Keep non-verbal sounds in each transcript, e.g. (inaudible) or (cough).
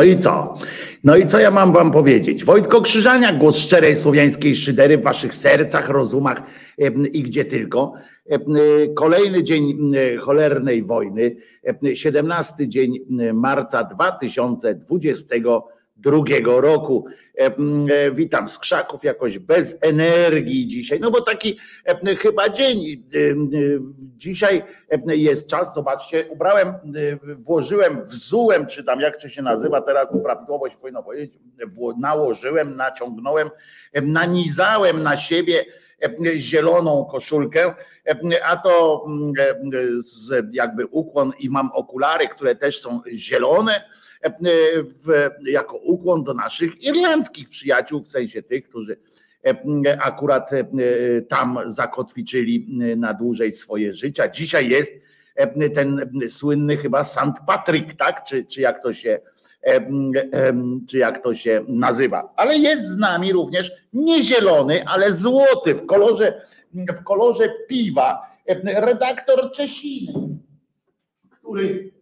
No i co? No i co ja mam wam powiedzieć? Wojtko Krzyżania, głos szczerej słowiańskiej szydery w waszych sercach, rozumach i gdzie tylko. Y, Kolejny dzień y, cholernej wojny, em, 17 dzień y, marca 2022 roku. Em, e, Witam z krzaków, jakoś bez energii dzisiaj, no bo taki em, chyba dzień. Dzisiaj jest czas, zobaczcie, ubrałem, włożyłem, wzułem, czy tam jak to się nazywa teraz, prawidłowo się powinno powiedzieć, nałożyłem, naciągnąłem, em, nanizałem na siebie zieloną koszulkę, a to jakby ukłon i mam okulary, które też są zielone, w, jako ukłon do naszych irlandzkich przyjaciół, w sensie tych, którzy em, akurat tam zakotwiczyli na dłużej swoje życia. Dzisiaj jest ten słynny chyba St. Patrick, tak? Czy, czy jak to się czy jak to się nazywa. Ale jest z nami również nie zielony, ale złoty w kolorze, w kolorze piwa. Redaktor Czesiny, który,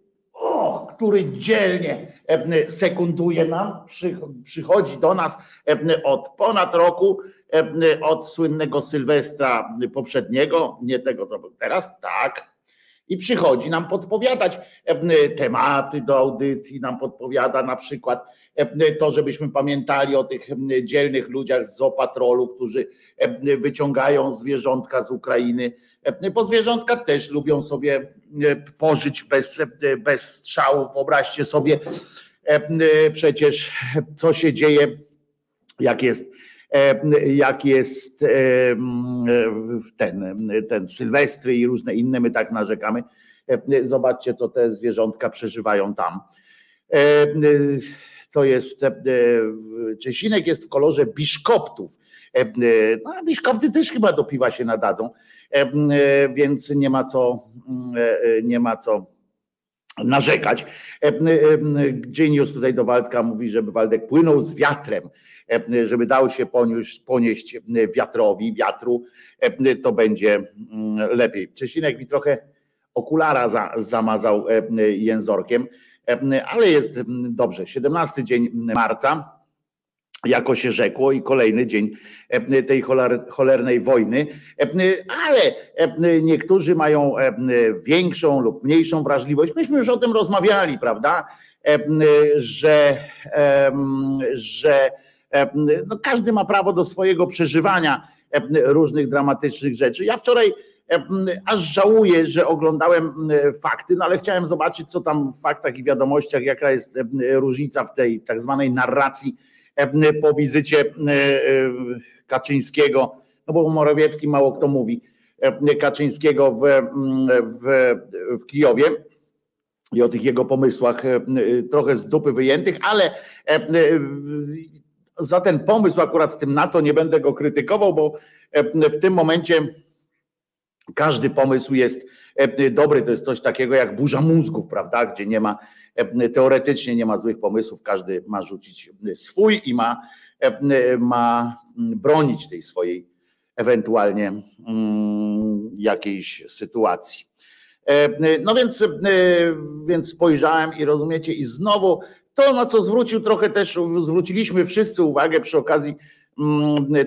który dzielnie em, sekunduje nam, przy- przychodzi do nas em, od ponad roku, em, od słynnego Sylwestra poprzedniego, nie tego co był teraz, tak, i przychodzi nam podpowiadać tematy do audycji, nam podpowiada na przykład to, żebyśmy pamiętali o tych dzielnych ludziach z Zopatrolu, którzy wyciągają zwierzątka z Ukrainy, bo zwierzątka też lubią sobie pożyć bez, bez strzałów. Wyobraźcie sobie przecież, co się dzieje, jak jest jak jest ten, ten Sylwestry i różne inne, my tak narzekamy. Zobaczcie, co te zwierzątka przeżywają tam. To jest, Czesinek jest w kolorze biszkoptów. No, a biszkopty też chyba do piwa się nadadzą, więc nie ma co, nie ma co narzekać. Genius tutaj do Waldka mówi, żeby Waldek płynął z wiatrem, żeby dał się ponieść, ponieść wiatrowi, wiatru, to będzie lepiej. Czesinek mi trochę okulara za, zamazał jęzorkiem, ale jest dobrze. 17 dzień marca jako się rzekło, i kolejny dzień e, tej cholernej wojny, e, ale e, niektórzy mają większą lub mniejszą wrażliwość. Myśmy już o tym rozmawiali, prawda? Że, że no każdy ma prawo do swojego przeżywania różnych dramatycznych rzeczy. Ja wczoraj aż żałuję, że oglądałem fakty, no ale chciałem zobaczyć, co tam w faktach i wiadomościach, jaka jest różnica w tej tak zwanej narracji po wizycie e, e, Kaczyńskiego, no bo Morawiecki mało kto mówi, Kaczyńskiego w, w, w Kijowie. I o tych jego pomysłach trochę z dupy wyjętych, ale za ten pomysł akurat z tym NATO nie będę go krytykował, bo w tym momencie każdy pomysł jest dobry. To jest coś takiego jak burza mózgów, prawda? Gdzie nie ma E, teoretycznie nie ma złych pomysłów, każdy ma rzucić swój i ma, e, ma bronić tej swojej ewentualnie jakiejś sytuacji. E, no więc, więc spojrzałem i rozumiecie, i znowu to, na co zwrócił trochę też, zwróciliśmy wszyscy uwagę przy okazji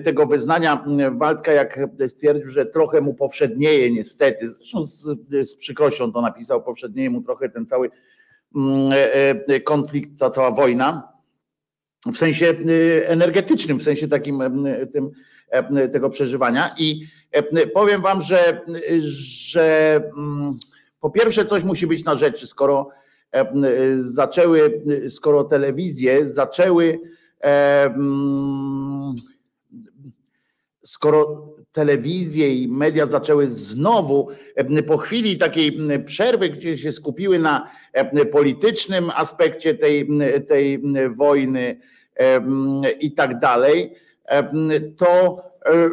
tego wyznania Waldka, jak stwierdził, że trochę mu powszednieje niestety, zresztą z, z przykrością to napisał, powszednieje mu trochę ten cały Mm, e, e, konflikt, ta cała wojna, w sensie e, energetycznym, w sensie takim tym, tego przeżywania. I powiem wam, że, że mm, po pierwsze coś musi być na rzeczy, skoro zaczęły, skoro telewizje zaczęły mm, skoro telewizje i media zaczęły znowu po chwili takiej przerwy, gdzie się skupiły na politycznym aspekcie tej, tej wojny i tak dalej, to e,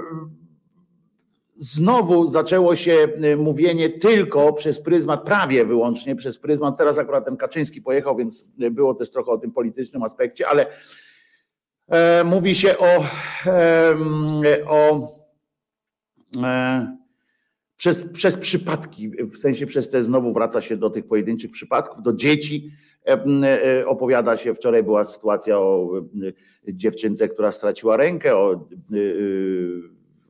znowu zaczęło się mówienie tylko przez pryzmat, prawie wyłącznie przez pryzmat. Teraz akurat ten Kaczyński pojechał, więc było też trochę o tym politycznym aspekcie, ale mówi się o, o E, przez, przez przypadki, w sensie przez te znowu wraca się do tych pojedynczych przypadków, do dzieci. E, e, opowiada się, wczoraj była sytuacja o dziewczynce, która straciła rękę, o,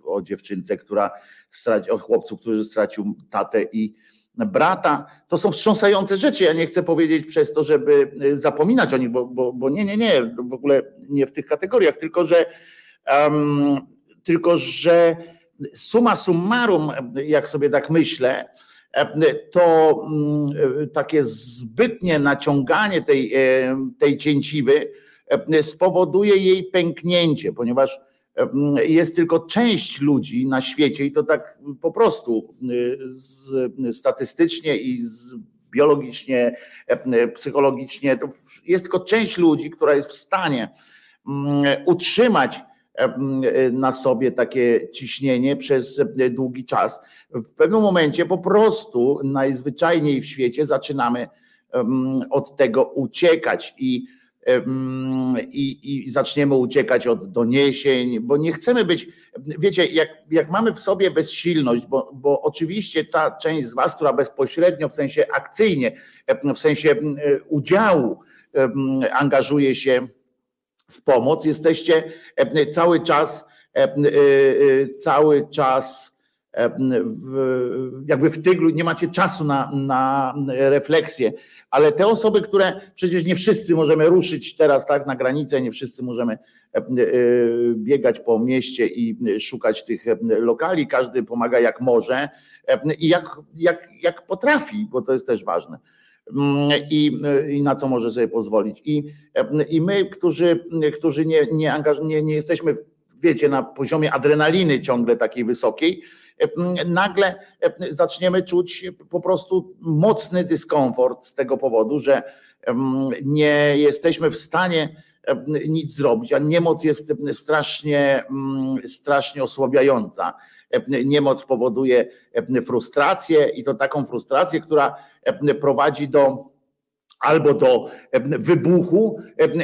o dziewczynce, która straci, o chłopcu, który stracił tatę i brata. To są wstrząsające rzeczy. Ja nie chcę powiedzieć przez to, żeby zapominać o nich, bo, bo, bo nie, nie, nie, w ogóle nie w tych kategoriach, tylko że, um, tylko że suma summarum, jak sobie tak myślę, to mm, takie zbytnie naciąganie tej, e, tej cięciwy spowoduje jej pęknięcie, ponieważ jest tylko część ludzi na świecie i to tak po prostu z, statystycznie i z biologicznie, psychologicznie, to jest tylko część ludzi, która jest w stanie mm, utrzymać na sobie takie ciśnienie przez długi czas. W pewnym momencie po prostu najzwyczajniej w świecie zaczynamy od tego uciekać i, i, i zaczniemy uciekać od doniesień, bo nie chcemy być, wiecie, jak, jak mamy w sobie bezsilność, bo, bo oczywiście ta część z Was, która bezpośrednio, w sensie akcyjnie, w sensie udziału angażuje się w pomoc. Jesteście cały czas, e, e, cały czas jakby w tyglu, nie macie czasu na, na refleksję, ale te osoby, które przecież nie wszyscy możemy ruszyć teraz tak na granicę, nie wszyscy możemy biegać po mieście i szukać tych lokali, każdy pomaga jak może i jak, jak, jak potrafi, bo to jest też ważne. I, i na co może sobie pozwolić. I, i my, którzy, którzy nie, nie, nie, nie jesteśmy, wiecie, na poziomie adrenaliny ciągle takiej wysokiej, nagle zaczniemy czuć po prostu mocny dyskomfort z tego powodu, że nie jesteśmy w stanie nic zrobić, a niemoc jest strasznie, strasznie osłabiająca. Niemoc powoduje frustrację i to taką frustrację, która prowadzi do albo do wybuchu,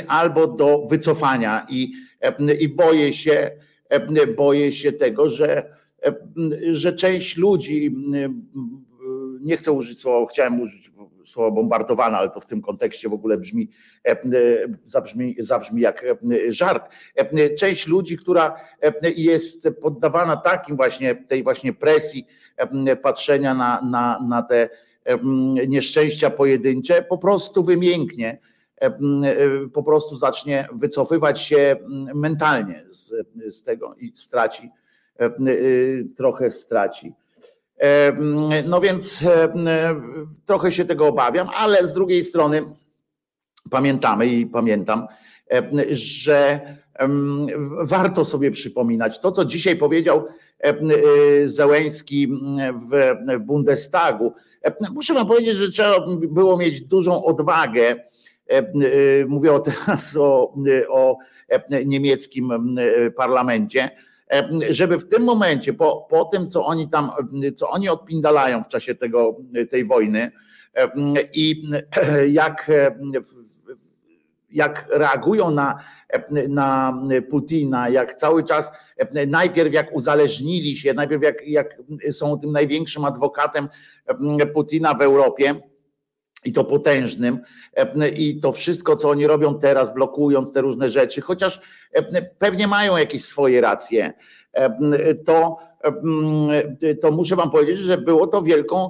albo do wycofania i, i boję się, boję się tego, że, że część ludzi, nie chcę użyć słowa, chciałem użyć słowa bombardowana, ale to w tym kontekście w ogóle brzmi, zabrzmi, zabrzmi jak żart. Część ludzi, która jest poddawana takim właśnie, tej właśnie presji patrzenia na, na, na te nieszczęścia pojedyncze, po prostu wymięknie, po prostu zacznie wycofywać się mentalnie z, z tego i straci, trochę straci. No więc trochę się tego obawiam, ale z drugiej strony pamiętamy i pamiętam, że warto sobie przypominać to, co dzisiaj powiedział Zełęński w Bundestagu. Muszę wam powiedzieć, że trzeba było mieć dużą odwagę. Mówię teraz o, o niemieckim parlamencie żeby w tym momencie, po, po tym, co oni tam, co oni odpindalają w czasie tego, tej wojny i jak, jak reagują na, na Putina, jak cały czas, najpierw jak uzależnili się, najpierw jak, jak są tym największym adwokatem Putina w Europie, i to potężnym. I to wszystko, co oni robią teraz, blokując te różne rzeczy, chociaż pewnie mają jakieś swoje racje, to, to muszę Wam powiedzieć, że było to wielką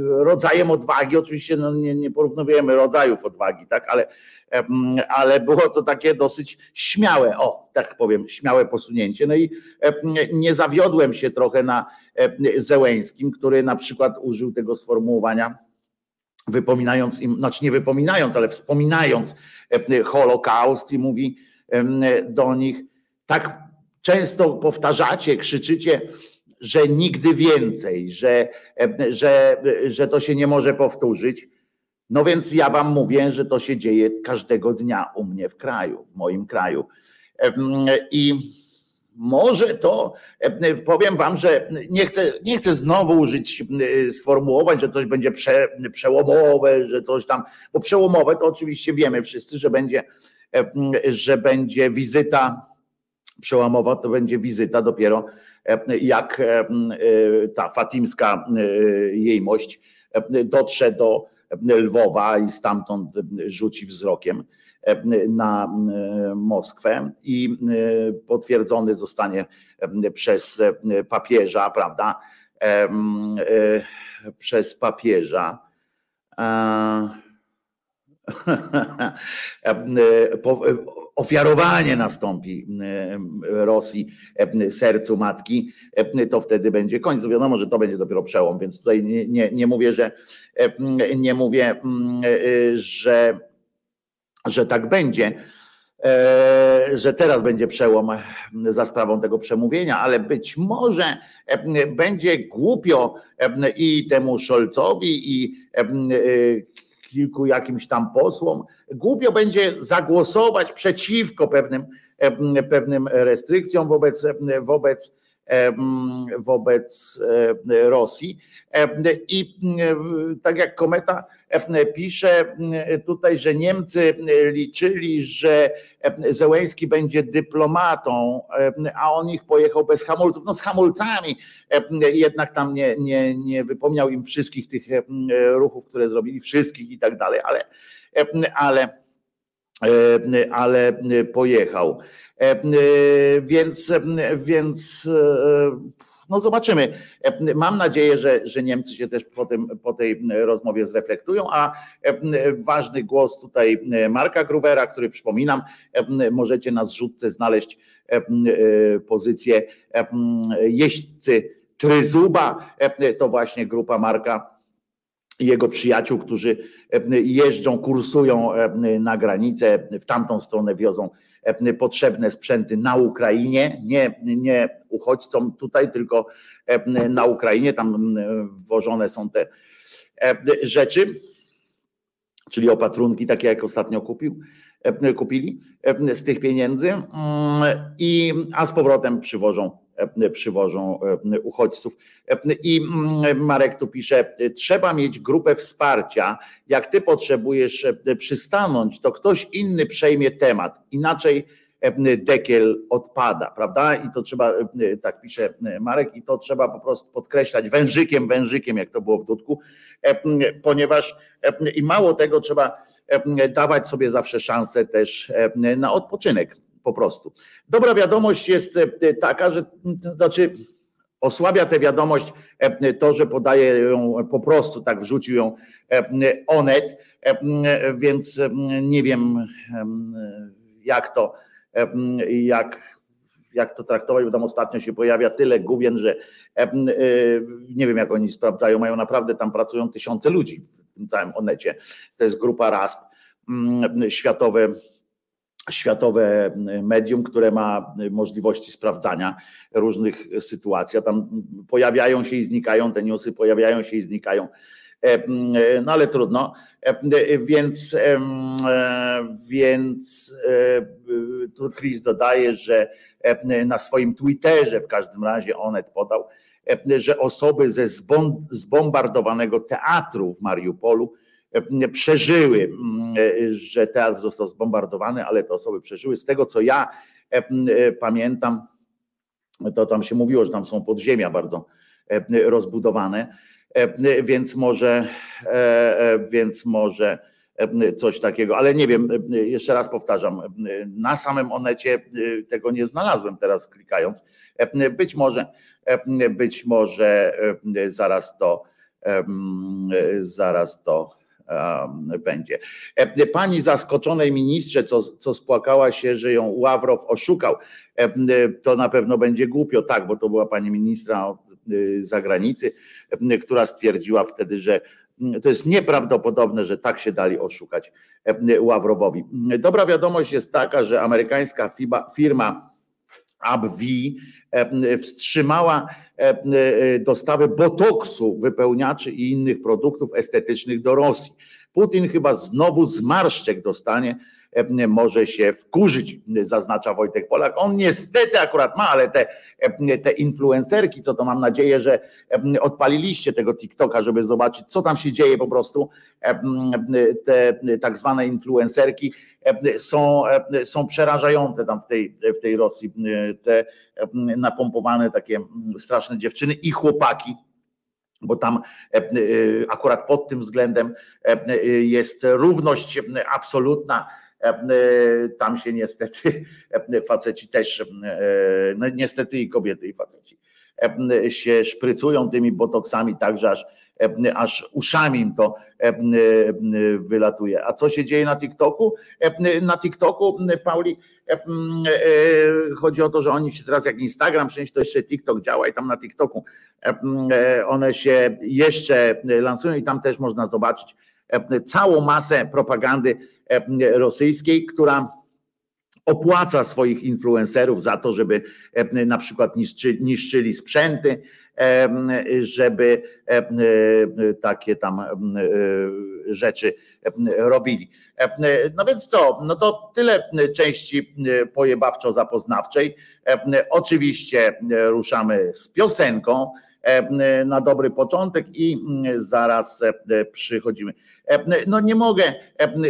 rodzajem odwagi. Oczywiście no nie, nie porównujemy rodzajów odwagi, tak, ale, ale było to takie dosyć śmiałe, o tak powiem, śmiałe posunięcie. No i nie zawiodłem się trochę na Zełęskim, który na przykład użył tego sformułowania wypominając im, znaczy nie wypominając, ale wspominając e, Holokaust i mówi do nich, tak często powtarzacie, krzyczycie, że nigdy więcej, że, że, że to się nie może powtórzyć. No więc ja wam mówię, że to się dzieje każdego dnia u mnie w kraju, w moim kraju. I może to, powiem wam, że nie chcę, nie chcę znowu użyć sformułować, że coś będzie prze, przełomowe, że coś tam, bo przełomowe to oczywiście wiemy wszyscy, że będzie, że będzie wizyta przełomowa, to będzie wizyta dopiero jak ta fatimska jejmość dotrze do Lwowa i stamtąd rzuci wzrokiem na Moskwę i potwierdzony zostanie przez papieża, prawda? Przez papieża. Ofiarowanie nastąpi Rosji sercu matki, to wtedy będzie koniec. Wiadomo, że to będzie dopiero przełom, więc tutaj nie, nie, nie mówię, że nie mówię, że że tak będzie, e, że teraz będzie przełom za sprawą tego przemówienia, ale być może e, będzie głupio e, i temu Szolcowi, i kilku jakimś tam posłom, głupio będzie zagłosować przeciwko pewnym, pewnym restrykcjom wobec, wobec wobec Rosji. I tak jak kometa pisze tutaj, że Niemcy liczyli, że Zełęski będzie dyplomatą, a on ich pojechał bez hamulców. No z hamulcami jednak tam nie, nie, nie wypomniał im wszystkich tych ruchów, które zrobili, wszystkich i tak dalej, ale, ale, ale pojechał. Więc, więc No zobaczymy. Mam nadzieję, że, że Niemcy się też po, tym, po tej rozmowie zreflektują, a ważny głos tutaj Marka Gruwera, który przypominam, możecie na zrzutce znaleźć pozycję jeźdźcy Tryzuba, to właśnie grupa Marka jego przyjaciół, którzy jeżdżą, kursują na granicę, w tamtą stronę wiozą potrzebne sprzęty na Ukrainie, nie, nie uchodźcom tutaj, tylko na Ukrainie, tam wwożone są te rzeczy, czyli opatrunki, takie jak ostatnio kupił, kupili z tych pieniędzy, mm, i, a z powrotem przywożą przywożą uchodźców. I mm, Marek tu pisze, trzeba mieć grupę wsparcia. Jak ty potrzebujesz przystanąć, to ktoś inny przejmie temat. Inaczej dekiel odpada, prawda? I to trzeba, tak pisze Marek, i to trzeba po prostu podkreślać wężykiem, wężykiem, jak to było w Dudku, ponieważ i mało tego trzeba dawać sobie zawsze szansę też na odpoczynek po prostu. Dobra wiadomość jest e, taka, że znaczy osłabia tę wiadomość e, to, że podaje ją po prostu, tak wrzucił ją e, Onet, więc nie wiem jak to, jak, jak to traktować, bo tam ostatnio się pojawia tyle główien, że nie wiem jak oni sprawdzają, mają naprawdę tam pracują tysiące ludzi w tym całym Onecie. To jest grupa RASP, światowe światowe medium, które ma możliwości sprawdzania różnych sytuacji. Tam pojawiają się i znikają te newsy, pojawiają się i znikają. E, no ale trudno. E, więc, e, więc tu Chris dodaje, że na swoim Twitterze w każdym razie Onet podał, że osoby ze zbombardowanego teatru w Mariupolu E, przeżyły, mm, e, że teatr został zbombardowany, ale te osoby przeżyły. Z tego co ja e, pamiętam, to tam się mówiło, że tam są podziemia bardzo rozbudowane, więc może, więc może coś takiego, ale nie wiem, jeszcze raz powtarzam, na samym onecie tego nie znalazłem teraz klikając. Być może, być może zaraz to, zaraz to będzie. E, pani zaskoczonej ministrze, co, co spłakała się, że ją Ławrow oszukał, e, to na pewno będzie głupio, tak, bo to była pani ministra od y, zagranicy, która stwierdziła wtedy, że to jest nieprawdopodobne, że tak się dali oszukać Ławrowowi. Dobra wiadomość jest taka, że amerykańska firma AbbVie wstrzymała dostawy botoksu, wypełniaczy i innych produktów estetycznych do Rosji. Putin chyba znowu zmarszczek dostanie, może się wkurzyć, zaznacza Wojtek Polak. On niestety akurat ma, ale te, te influencerki, co to mam nadzieję, że odpaliliście tego TikToka, żeby zobaczyć, co tam się dzieje po prostu. Te tak zwane influencerki są, są przerażające tam w tej, w tej Rosji. Te napompowane takie straszne dziewczyny i chłopaki bo tam akurat pod tym względem jest równość absolutna E, tam się niestety faceci też, e, no niestety i kobiety i faceci się szprycują tymi botoksami tak, że aż, aż uszami im to wylatuje. A co się dzieje na TikToku? Na TikToku, Pauli, e, chodzi o to, że oni się teraz jak Instagram przecież to jeszcze TikTok działa i tam na TikToku one się jeszcze lansują i tam też można zobaczyć całą masę propagandy rosyjskiej, która opłaca swoich influencerów za to, żeby na przykład niszczy, niszczyli sprzęty, żeby takie tam rzeczy robili. No więc co, no to tyle części pojebawczo-zapoznawczej. Oczywiście ruszamy z piosenką na dobry początek i zaraz przychodzimy. No nie mogę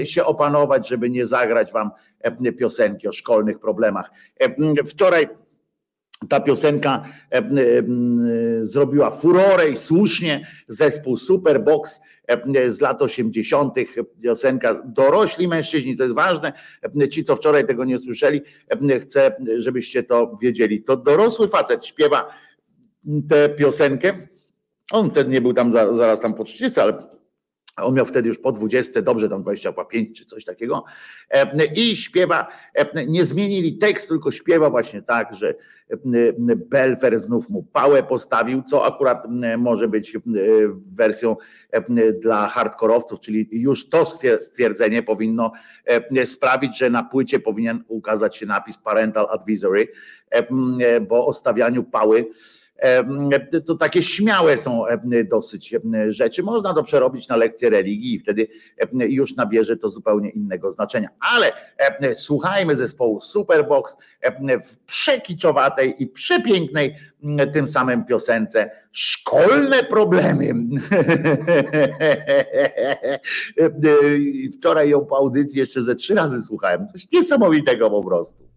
się opanować, żeby nie zagrać wam piosenki o szkolnych problemach. Wczoraj ta piosenka zrobiła furorę i słusznie. Zespół Superbox z lat 80. piosenka Dorośli mężczyźni, to jest ważne. Ci, co wczoraj tego nie słyszeli, chcę, żebyście to wiedzieli. To dorosły facet śpiewa tę piosenkę. On wtedy nie był tam zaraz tam po 30, ale on miał wtedy już po 20, dobrze tam 25 czy coś takiego. I śpiewa, nie zmienili tekstu, tylko śpiewa właśnie tak, że Belfer znów mu pałę postawił, co akurat może być wersją dla hardkorowców, czyli już to stwierdzenie powinno sprawić, że na płycie powinien ukazać się napis Parental Advisory, bo o stawianiu pały to takie śmiałe są dosyć rzeczy. Można to przerobić na lekcję religii i wtedy już nabierze to zupełnie innego znaczenia. Ale słuchajmy zespołu Superbox w przekiczowatej i przepięknej tym samym piosence Szkolne problemy. (laughs) Wczoraj ją po audycji jeszcze ze trzy razy słuchałem. Coś niesamowitego po prostu.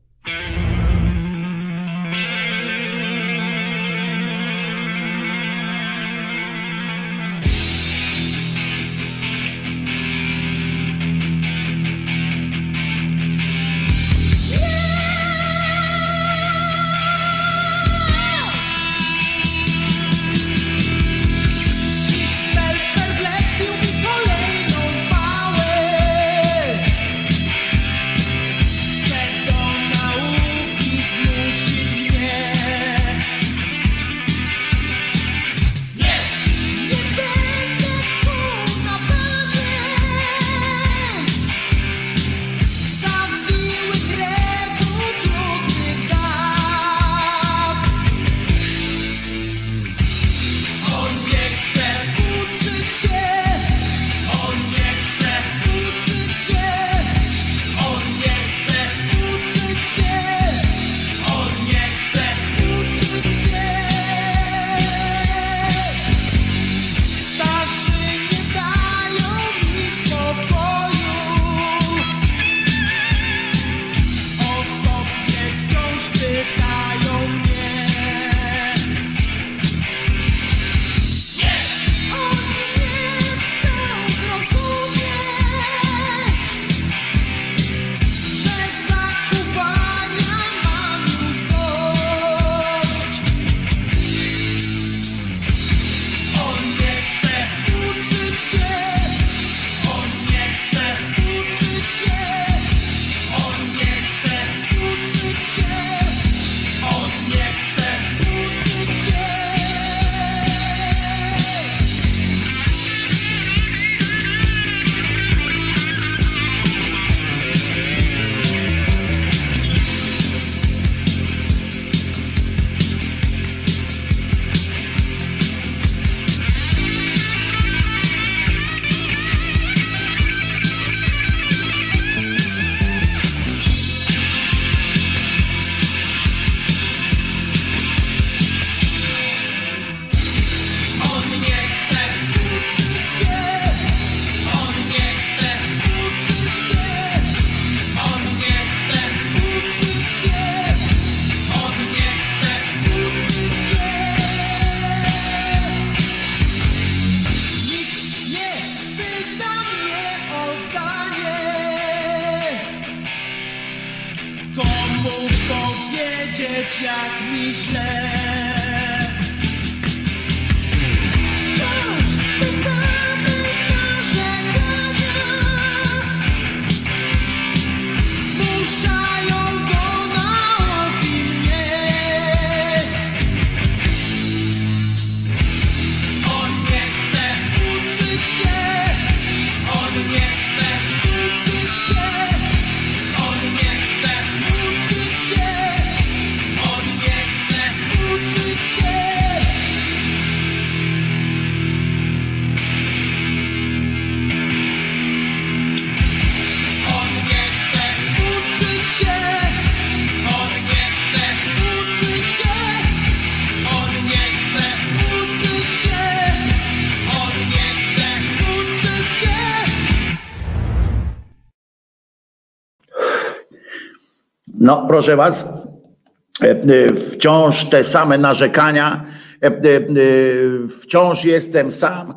No, proszę Was, e, e, wciąż te same narzekania, e, wciąż jestem sam,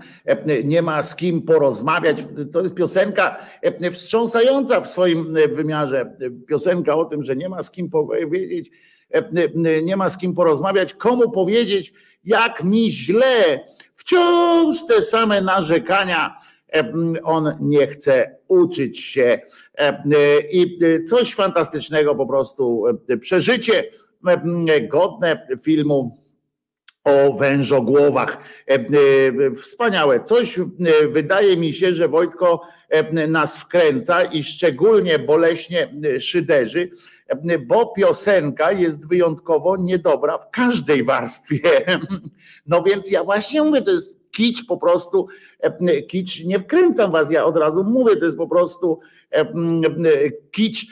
nie ma z kim porozmawiać. To jest piosenka wstrząsająca w swoim wymiarze. Piosenka o tym, że nie ma z kim powiedzieć, nie ma z kim porozmawiać, komu powiedzieć, jak mi źle, wciąż te same narzekania, on nie chce uczyć się i coś fantastycznego po prostu przeżycie godne filmu o wężogłowach. Wspaniałe. Coś wydaje mi się, że Wojtko nas wkręca i szczególnie boleśnie szyderzy, bo piosenka jest wyjątkowo niedobra w każdej warstwie. (laughs) No więc ja właśnie mówię, to jest kicz po prostu, kicz, nie wkręcam was, ja od razu mówię, to jest po prostu kicz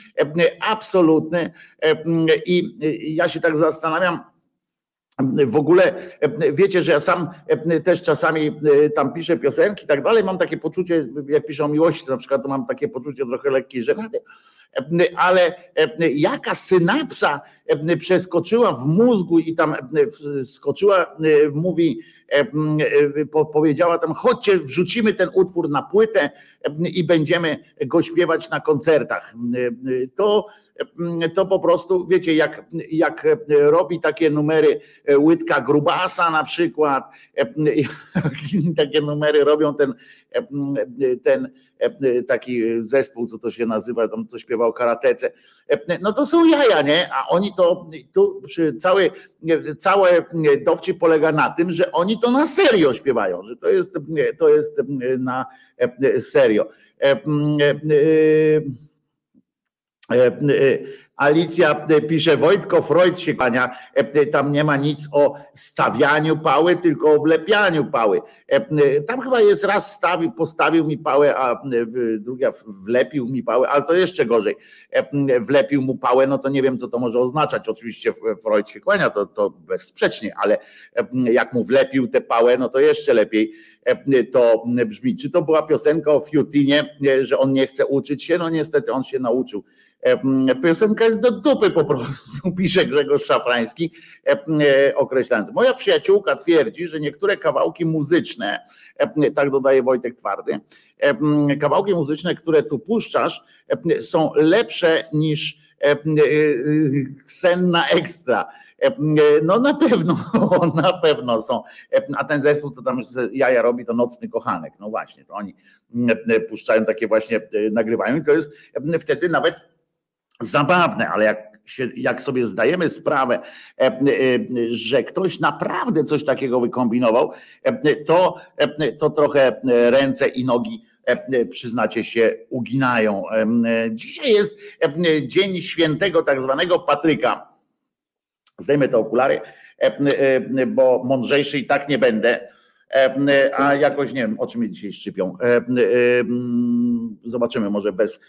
absolutny i ja się tak zastanawiam, w ogóle wiecie, że ja sam też czasami tam piszę piosenki i tak dalej, mam takie poczucie, jak piszę o miłości na przykład, to mam takie poczucie trochę lekkiej żenady, ale jaka synapsa przeskoczyła w mózgu i tam skoczyła, mówi, powiedziała tam, chodźcie, wrzucimy ten utwór na płytę i będziemy go śpiewać na koncertach. To to po prostu, wiecie, jak, jak robi takie numery Łydka Grubasa na przykład, (laughs) takie numery robią ten, ten taki zespół, co to się nazywa, tam co śpiewał karatece, no to są jaja, nie? A oni to, tu cały, cały dowcip polega na tym, że oni to na serio śpiewają, że to jest, to jest na serio. E, e, Alicja e, pisze, Wojtko Freud się kłania, tam nie ma nic o stawianiu pały, tylko o wlepianiu pały. Tam chyba jest raz stawił, postawił mi pałę, a druga wlepił mi pałę, ale to jeszcze gorzej. Wlepił mu pałę, no to nie wiem, co to może oznaczać. Oczywiście Freud się kłania, to, to bezsprzecznie, ale jak mu wlepił tę pałę, no to jeszcze lepiej to brzmi. Czy to była piosenka o Fiutinie, że on nie chce uczyć się? No niestety on się nauczył Piosenka jest do dupy po prostu, (laughs) pisze Grzegorz Szafrański, e, określając. Moja przyjaciółka twierdzi, że niektóre kawałki muzyczne, tak dodaje Wojtek Twardy, kawałki muzyczne, które tu puszczasz, są lepsze niż senna ekstra. No na pewno, (laughs) na pewno są. A ten zespół, co tam jaja robi, to nocny kochanek. No właśnie, to oni puszczają takie właśnie, nagrywają i to jest wtedy nawet zabawne, ale jak, się, jak sobie zdajemy sprawę, e, e, że ktoś naprawdę coś takiego wykombinował, e, to, to trochę ręce i nogi przyznacie się, uginają. Dzisiaj jest dzień świętego tak zwanego Patryka. Zdejmę te okulary, bo mądrzejszy i tak nie będę. E, a jakoś nie wiem, o czym mnie dzisiaj szczypią. E, e, zobaczymy, może bez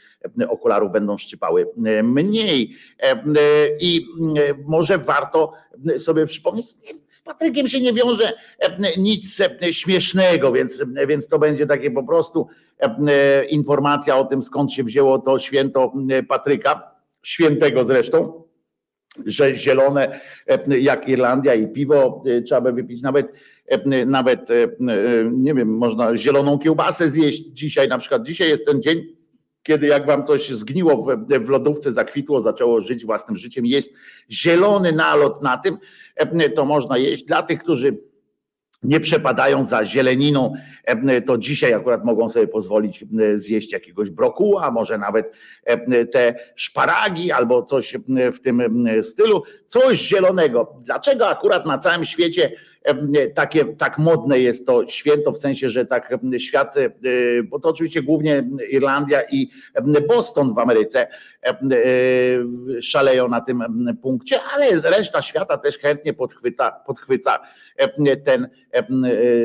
okularów będą szczypały mniej. I może warto sobie przypomnieć, z Patrykiem się nie wiąże nic śmiesznego, więc, więc to będzie takie po prostu informacja o tym, skąd się wzięło to święto Patryka, świętego zresztą że zielone jak Irlandia i piwo trzeba by wypić nawet E, nawet, e, e, nie wiem, można zieloną kiełbasę zjeść dzisiaj, na przykład dzisiaj jest ten dzień, kiedy jak wam coś zgniło w, w lodówce, zakwitło, zaczęło żyć własnym życiem, jest zielony nalot na tym, to można jeść. Dla tych, którzy nie przepadają za zieleniną, to dzisiaj akurat mogą sobie pozwolić zjeść jakiegoś brokuła, może nawet te szparagi albo coś w tym stylu, coś zielonego. Dlaczego akurat na całym świecie takie, tak modne jest to święto, w sensie, że tak świat, e, bo to oczywiście głównie Irlandia i Boston w Ameryce e, szaleją na tym punkcie, ale reszta świata też chętnie podchwyta, podchwyca ten,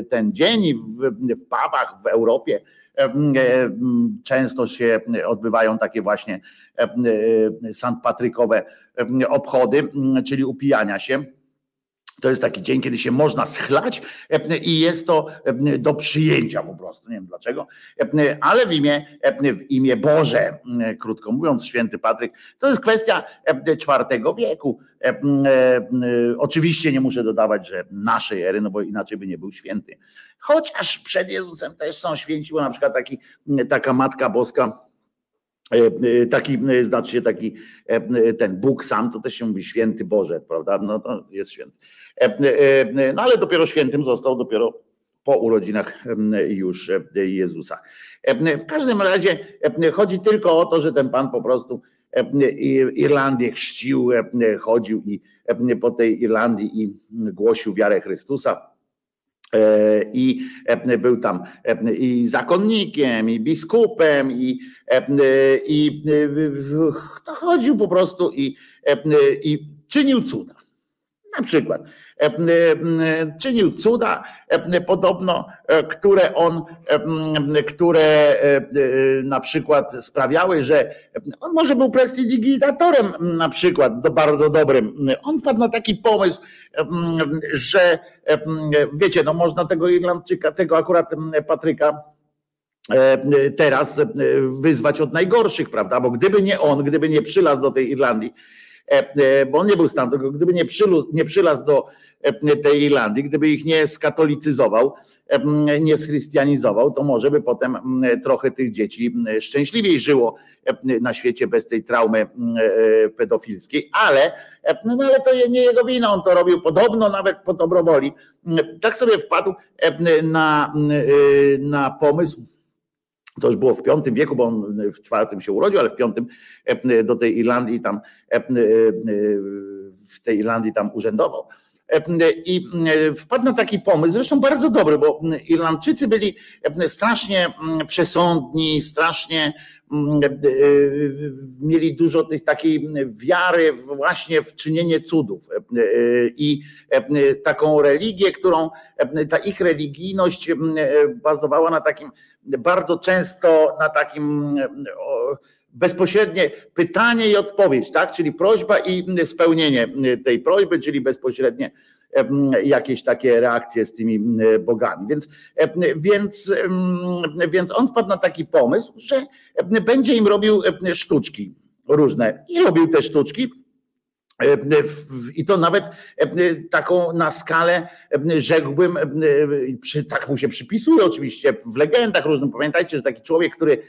ten dzień w, w pubach w Europie często się odbywają takie właśnie St. Patrykowe obchody, czyli upijania się to jest taki dzień, kiedy się można schlać e, i jest to e, do przyjęcia po prostu. Nie wiem dlaczego, e, ale w imię, w imię Boże, krótko mówiąc, święty Patryk, to jest kwestia IV wieku. Oczywiście nie muszę dodawać, że naszej ery, no bo inaczej by nie był święty. Chociaż przed Jezusem też są święci, bo na przykład taki, taka Matka Boska Taki, znaczy się taki ten Bóg sam, to też się mówi święty Boże, prawda? No to jest święty. No ale dopiero świętym został dopiero po urodzinach już Jezusa. W każdym razie chodzi tylko o to, że ten pan po prostu Irlandię chrzcił, chodził i po tej Irlandii i głosił wiarę Chrystusa. E, I był tam i zakonnikiem, i biskupem, i, i chodził po prostu i, i czynił cuda. Na przykład E, e, czynił cuda, e, podobno, które on, które na przykład sprawiały, że on może był prestidigitatorem na przykład, do bardzo dobrym. On wpadł na taki pomysł, że wiecie, no można tego Irlandczyka, tego akurat Patryka teraz wyzwać od najgorszych, prawda? Bo gdyby nie on, gdyby nie przylazł do tej Irlandii, bo on nie był stamtąd, gdyby nie, przylazł, nie przylazł do E, tej Irlandii, gdyby ich nie skatolicyzował, e, nie schrystianizował, to może by potem trochę tych dzieci szczęśliwiej żyło e, na świecie bez tej traumy pedofilskiej, ale, no ale to nie jego wina, on to robił podobno nawet po dobrowoli. Tak sobie wpadł na, na pomysł, to już było w V wieku, bo on w IV się urodził, ale w V do tej Irlandii tam w tej Irlandii tam urzędował i e, wpadł na taki pomysł, zresztą bardzo dobry, bo Irlandczycy byli strasznie przesądni, strasznie e, mieli dużo tych takiej wiary właśnie w czynienie cudów. E, i taką religię, którą ta ich religijność bazowała na takim bardzo często na takim bezpośrednie pytanie i odpowiedź, tak? Czyli prośba i spełnienie tej prośby, czyli bezpośrednie jakieś takie reakcje z tymi bogami. Więc, więc, więc on wpadł na taki pomysł, że będzie im robił sztuczki różne. I robił te sztuczki E, I to nawet e, taką na skalę, e, rzekłbym, tak mu się przypisuje oczywiście w legendach różnych. Pamiętajcie, że taki człowiek, który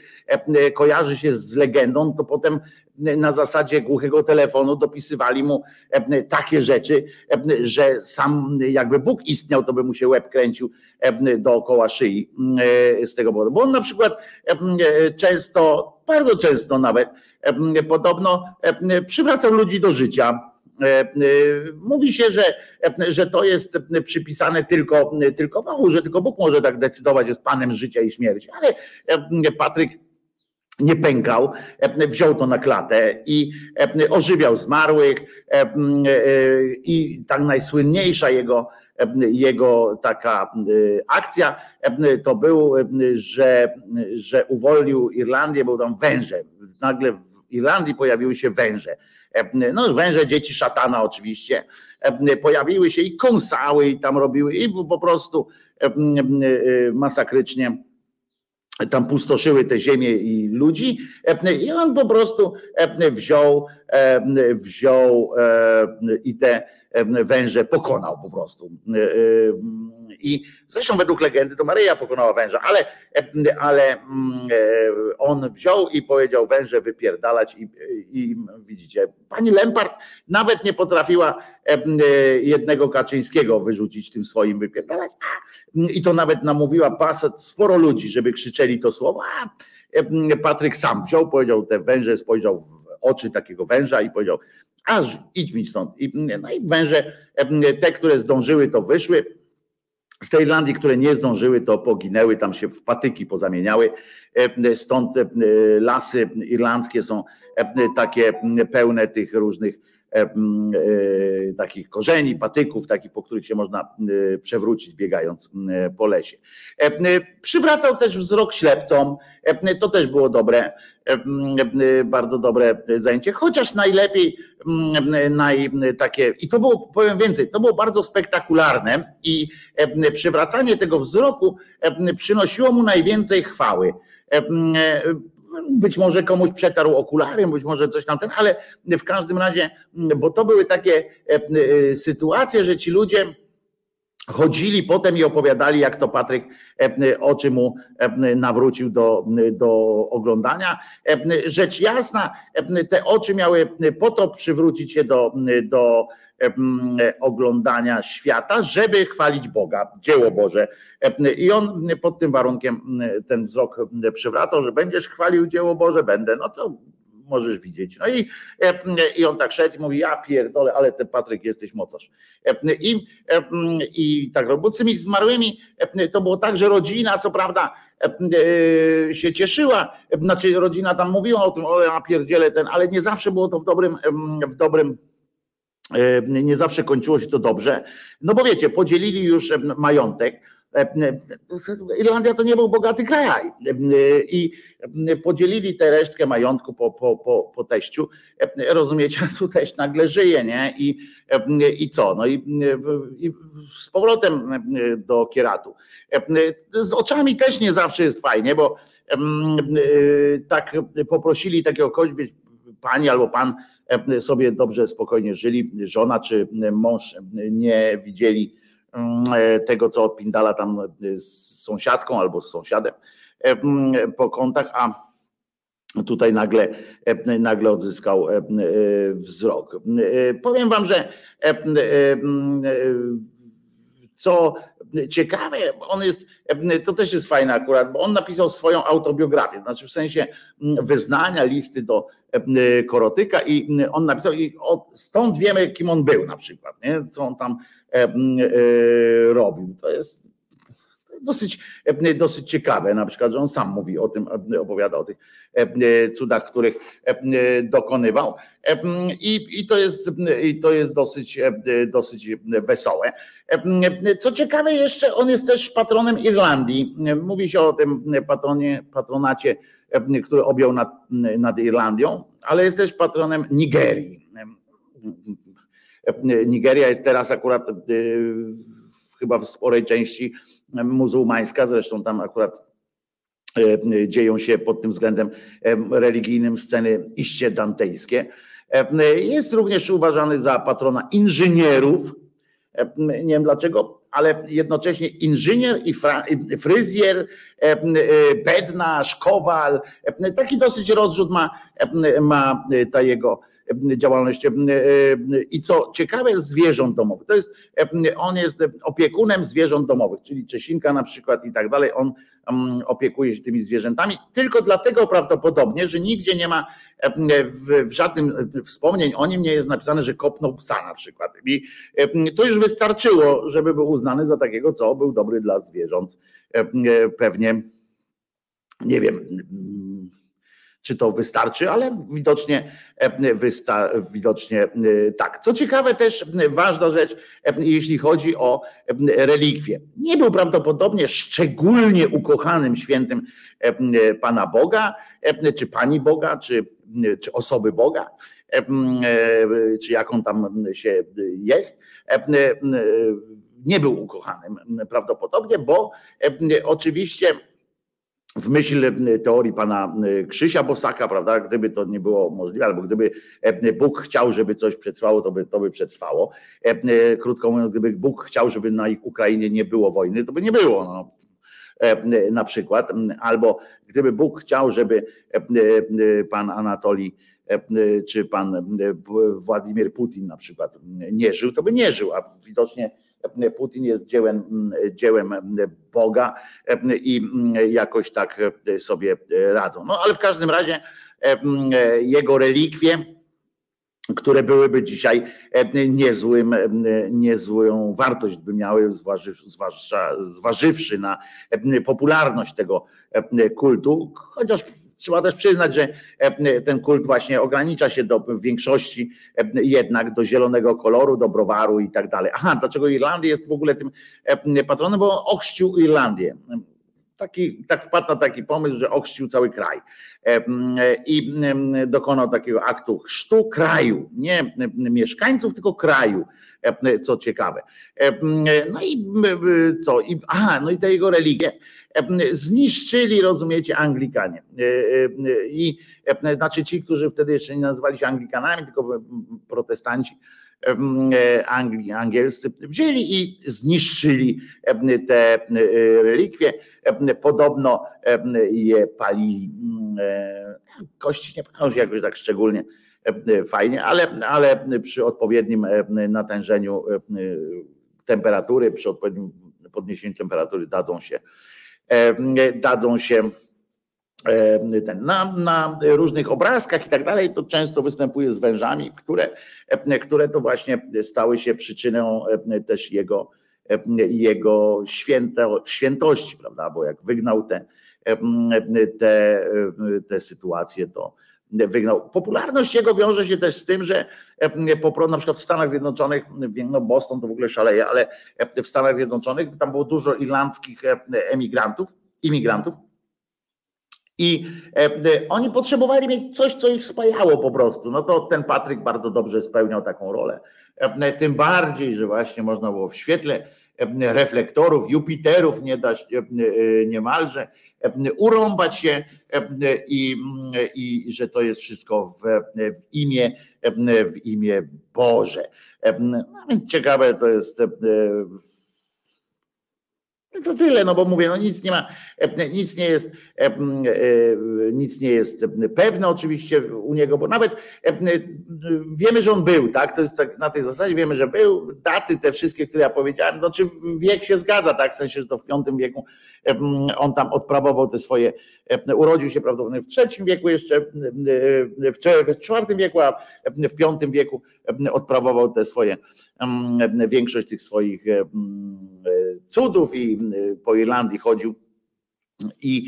kojarzy się z legendą, to potem na zasadzie głuchego telefonu dopisywali mu takie rzeczy, że sam jakby Bóg istniał, to by mu się łeb kręcił dookoła szyi z tego powodu. Bo on na przykład często, bardzo często nawet, podobno przywracał ludzi do życia. Mówi się, że, że to jest przypisane tylko, tylko Bogu, że tylko Bóg może tak decydować, jest Panem życia i śmierci. Ale Patryk nie pękał, wziął to na klatę i ożywiał zmarłych i tak najsłynniejsza jego jego taka akcja to był, że, że uwolnił Irlandię, bo tam węże. Nagle Irlandii pojawiły się węże. No, węże dzieci szatana oczywiście. Pojawiły się i kąsały i tam robiły i po prostu masakrycznie tam pustoszyły te ziemię i ludzi i on po prostu wziął, wziął i te węże pokonał po prostu. I zresztą według legendy to Maryja pokonała węża, ale, ale on wziął i powiedział węże wypierdalać i, i widzicie, pani Lempart nawet nie potrafiła jednego Kaczyńskiego wyrzucić tym swoim wypierdalać i to nawet namówiła pasat sporo ludzi, żeby krzyczeli to słowo, Patryk sam wziął, powiedział te węże, spojrzał w oczy takiego węża i powiedział, aż idź mi stąd. I, no i węże, te, które zdążyły, to wyszły. Z tej Irlandii, które nie zdążyły, to poginęły, tam się w patyki pozamieniały. Stąd lasy irlandzkie są takie pełne tych różnych E, e, takich korzeni, patyków, takich, po których się można przewrócić biegając po lesie. Przywracał też wzrok ślepcom, to też było dobre, bardzo dobre zajęcie, chociaż najlepiej naj, takie, i to było, powiem więcej, to było bardzo spektakularne i przywracanie tego wzroku przynosiło mu najwięcej chwały być może komuś przetarł okularem, być może coś tam ten, ale w każdym razie, bo to były takie e, e, sytuacje, że ci ludzie chodzili potem i opowiadali, jak to Patryk oczy mu nawrócił do, do oglądania. Rzecz jasna, te oczy miały po to przywrócić się do, do oglądania świata, żeby chwalić Boga, dzieło Boże. I on pod tym warunkiem ten wzrok przywracał, że będziesz chwalił dzieło Boże, będę. No to możesz widzieć. No i, i on tak szedł i mówi, ja pierdolę, ale ten Patryk jesteś mocarz. I, i tak, bo z tymi zmarłymi to było tak, że rodzina, co prawda, się cieszyła, znaczy rodzina tam mówiła o tym, o ja pierdzielę ten, ale nie zawsze było to w dobrym, w dobrym nie zawsze kończyło się to dobrze, no bo wiecie, podzielili już majątek, Irlandia to nie był bogaty kraj i podzielili tę resztkę majątku po, po, po, po teściu. Rozumiecie, (laughs) tu teść nagle żyje, nie? I, i co? No i, i z powrotem do kieratu. Z oczami też nie zawsze jest fajnie, bo tak poprosili takiego kogoś, pani albo pan sobie dobrze, spokojnie żyli, żona czy mąż nie widzieli tego, co odpindala tam z sąsiadką albo z sąsiadem po kątach, a tutaj nagle, nagle odzyskał wzrok. Powiem wam, że co ciekawe, on jest, to też jest fajne akurat, bo on napisał swoją autobiografię, znaczy w sensie wyznania, listy do Korotyka i on napisał, i stąd wiemy, kim on był na przykład, nie? co on tam robił. To jest dosyć, dosyć ciekawe, na przykład, że on sam mówi o tym, opowiada o tych cudach, których dokonywał. I, i, to, jest, i to jest dosyć, dosyć wesołe. Co ciekawe jeszcze, on jest też patronem Irlandii. Mówi się o tym patronie, patronacie, który objął nad, nad Irlandią, ale jest też patronem Nigerii. Nigeria jest teraz akurat chyba w sporej części muzułmańska, zresztą tam akurat e, dzieją się pod tym względem religijnym sceny iście dantejskie. Jest również uważany za patrona inżynierów. Nie wiem dlaczego, ale jednocześnie inżynier i fryzjer, bednarz, kowal, taki dosyć rozrzut ma, ma ta jego działalność. I co ciekawe, zwierząt domowych. To jest, on jest opiekunem zwierząt domowych, czyli Czesinka na przykład i tak dalej. On opiekuje się tymi zwierzętami, tylko dlatego prawdopodobnie, że nigdzie nie ma w, w żadnym wspomnień o nim nie jest napisane, że kopnął psa na przykład. I to już wystarczyło, żeby był uznany za takiego, co był dobry dla zwierząt. Pewnie nie wiem, czy to wystarczy, ale widocznie, widocznie tak. Co ciekawe, też ważna rzecz, jeśli chodzi o relikwie. Nie był prawdopodobnie szczególnie ukochanym świętym Pana Boga, czy Pani Boga, czy, czy osoby Boga, czy jaką tam się jest nie był ukochanym prawdopodobnie, bo oczywiście w myśl teorii pana Krzysia Bosaka, prawda, gdyby to nie było możliwe, albo gdyby Bóg chciał, żeby coś przetrwało, to by to by przetrwało. Krótko mówiąc, gdyby Bóg chciał, żeby na Ukrainie nie było wojny, to by nie było. No. Na przykład, albo gdyby Bóg chciał, żeby pan Anatolii czy pan Władimir Putin na przykład nie żył, to by nie żył, a widocznie Putin jest dziełem, dziełem Boga i jakoś tak sobie radzą. No ale w każdym razie jego relikwie, które byłyby dzisiaj niezłym, niezłą wartość by miały, zwłaszcza zważywszy na popularność tego kultu, chociaż Trzeba też przyznać, że e, ten kult właśnie ogranicza się do w większości e, jednak do zielonego koloru, do browaru i tak dalej. Aha, dlaczego Irlandia jest w ogóle tym e, patronem? Bo on ochrzcił Irlandię. Taki, tak wpadł na taki pomysł, że ochrzcił cały kraj i dokonał takiego aktu chrztu kraju, nie mieszkańców, tylko kraju, co ciekawe. No i co? Aha, no i te jego religie zniszczyli, rozumiecie, Anglikanie. E, e, I znaczy ci, którzy wtedy jeszcze nie nazywali się Anglikanami, tylko protestanci Anglii, angielscy wzięli i zniszczyli te relikwie. Podobno je palili. Kości nie się jakoś tak szczególnie fajnie, ale, ale przy odpowiednim natężeniu temperatury, przy odpowiednim podniesieniu temperatury dadzą się, dadzą się ten, na, na różnych obrazkach i tak dalej, to często występuje z wężami, które, które to właśnie stały się przyczyną też jego, jego święto, świętości, prawda? Bo jak wygnał te, te, te sytuacje, to wygnał. Popularność jego wiąże się też z tym, że po, na przykład w Stanach Zjednoczonych, no Boston to w ogóle szaleje, ale w Stanach Zjednoczonych tam było dużo irlandzkich emigrantów, imigrantów, i oni potrzebowali mieć coś, co ich spajało po prostu. No to ten Patryk bardzo dobrze spełniał taką rolę. Tym bardziej, że właśnie można było w świetle reflektorów, Jupiterów nie dać niemalże urąbać się i, i że to jest wszystko w, w imię w imię Boże. No więc ciekawe to jest to tyle, no bo mówię, no nic nie ma, nic nie jest, nic nie jest pewne oczywiście u niego, bo nawet wiemy, że on był, tak? To jest tak na tej zasadzie, wiemy, że był, daty te wszystkie, które ja powiedziałem, no czy wiek się zgadza, tak? W sensie, że to w V wieku on tam odprawował te swoje, urodził się prawdopodobnie w trzecim wieku jeszcze, w czwartym wieku, a w piątym wieku odprawował te swoje, większość tych swoich cudów i po Irlandii chodził i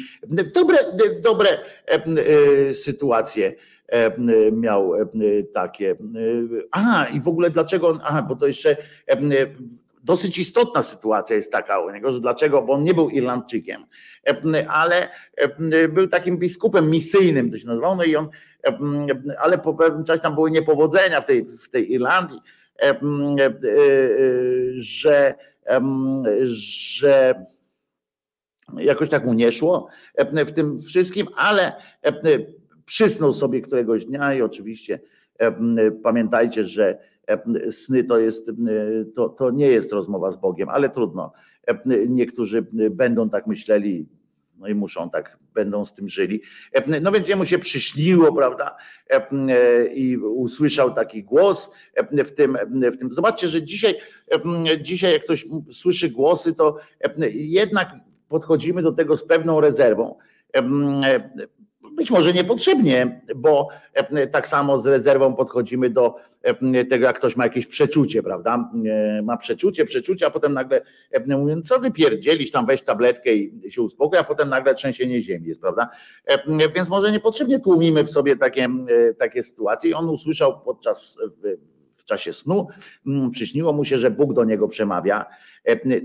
dobre, dobre sytuacje miał takie. A i w ogóle dlaczego on, aha, bo to jeszcze dosyć istotna sytuacja jest taka u niego, że dlaczego, bo on nie był Irlandczykiem, ale był takim biskupem misyjnym, to się nazywało, no i on, ale po pewnym czasie tam były niepowodzenia w tej, w tej Irlandii, że, że jakoś tak mu nie szło w tym wszystkim, ale przysnął sobie któregoś dnia i oczywiście pamiętajcie, że sny to jest, to, to nie jest rozmowa z Bogiem, ale trudno. Niektórzy będą tak myśleli, no i muszą tak, będą z tym żyli. No więc jemu się przyśniło, prawda? I usłyszał taki głos w tym, w tym. Zobaczcie, że dzisiaj, dzisiaj jak ktoś słyszy głosy, to jednak podchodzimy do tego z pewną rezerwą być może niepotrzebnie, bo e, tak samo z rezerwą podchodzimy do e, tego, jak ktoś ma jakieś przeczucie, prawda? E, ma przeczucie, przeczucie, a potem nagle mówią, co ty pierdzielisz, tam weź tabletkę i się uspokój, a potem nagle trzęsienie ziemi jest, prawda? Więc może niepotrzebnie tłumimy w sobie takie, takie sytuacje i on usłyszał podczas w czasie snu, przyśniło mu się, że Bóg do niego przemawia.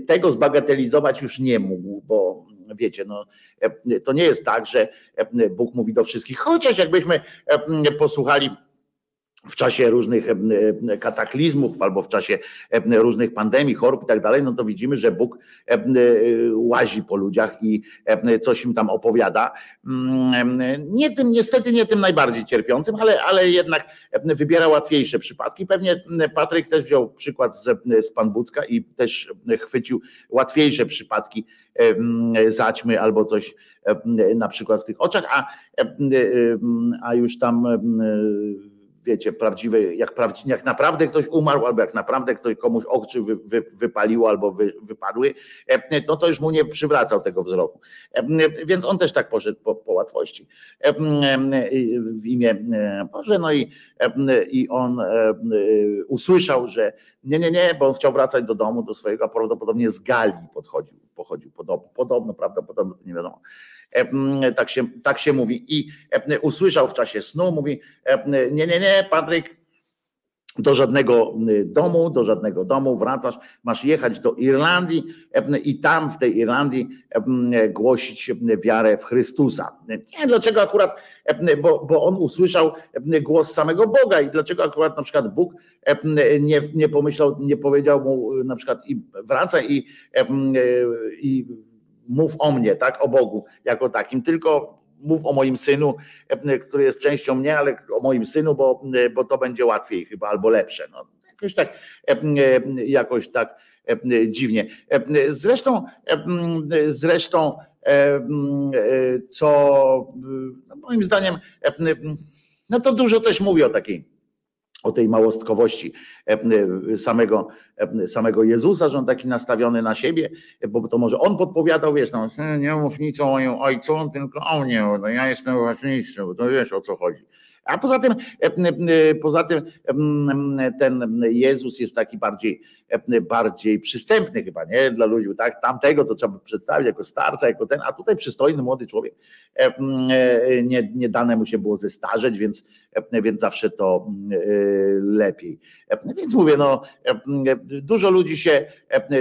Tego zbagatelizować już nie mógł, bo wiecie, no, e, to nie jest tak, że e, Bóg mówi do wszystkich, chociaż jakbyśmy e, posłuchali w czasie różnych kataklizmów albo w czasie różnych pandemii, chorób i tak dalej, no to widzimy, że Bóg łazi po ludziach i coś im tam opowiada. Mm, nie tym, niestety nie tym najbardziej cierpiącym, ale, ale jednak wybiera łatwiejsze przypadki. Pewnie Patryk też wziął przykład z, z Pan Bucka i też chwycił łatwiejsze przypadki zaćmy albo coś na przykład w tych oczach, a, a już tam wiecie, prawdziwe, jak, prawdzi, jak naprawdę ktoś umarł, albo jak naprawdę ktoś komuś oczy wy, wy, wypaliło albo wy, wypadły, to to już mu nie przywracał tego wzroku. Więc on też tak poszedł po, po łatwości w imię Boże, no i, i on usłyszał, że nie, nie, nie, bo on chciał wracać do domu, do swojego, a prawdopodobnie z Galii podchodził, pochodził podobno, podobno, prawdopodobnie, nie wiadomo. Tak się, tak się mówi. I usłyszał w czasie snu, mówi, nie, nie, nie, Patryk, do żadnego domu, do żadnego domu wracasz, masz jechać do Irlandii i tam w tej Irlandii głosić wiarę w Chrystusa. Nie, dlaczego akurat, bo, bo on usłyszał głos samego Boga i dlaczego akurat na przykład Bóg nie, nie pomyślał, nie powiedział mu na przykład i wracaj i, i mów o mnie, tak, o Bogu jako takim, tylko mów o moim synu, który jest częścią mnie, ale o moim synu, bo, bo to będzie łatwiej chyba albo lepsze. No, jakoś tak, jakoś tak dziwnie. Zresztą, zresztą co moim zdaniem, no to dużo też mówi o takiej o tej małostkowości samego, samego Jezusa, że on taki nastawiony na siebie, bo to może on podpowiadał, wiesz, no, nie mów nic o moim ojcu, tylko o mnie, no ja jestem ważniejszy, bo to wiesz o co chodzi. A poza tym, poza tym ten Jezus jest taki bardziej, bardziej przystępny chyba, nie? Dla ludzi, tak? Tamtego to trzeba przedstawić jako starca, jako ten, a tutaj przystojny młody człowiek. Nie, nie dane mu się było zestarzeć, więc, więc zawsze to lepiej. Więc mówię, no, dużo ludzi się,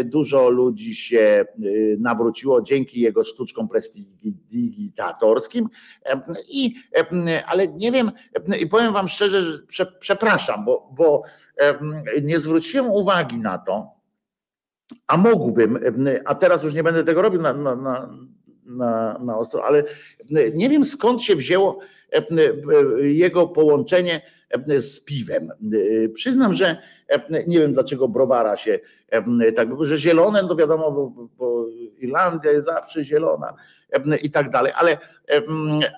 dużo ludzi się nawróciło dzięki jego sztuczkom prestidigitatorskim, i, ale nie wiem, i powiem wam szczerze, że przepraszam, bo, bo nie zwróciłem uwagi na to, a mógłbym, a teraz już nie będę tego robił na, na, na, na ostro, ale nie wiem skąd się wzięło jego połączenie z piwem. Przyznam, że nie wiem dlaczego browara się tak, że zielone, no wiadomo, bo, bo Irlandia jest zawsze zielona i tak dalej, ale,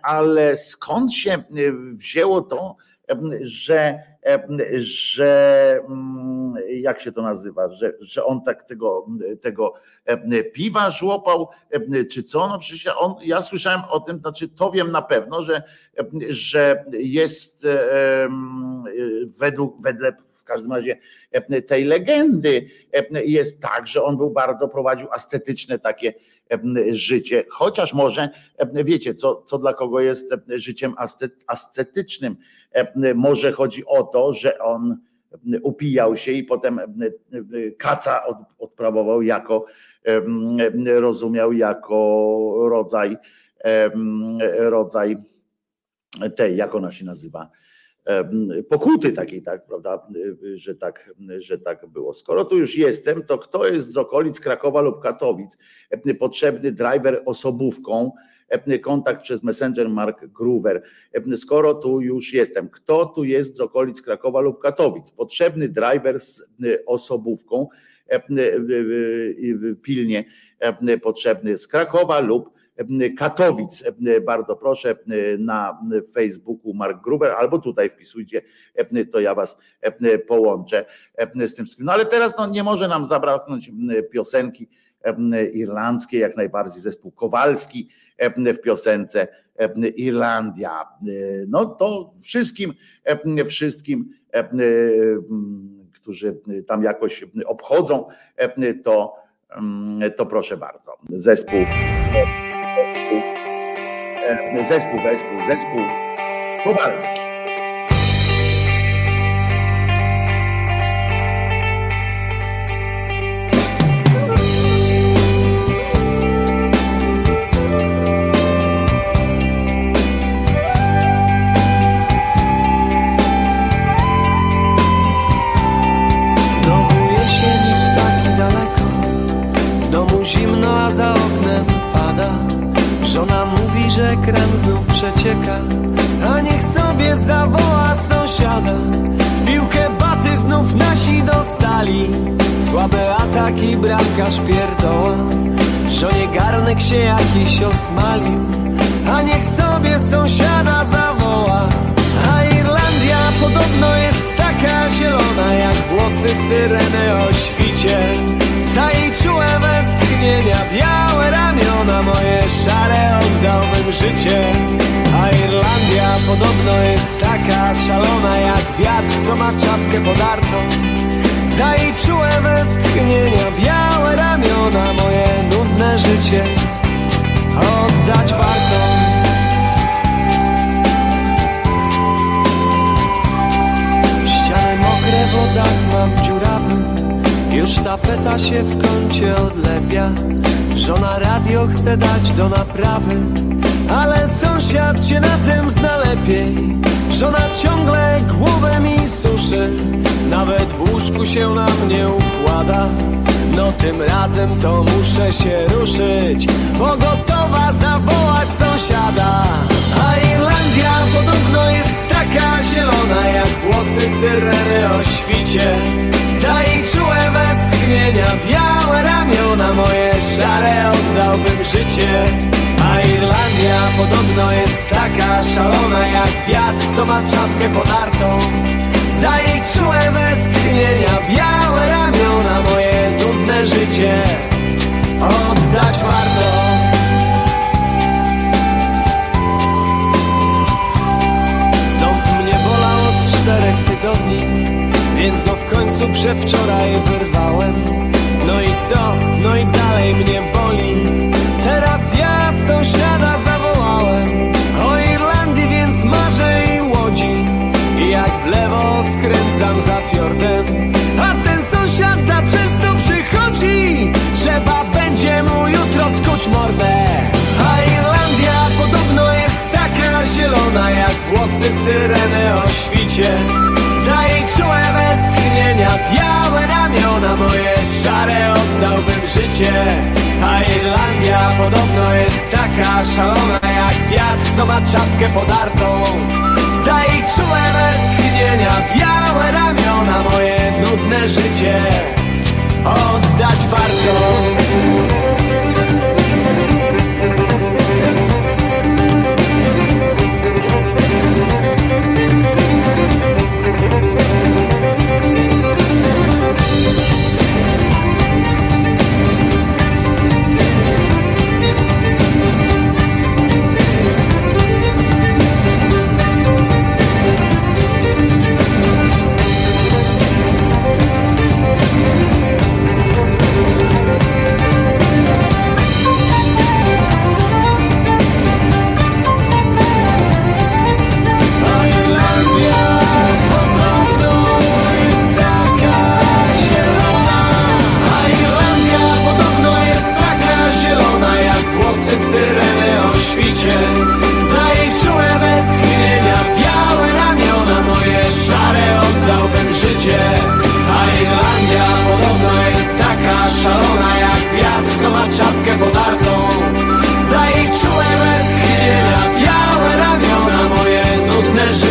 ale skąd się wzięło to, że, że jak się to nazywa, że, że on tak tego, tego piwa żłopał, czy co? No przecież on, ja słyszałem o tym, znaczy to wiem na pewno, że, że jest według, wedle każdym razie tej legendy jest tak, że on był bardzo, prowadził ascetyczne takie życie, chociaż może wiecie, co, co dla kogo jest życiem ascetycznym. Może chodzi o to, że on upijał się i potem kaca odprawował jako, rozumiał jako rodzaj, rodzaj tej, jak ona się nazywa, pokuty takiej, tak, prawda, że tak, że tak było. Skoro tu już jestem, to kto jest z okolic Krakowa lub Katowic potrzebny driver osobówką, kontakt przez Messenger Mark Groover. Skoro tu już jestem, kto tu jest z okolic Krakowa lub Katowic? Potrzebny driver z osobówką, pilnie potrzebny z Krakowa lub Katowic. Bardzo proszę na Facebooku Mark Gruber albo tutaj wpisujcie, to ja was połączę z tym wszystkim. No ale teraz no, nie może nam zabraknąć piosenki irlandzkiej, jak najbardziej zespół Kowalski w piosence Irlandia. No to wszystkim, wszystkim, którzy tam jakoś obchodzą, to, to proszę bardzo. Zespół zespół, zespół, zespół Kowalski. Bramkarz pierdoła Żonie garnek się jakiś osmalił A niech sobie sąsiada zawoła. A Irlandia podobno jest taka zielona Jak włosy syreny o świcie. Za jej czułe westchnienia Białe ramiona moje szare Oddałbym życie. A Irlandia podobno jest taka szalona Jak wiatr, co ma czapkę podartą Za jej czułe westchnienia Białe ramiona Moje nudne życie Oddać warto. Wodach mam dziurawy Już tapeta się w kącie odlepia. Żona radio chce dać do naprawy Ale sąsiad się na tym zna lepiej. Żona ciągle głowę mi suszy. Nawet w łóżku się na mnie układa. No tym razem to muszę się ruszyć Pogotowa zawołać sąsiada. A Irlandia podobno jest taka zielona Jak włosy syreny o świcie. Za jej czułe westchnienia Białe ramiona moje szare Oddałbym życie A Irlandia podobno jest taka szalona Jak wiatr, co ma czapkę podartą. Za jej czułe westchnienia Białe ramiona moje nudne życie Oddać warto. Czterech tygodni Więc go w końcu przedwczoraj wyrwałem. No i co? No i dalej mnie boli. Teraz ja sąsiada zawołałem O Irlandii więc marzę i łodzi. I jak w lewo skręcam za fiordem A ten sąsiad za często przychodzi. Trzeba będzie mu jutro skuć mordę. A Irlandia podobno jest taka zielona Jak włosy syreny o świcie Za czułe westchnienia Białe ramiona moje szare Oddałbym życie. A Irlandia podobno jest taka szalona Jak wiatr, co ma czapkę podartą. Za czułe westchnienia Białe ramiona moje nudne życie Oddać warto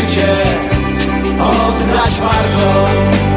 życie oddać warto.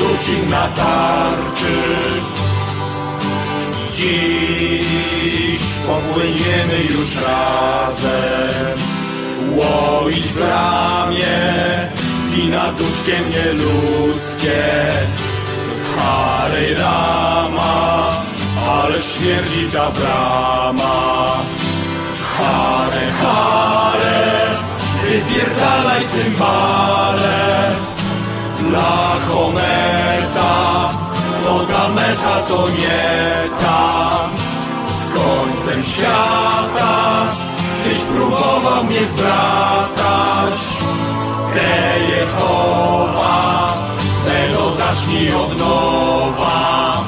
wrócił na tarczy. Dziś popłyniemy już razem, łoić w bramie, wina duszkiem nieludzkie. Harej Rama, ale śmierdzi ta brama. Hare, hare, wypierdalaj cymbale. Dla Hometa To ta meta to nie ta. Z końcem świata Tyś próbował mnie zbratać. Te Jehowa Tego zacznij od nowa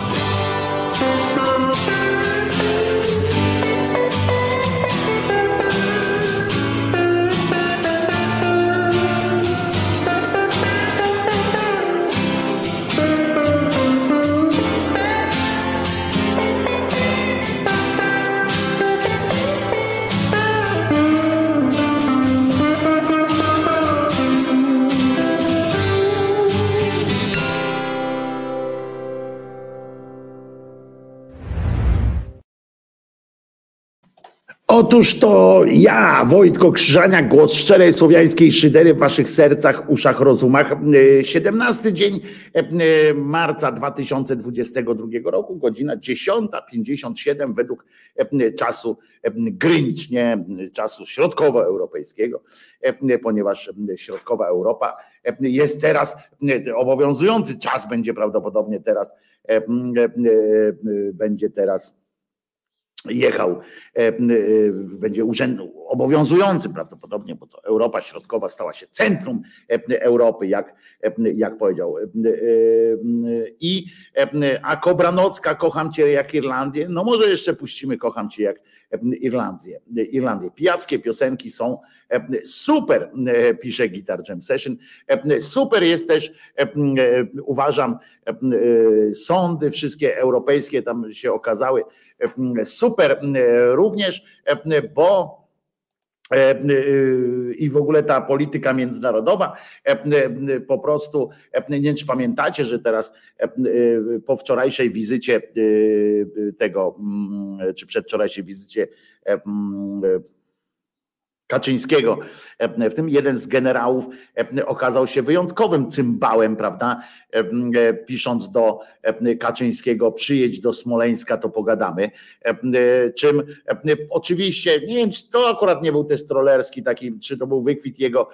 Otóż to ja, Wojtko Krzyżania, głos szczerej słowiańskiej szydery w waszych sercach, uszach, rozumach. 17 dzień e, marca 2022 roku, godzina 10.57 według e, czasu e, Greenwich, nie czasu środkowoeuropejskiego, ponieważ środkowa Europa jest teraz, obowiązujący czas będzie prawdopodobnie teraz, będzie teraz jechał, e, e, będzie urzędu obowiązujący prawdopodobnie, bo to Europa Środkowa stała się centrum e, Europy, jak, jak powiedział. I a Kobranocka, kocham cię jak Irlandię, no może jeszcze puścimy kocham cię jak Irlandię. Irlandię. Pijackie piosenki są super, pisze Guitar Jam Session. Super jest też, uważam, sądy wszystkie europejskie tam się okazały super również, bo i w ogóle ta polityka międzynarodowa, po prostu, nie wiem czy pamiętacie, że teraz po wczorajszej wizycie tego, czy przedwczorajszej wizycie Kaczyńskiego. E, w tym jeden z generałów e, okazał się wyjątkowym cymbałem, prawda? E, pisząc do Kaczyńskiego, przyjedź do Smoleńska, to pogadamy. Czym oczywiście, nie wiem, czy to akurat nie był też trollerski taki, czy to był wykwit jego,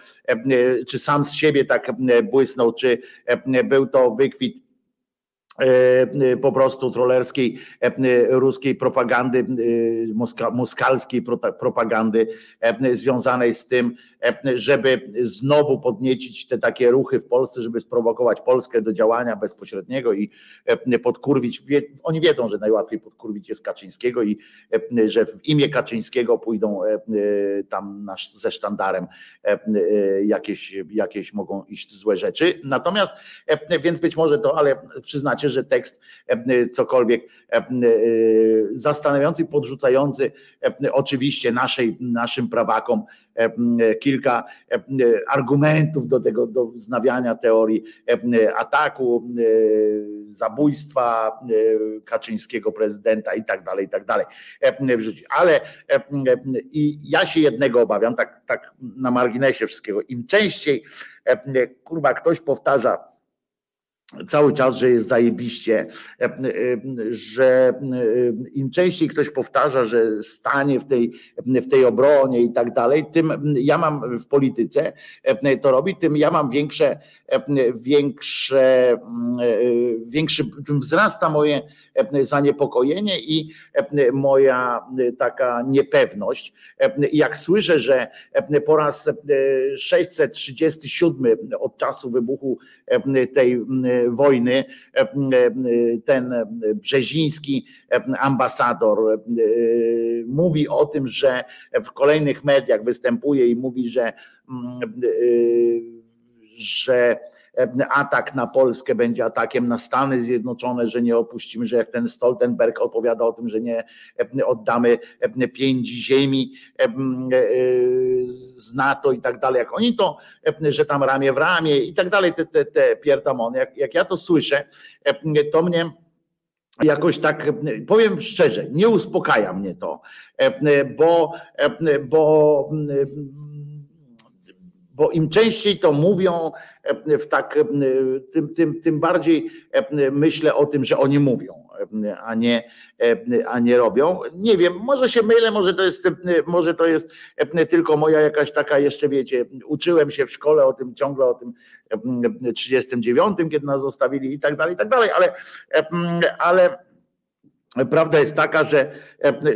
czy sam z siebie tak błysnął, czy był to wykwit po prostu trollerskiej e, ruskiej propagandy, moskalskiej propagandy związanej z tym, żeby znowu podniecić te takie ruchy w Polsce, żeby sprowokować Polskę do działania bezpośredniego i podkurwić. Oni wiedzą, że najłatwiej podkurwić jest Kaczyńskiego i że w imię Kaczyńskiego pójdą tam ze sztandarem jakieś, jakieś mogą iść złe rzeczy. Natomiast, więc być może to, ale przyznacie, że tekst cokolwiek zastanawiający, podrzucający oczywiście naszej, naszym prawakom kilka argumentów do tego, do wznawiania teorii ataku, zabójstwa Kaczyńskiego prezydenta i tak dalej, i tak dalej Ale i ja się jednego obawiam, tak, tak na marginesie wszystkiego, im częściej kurwa ktoś powtarza cały czas, że jest zajebiście, e, e, że e, im częściej ktoś powtarza, że stanie w tej, w tej obronie i tak dalej, tym ja mam w polityce to robi, tym ja mam większe, większe, większy, tym wzrasta moje zaniepokojenie i moja taka niepewność. Jak słyszę, że po raz 637 od czasu wybuchu tej wojny ten brzeziński ambasador mówi o tym, że w kolejnych mediach występuje i mówi, że że atak na Polskę będzie atakiem na Stany Zjednoczone, że nie opuścimy, że jak ten Stoltenberg opowiada o tym, że nie oddamy pięć ziemi z NATO i tak dalej, jak oni to, że tam ramię w ramię i tak dalej, te, te, te pierdamony, jak, jak ja to słyszę, to mnie jakoś tak, powiem szczerze, nie uspokaja mnie to, bo, bo bo im częściej to mówią, w tak, tym, tym, tym bardziej myślę o tym, że oni mówią. a nie, a nie robią. Nie wiem, może się mylę, może to jest, może to jest tylko moja jakaś taka jeszcze, wiecie, uczyłem się w szkole o tym ciągle o tym 39, kiedy nas zostawili i tak dalej, i tak dalej, ale, ale Prawda jest taka, że,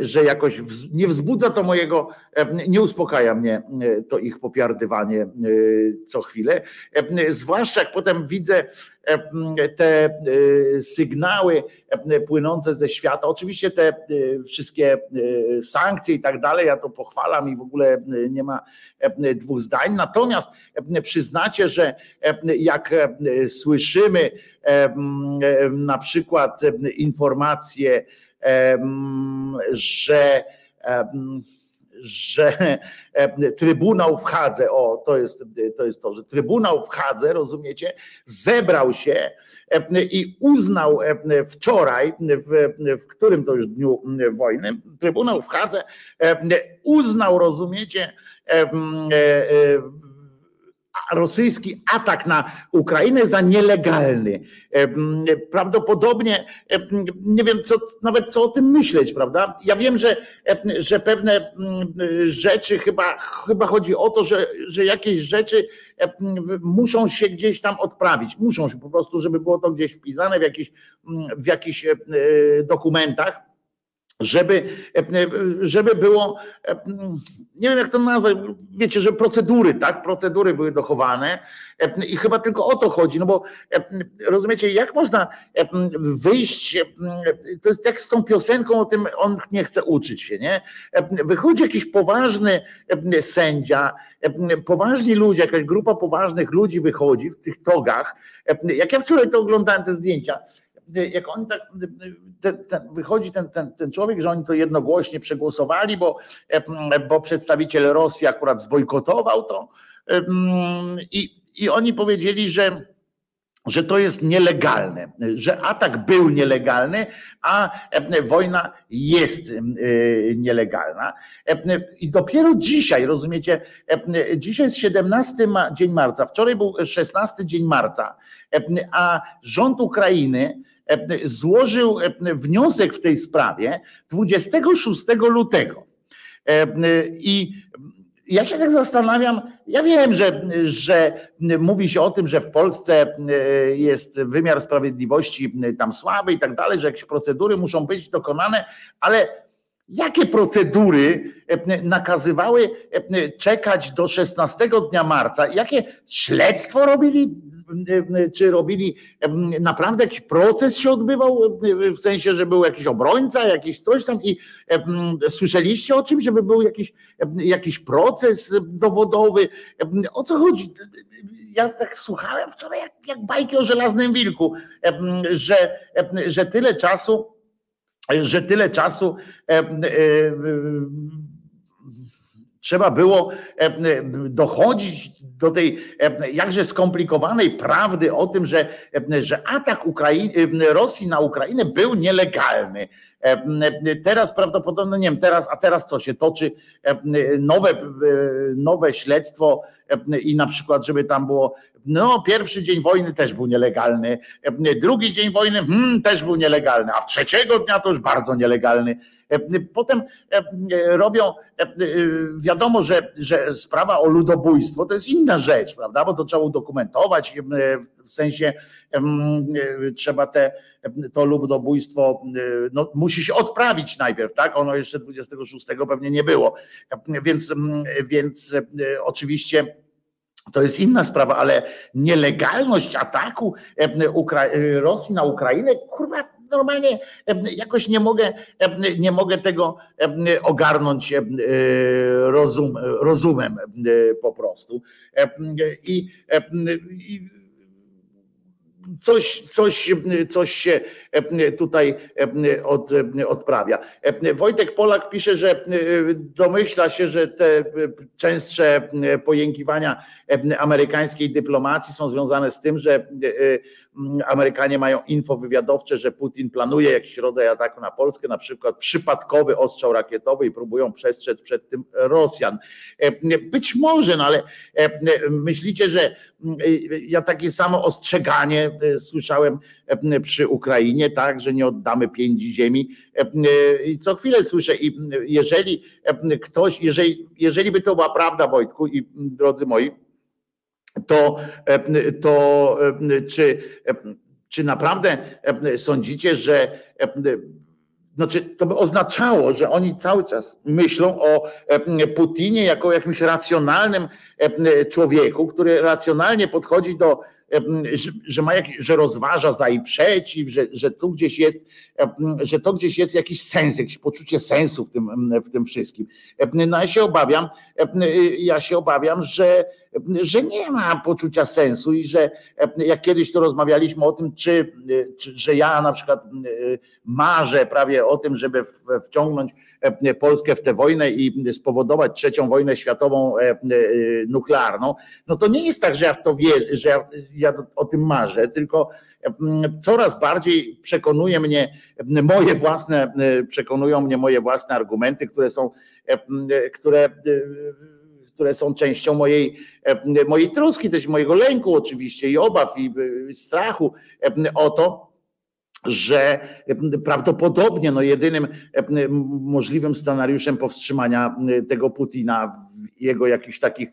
że jakoś nie wzbudza to mojego, nie uspokaja mnie e, to ich popiardywanie e, co chwilę. Zwłaszcza jak potem widzę te e, sygnały płynące ze świata. Oczywiście te wszystkie sankcje i tak dalej, ja to pochwalam i w ogóle nie ma dwóch zdań. Natomiast przyznacie, że jak słyszymy na przykład informacje, że że Trybunał w Hadze, o to jest, to jest to, że Trybunał w Hadze, rozumiecie, zebrał się i uznał wczoraj, w, w którym to już dniu wojny, Trybunał w Hadze uznał, rozumiecie, rosyjski atak na Ukrainę za nielegalny. Prawdopodobnie nie wiem, co, nawet co o tym myśleć, prawda? Ja wiem, że, że pewne rzeczy chyba, chyba chodzi o to, że, że jakieś rzeczy muszą się gdzieś tam odprawić. Muszą się po prostu, żeby było to gdzieś wpisane w jakichś, w jakichś dokumentach żeby, żeby było, nie wiem jak to nazwać, wiecie, że procedury, tak, procedury były dochowane i chyba tylko o to chodzi, no bo rozumiecie, jak można wyjść, to jest jak z tą piosenką o tym, on nie chce uczyć się, nie? Wychodzi jakiś poważny sędzia, poważni ludzie, jakaś grupa poważnych ludzi wychodzi w tych togach, jak ja wczoraj to oglądałem te zdjęcia, jak oni tak, ten, ten, wychodzi ten, ten, ten człowiek, że oni to jednogłośnie przegłosowali, bo, bo przedstawiciel Rosji akurat zbojkotował to i, i oni powiedzieli, że że to jest nielegalne, że atak był nielegalny, a wojna jest nielegalna. I dopiero dzisiaj, rozumiecie, dzisiaj jest 17 dzień marca, wczoraj był 16 dzień marca, a rząd Ukrainy E, złożył e, wniosek w tej sprawie 26 lutego. E, I ja się tak zastanawiam, ja wiem, że, że mówi się o tym, że w Polsce jest wymiar sprawiedliwości tam słaby i tak dalej, że jakieś procedury muszą być dokonane, ale jakie procedury nakazywały czekać do 16 dnia marca? Jakie śledztwo robili czy robili, naprawdę jakiś proces się odbywał, w sensie, że był jakiś obrońca, jakiś coś tam i słyszeliście o czym, żeby był jakiś, jakiś proces dowodowy, o co chodzi? Ja tak słuchałem wczoraj jak, jak bajki o żelaznym wilku, że, że tyle czasu, że tyle czasu trzeba było dochodzić do tej jakże skomplikowanej prawdy o tym, że, że atak Ukrainy, Rosji na Ukrainę był nielegalny. Teraz prawdopodobnie, nie wiem, teraz, a teraz co się toczy nowe, nowe śledztwo i na przykład, żeby tam było, no pierwszy dzień wojny też był nielegalny, drugi dzień wojny hmm, też był nielegalny, a trzeciego dnia to już bardzo nielegalny. Potem robią, wiadomo, że, że sprawa o ludobójstwo to jest inna rzecz, prawda, bo to trzeba udokumentować, w sensie trzeba te, to ludobójstwo no, musi się odprawić najpierw, tak, ono jeszcze 26 pewnie nie było, więc, więc oczywiście to jest inna sprawa, ale nielegalność ataku Rosji na Ukrainę, kurwa, normalnie jakoś nie mogę, nie mogę tego ogarnąć rozum, rozumem po prostu. I, i coś, coś, coś się tutaj od, odprawia. Wojtek Polak pisze, że domyśla się, że te częstsze pojękiwania amerykańskiej dyplomacji są związane z tym, że Amerykanie mają info wywiadowcze, że Putin planuje jakiś rodzaj ataku na Polskę, na przykład przypadkowy ostrzał rakietowy i próbują przestrzec przed tym Rosjan. Być może, no ale myślicie, że ja takie samo ostrzeganie słyszałem przy Ukrainie, tak, że nie oddamy pięci ziemi. I co chwilę słyszę, i jeżeli ktoś, jeżeli, jeżeli by to była prawda, Wojtku i drodzy moi, to, to czy, czy naprawdę sądzicie, że znaczy, to by oznaczało, że oni cały czas myślą o Putinie jako jakimś racjonalnym człowieku, który racjonalnie podchodzi do że, że, ma jakiś, że rozważa za i przeciw, że, że tu gdzieś jest, że to gdzieś jest jakiś sens, jakieś poczucie sensu w tym, w tym wszystkim. No ja się obawiam, ja się obawiam, że, że nie ma poczucia sensu i że jak kiedyś to rozmawialiśmy o tym, czy, czy że ja na przykład marzę prawie o tym, żeby wciągnąć Polskę w tę wojnę i spowodować trzecią wojnę światową nuklearną, no to nie jest tak, że ja w to wierzę, że ja, ja o tym marzę, tylko coraz bardziej przekonuje mnie moje własne, przekonują mnie moje własne argumenty, które są, które które są częścią mojej, mojej troski, też mojego lęku oczywiście i obaw i strachu o to, że prawdopodobnie no jedynym możliwym scenariuszem powstrzymania tego Putina w jego jakichś takich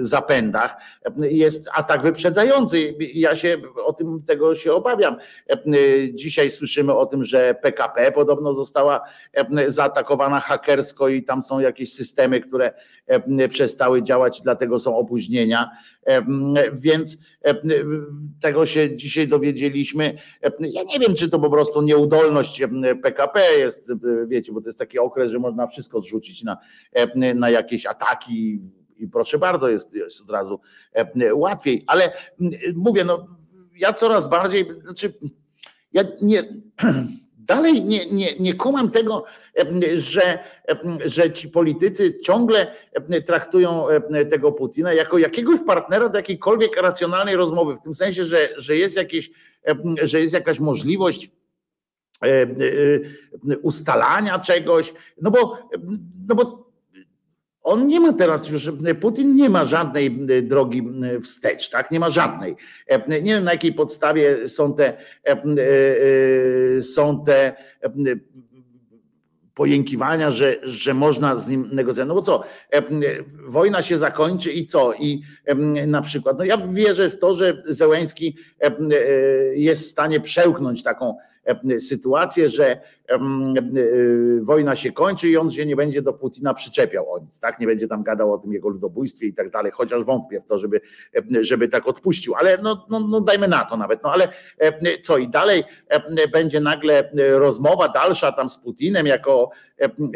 zapędach jest atak wyprzedzający. Ja się o tym tego się obawiam. Dzisiaj słyszymy o tym, że PKP podobno została zaatakowana hakersko i tam są jakieś systemy, które przestały działać, dlatego są opóźnienia. Więc tego się dzisiaj dowiedzieliśmy. Ja nie wiem, czy to po prostu nieudolność PKP jest, wiecie, bo to jest taki okres, że można wszystko zrzucić na, na jakieś ataki i proszę bardzo, jest, jest od razu łatwiej. Ale mówię, no ja coraz bardziej, znaczy ja nie (clears throat) Dalej nie, nie, nie kumam tego, że, że ci politycy ciągle traktują tego Putina jako jakiegoś partnera do jakiejkolwiek racjonalnej rozmowy, w tym sensie, że, że, jest, jakieś, że jest jakaś możliwość ustalania czegoś, no bo, no bo on nie ma teraz już, Putin nie ma żadnej e, drogi wstecz, tak? Nie ma żadnej. E, nie wiem na jakiej podstawie są te, e, są te pojękiwania, że, że można z nim negocjować. No bo co, wojna się zakończy i co? I na przykład, no ja wierzę w to, że Zełęński jest w stanie przełknąć taką sytuację, że wojna się kończy i on się nie będzie do Putina przyczepiał o nic, tak? Nie będzie tam gadał o tym jego ludobójstwie i tak dalej, chociaż wątpię w to, żeby, żeby tak odpuścił, ale no, no, no dajmy na to nawet, no ale co i dalej będzie nagle rozmowa dalsza tam z Putinem jako,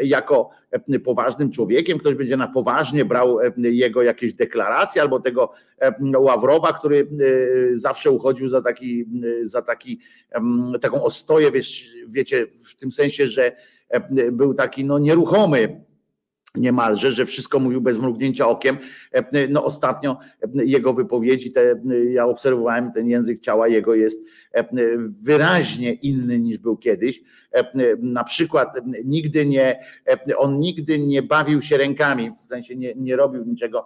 jako poważnym człowiekiem, ktoś będzie na poważnie brał jego jakieś deklaracje albo tego Ławrowa, który zawsze uchodził za taki, za taki taką ostoję, wiecie, w tym sensie, że e, był taki no, nieruchomy niemalże, że wszystko mówił bez mrugnięcia okiem. E, no ostatnio e, jego wypowiedzi, te, ja obserwowałem ten język ciała jego jest wyraźnie inny niż był kiedyś. Na przykład nigdy nie, on nigdy nie bawił się rękami, w sensie nie, nie robił niczego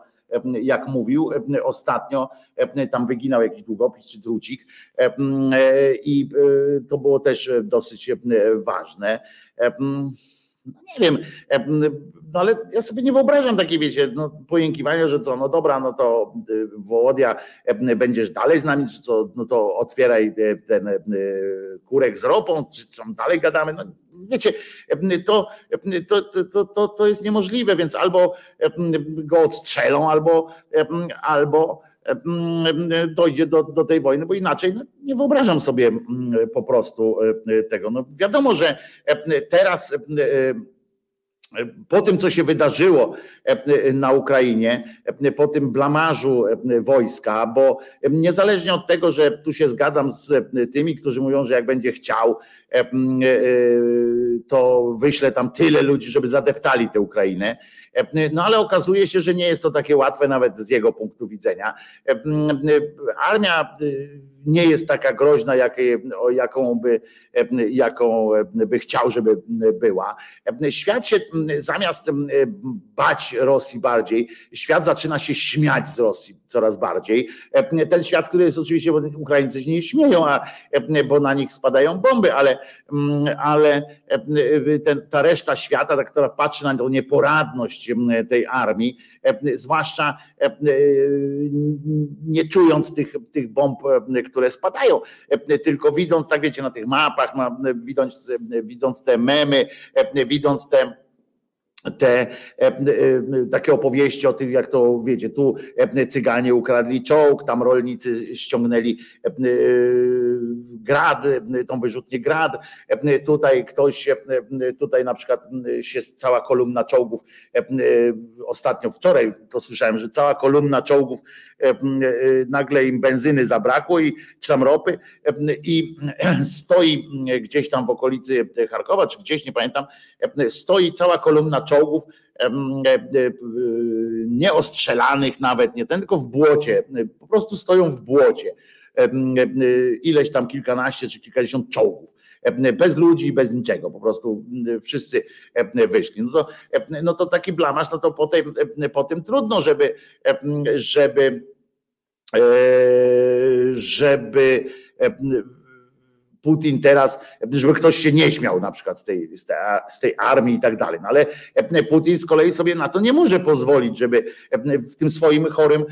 jak mówił ostatnio, tam wyginał jakiś długopis czy drucik i to było też dosyć ważne. No nie wiem, no ale ja sobie nie wyobrażam takiej, wiecie, no, pojękiwania, że co, no dobra, no to Wołodia, będziesz dalej z nami, czy co, no to otwieraj ten kurek z ropą, czy tam dalej gadamy, no wiecie, to, to, to, to, to jest niemożliwe, więc albo go odstrzelą, albo, albo dojdzie do, do tej wojny, bo inaczej no, nie wyobrażam sobie po prostu tego. No wiadomo, że teraz po tym, co się wydarzyło na Ukrainie, po tym blamarzu wojska, bo niezależnie od tego, że tu się zgadzam z tymi, którzy mówią, że jak będzie chciał, to wyślę tam tyle ludzi, żeby zadeptali tę Ukrainę. No ale okazuje się, że nie jest to takie łatwe nawet z jego punktu widzenia. Armia nie jest taka groźna, jak, jaką, by, jaką by chciał, żeby była. Świat się zamiast bać Rosji bardziej, świat zaczyna się śmiać z Rosji coraz bardziej. Ten świat, który jest oczywiście, bo Ukraińcy się nie śmieją, a, bo na nich spadają bomby, ale, ale ten, ta reszta świata, ta, która patrzy na tą nieporadność tej armii, zwłaszcza nie czując tych, tych bomb, które spadają, tylko widząc, tak wiecie, na tych mapach, widząc, widząc te memy, widząc te te e, e, takie opowieści o tym, jak to wiecie, tu e, cyganie ukradli czołg, tam rolnicy ściągnęli grad, tą wyrzutnię grad, tutaj ktoś, tutaj na przykład się cała kolumna czołgów, ostatnio wczoraj to słyszałem, że cała kolumna czołgów nagle im benzyny zabrakło i czy tam ropy i (clears throat) stoi gdzieś tam w okolicy Charkowa, czy gdzieś, nie pamiętam, stoi cała kolumna czołgów nieostrzelanych nawet, nie ten, tylko w błocie, po prostu stoją w błocie. Ileś tam kilkanaście czy kilkadziesiąt czołgów bez ludzi, bez niczego, po prostu wszyscy wyszli. No to, no to taki blamasz, no to potem, potem trudno, żeby, żeby, żeby Putin teraz, żeby ktoś się nie śmiał na przykład z tej, z tej, armii i tak dalej. No ale Putin z kolei sobie na to nie może pozwolić, żeby w tym swoim chorym,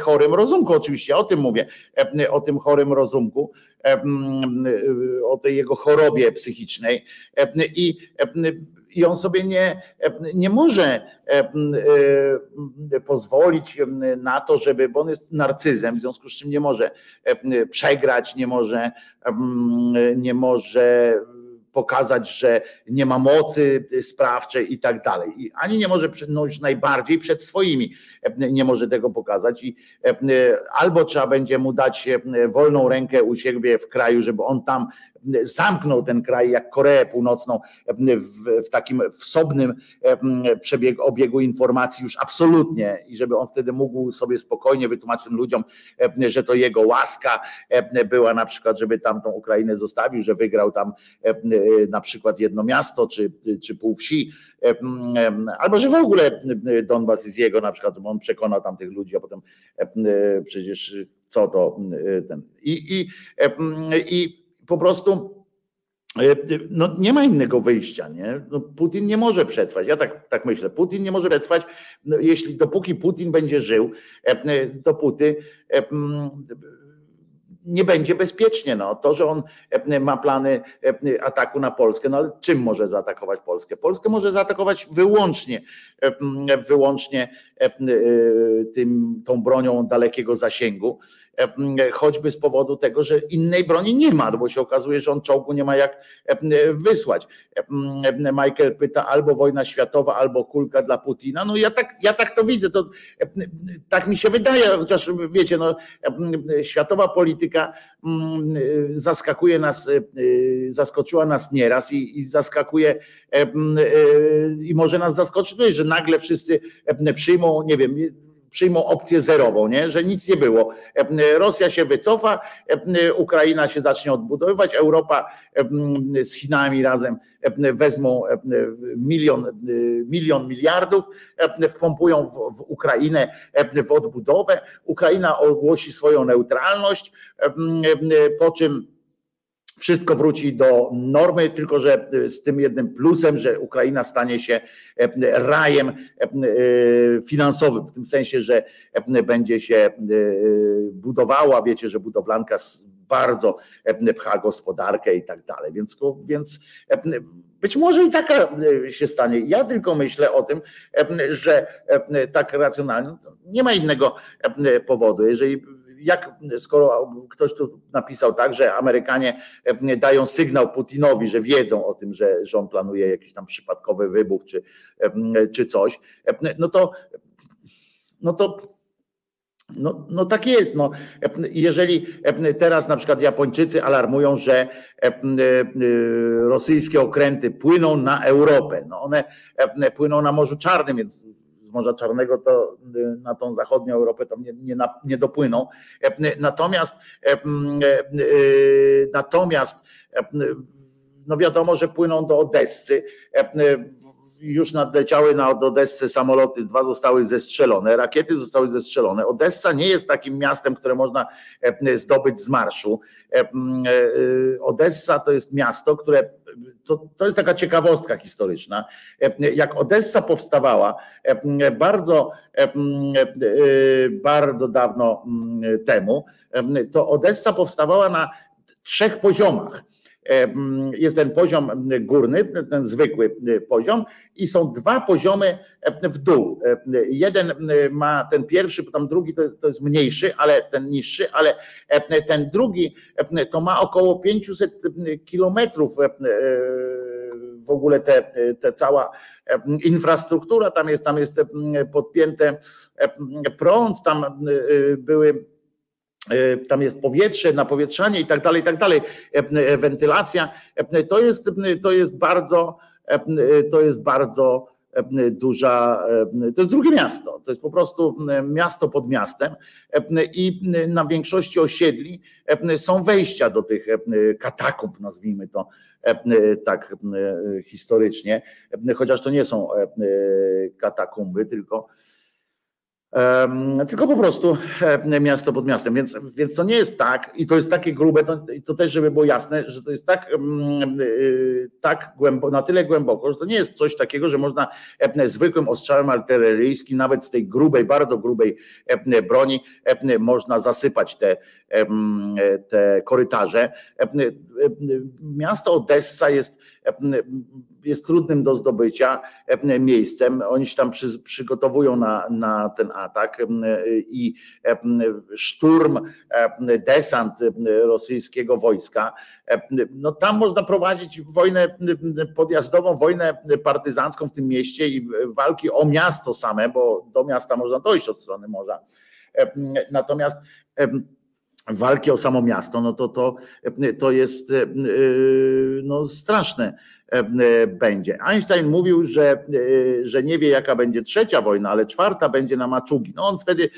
chorym rozumku, oczywiście o tym mówię, o tym chorym rozumku, o tej jego chorobie psychicznej i i on sobie nie, nie może e, e, pozwolić na to, żeby, bo on jest narcyzem, w związku z czym nie może przegrać, nie może, nie może pokazać, że nie ma mocy sprawczej i tak dalej. I ani nie może, no już najbardziej przed swoimi nie może tego pokazać i albo trzeba będzie mu dać wolną rękę u siebie w kraju, żeby on tam zamknął ten kraj jak Koreę Północną w, w takim wsobnym przebiegu, obiegu informacji już absolutnie i żeby on wtedy mógł sobie spokojnie wytłumaczyć tym ludziom, że to jego łaska była na przykład, żeby tam tą Ukrainę zostawił, że wygrał tam na przykład jedno miasto czy, czy pół wsi, albo że w ogóle Donbas jest jego na przykład, bo on przekonał tam tych ludzi, a potem przecież co to ten. I, i, i po prostu e, no, nie ma innego wyjścia. Nie? No, Putin nie może przetrwać. Ja tak, tak myślę. Putin nie może przetrwać, no, jeśli dopóki Putin będzie żył, e, dopóty e, nie będzie bezpiecznie. No. To, że on ma plany ataku na Polskę, no ale czym może zaatakować Polskę? Polskę może zaatakować wyłącznie, wyłącznie tym, tą bronią dalekiego zasięgu choćby z powodu tego, że innej broni nie ma, bo się okazuje, że on czołgu nie ma jak wysłać. Michael pyta albo wojna światowa, albo kulka dla Putina. No ja tak, ja tak to widzę, to tak mi się wydaje, chociaż wiecie, no, światowa polityka zaskakuje nas, zaskoczyła nas nieraz i, i zaskakuje i może nas zaskoczyć, że nagle wszyscy przyjmą, nie wiem, przyjmą opcję zerową, nie? że nic nie było. Rosja się wycofa, Ukraina się zacznie odbudowywać, Europa z Chinami razem wezmą milion, milion miliardów, wpompują w, w Ukrainę w odbudowę. Ukraina ogłosi swoją neutralność, po czym wszystko wróci do normy, tylko że e, z tym jednym plusem, że Ukraina stanie się e, rajem e, finansowym, w tym sensie, że będzie się budowała, wiecie, że budowlanka bardzo pcha gospodarkę i tak dalej. Więc, więc być może i taka się stanie. Ja tylko myślę o tym, że tak racjonalnie nie ma innego powodu. Jeżeli jak skoro ktoś tu napisał tak, że Amerykanie e, dają sygnał Putinowi, że wiedzą o tym, że, on planuje jakiś tam przypadkowy wybuch czy, e, czy coś, e, no to, no to No, no tak jest. No. Jeżeli teraz na przykład Japończycy alarmują, że rosyjskie okręty płyną na Europę, no one płyną na Morzu Czarnym, więc Morza Czarnego to na tą zachodnią Europę tam nie, nie, nie dopłyną. Natomiast natomiast no wiadomo, że płyną do Odessy już nadleciały na Odessę samoloty, dwa zostały zestrzelone, rakiety zostały zestrzelone. Odessa nie jest takim miastem, które można e, zdobyć z marszu. E, e, Odessa to jest miasto, które to, to jest taka ciekawostka historyczna. Jak Odessa powstawała bardzo, bardzo dawno temu, to Odessa powstawała na trzech poziomach jest ten poziom górny, ten zwykły poziom i są dwa poziomy w dół. Jeden ma ten pierwszy, tam drugi to, to jest mniejszy, ale ten niższy, ale ten drugi to ma około 500 kilometrów w ogóle te, te cała infrastruktura tam jest, tam jest podpięte prąd, tam były E, tam jest powietrze, napowietrzanie i tak dalej, i tak dalej, e, e, wentylacja. To jest, to jest bardzo, to jest bardzo duża, to jest drugie miasto, to jest po prostu miasto pod miastem. I na większości osiedli są wejścia do tych katakumb, nazwijmy to tak historycznie, chociaż to nie są katakumby, tylko tylko po prostu miasto pod miastem. Więc, więc to nie jest tak, i to jest takie grube, to, to też, żeby było jasne, że to jest tak, y, tak głęboko, na tyle głęboko, że to nie jest coś takiego, że można zwykłym ostrzałem artyleryjskim, nawet z tej grubej, bardzo grubej broni, można zasypać te, te korytarze. Miasto Odessa jest jest trudnym do zdobycia miejscem. Oni się tam przy, przygotowują na, na ten atak i szturm, desant rosyjskiego wojska. No tam można prowadzić wojnę podjazdową, wojnę partyzancką w tym mieście i walki o miasto same, bo do miasta można dojść od strony morza. Natomiast walki o samo miasto, no to, to, to jest no, straszne będzie. Einstein mówił, że, że nie wie, jaka będzie trzecia wojna, ale czwarta będzie na maczugi. No on wtedy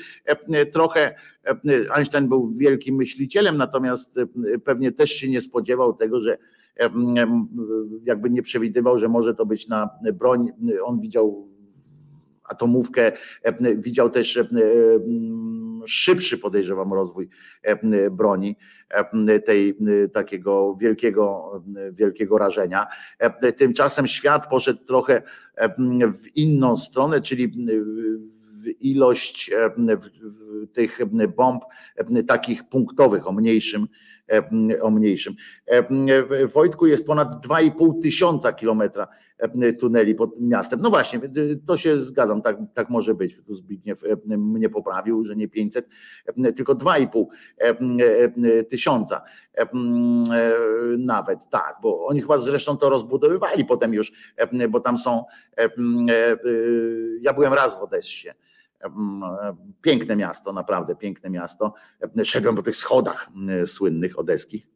trochę, Einstein był wielkim myślicielem, natomiast pewnie też się nie spodziewał tego, że jakby nie przewidywał, że może to być na broń. On widział atomówkę, widział też szybszy, podejrzewam, rozwój broni tej takiego wielkiego, wielkiego rażenia. Tymczasem świat poszedł trochę w inną stronę, czyli ilość tych bomb takich punktowych o mniejszym o mniejszym. Wojtku jest ponad 2,5 tysiąca kilometra tuneli pod miastem. No właśnie, to się zgadzam, tak, tak może być. Tu Zbigniew mnie poprawił, że nie 500, tylko 2,5 tysiąca nawet, tak, bo oni chyba zresztą to rozbudowywali potem już, bo tam są, ja byłem raz w Odessie, Piękne miasto, naprawdę piękne miasto. Szedłem po tych schodach słynnych odeskich.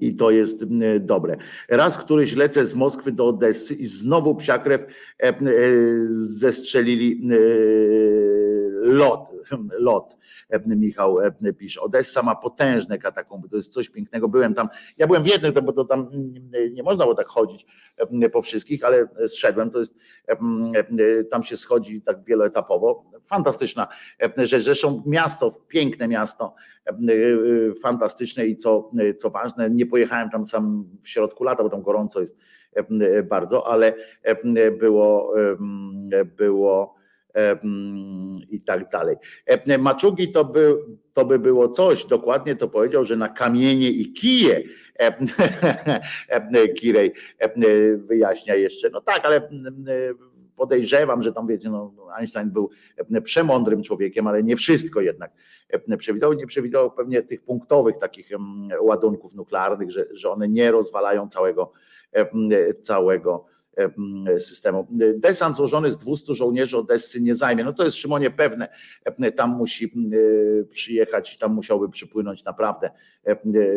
I to jest dobre. Raz któryś lecę z Moskwy do Odessy i znowu psiakrew zestrzelili lot, lot. Michał pisze. Odessa ma potężne katakumby, to jest coś pięknego. Byłem tam, ja byłem w jednym, bo to tam nie można było tak chodzić po wszystkich, ale zszedłem, to jest, tam się schodzi tak wieloetapowo. Fantastyczna rzecz. Zresztą miasto, piękne miasto, fantastyczne i co, co ważne, nie pojechałem tam sam w środku lata, bo tam gorąco jest bardzo, ale było, było i tak dalej. Maczugi to by, to by było coś, dokładnie to powiedział, że na kamienie i kije (laughs) Kirej wyjaśnia jeszcze. No tak, ale podejrzewam, że tam wiecie, no, Einstein był przemądrym człowiekiem, ale nie wszystko jednak przewidywał. Nie przewidywał pewnie tych punktowych takich ładunków nuklearnych, że, że one nie rozwalają całego, całego systemu. Desant złożony z 200 żołnierzy Odessy nie zajmie. No to jest Szymonie pewne. Tam musi przyjechać, tam musiałby przypłynąć naprawdę,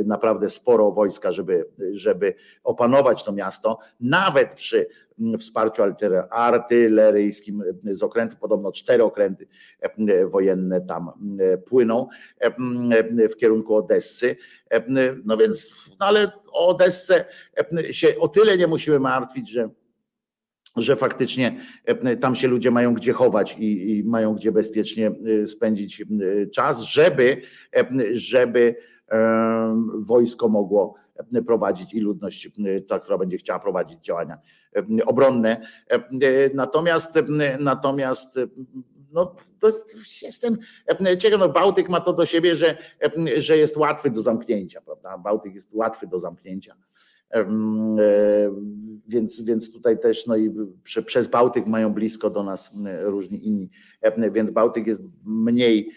naprawdę sporo wojska, żeby, żeby opanować to miasto. Nawet przy wsparciu artyleryjskim z okrętu, podobno cztery okręty wojenne tam płyną w kierunku Odessy. No więc, no ale o Odessę się o tyle nie musimy martwić, że że faktycznie tam się ludzie mają gdzie chować i, i, mają gdzie bezpiecznie spędzić czas, żeby, żeby wojsko mogło prowadzić i ludność, ta, która będzie chciała prowadzić działania obronne. Natomiast, natomiast no, to jest, jestem ciekaw, no Bałtyk ma to do siebie, że, że jest łatwy do zamknięcia, prawda? Bałtyk jest łatwy do zamknięcia. E, więc, więc tutaj też no i przez Bałtyk mają blisko do nas różni inni, więc Bałtyk jest mniej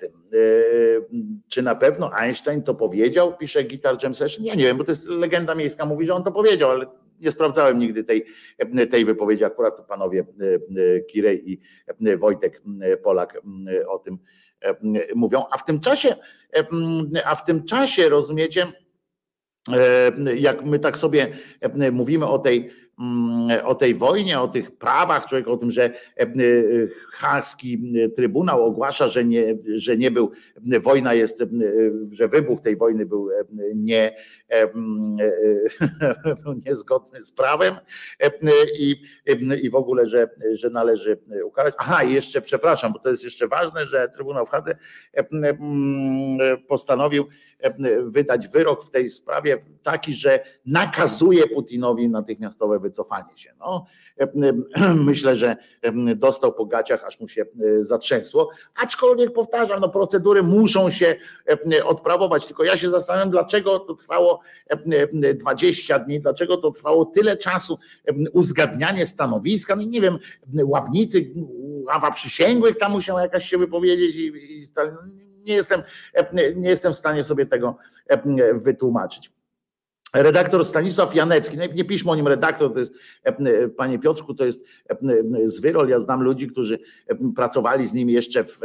tym. Czy na pewno Einstein to powiedział, pisze Guitar Jam Session? Ja nie wiem, bo to jest legenda miejska, mówi, że on to powiedział, ale nie sprawdzałem nigdy tej, tej wypowiedzi. Akurat panowie Kirej i Wojtek Polak o tym mówią. A w tym czasie, a w tym czasie, rozumiecie, jak my tak sobie mówimy o tej Mm, o tej wojnie, o tych prawach człowieka, o tym, że e, e, haski Trybunał ogłasza, że nie, że nie był, wojna jest, e, że wybuch tej wojny był nie, (laughs) niezgodny z prawem i, i w ogóle, że, że należy ukarać. Aha, jeszcze przepraszam, bo to jest jeszcze ważne, że Trybunał w Hadze postanowił wydać wyrok w tej sprawie taki, że nakazuje Putinowi natychmiastowe wycofanie się. No, (clears throat) myślę, że dostał po gaciach, aż mu się zatrzęsło. Aczkolwiek powtarzam, no, procedury muszą się odprawować. Tylko ja się zastanawiam, dlaczego to trwało 20 dni, dlaczego to trwało tyle czasu, uzgadnianie stanowiska. No nie wiem, ławnicy, ława przysięgłych tam musiał jakaś się wypowiedzieć i, i nie jestem, nie jestem w stanie sobie tego wytłumaczyć. Redaktor Stanisław Janecki, nie piszmy o nim redaktor, to jest, panie Piotrku, to jest zwyrol. Ja znam ludzi, którzy pracowali z nim jeszcze, w,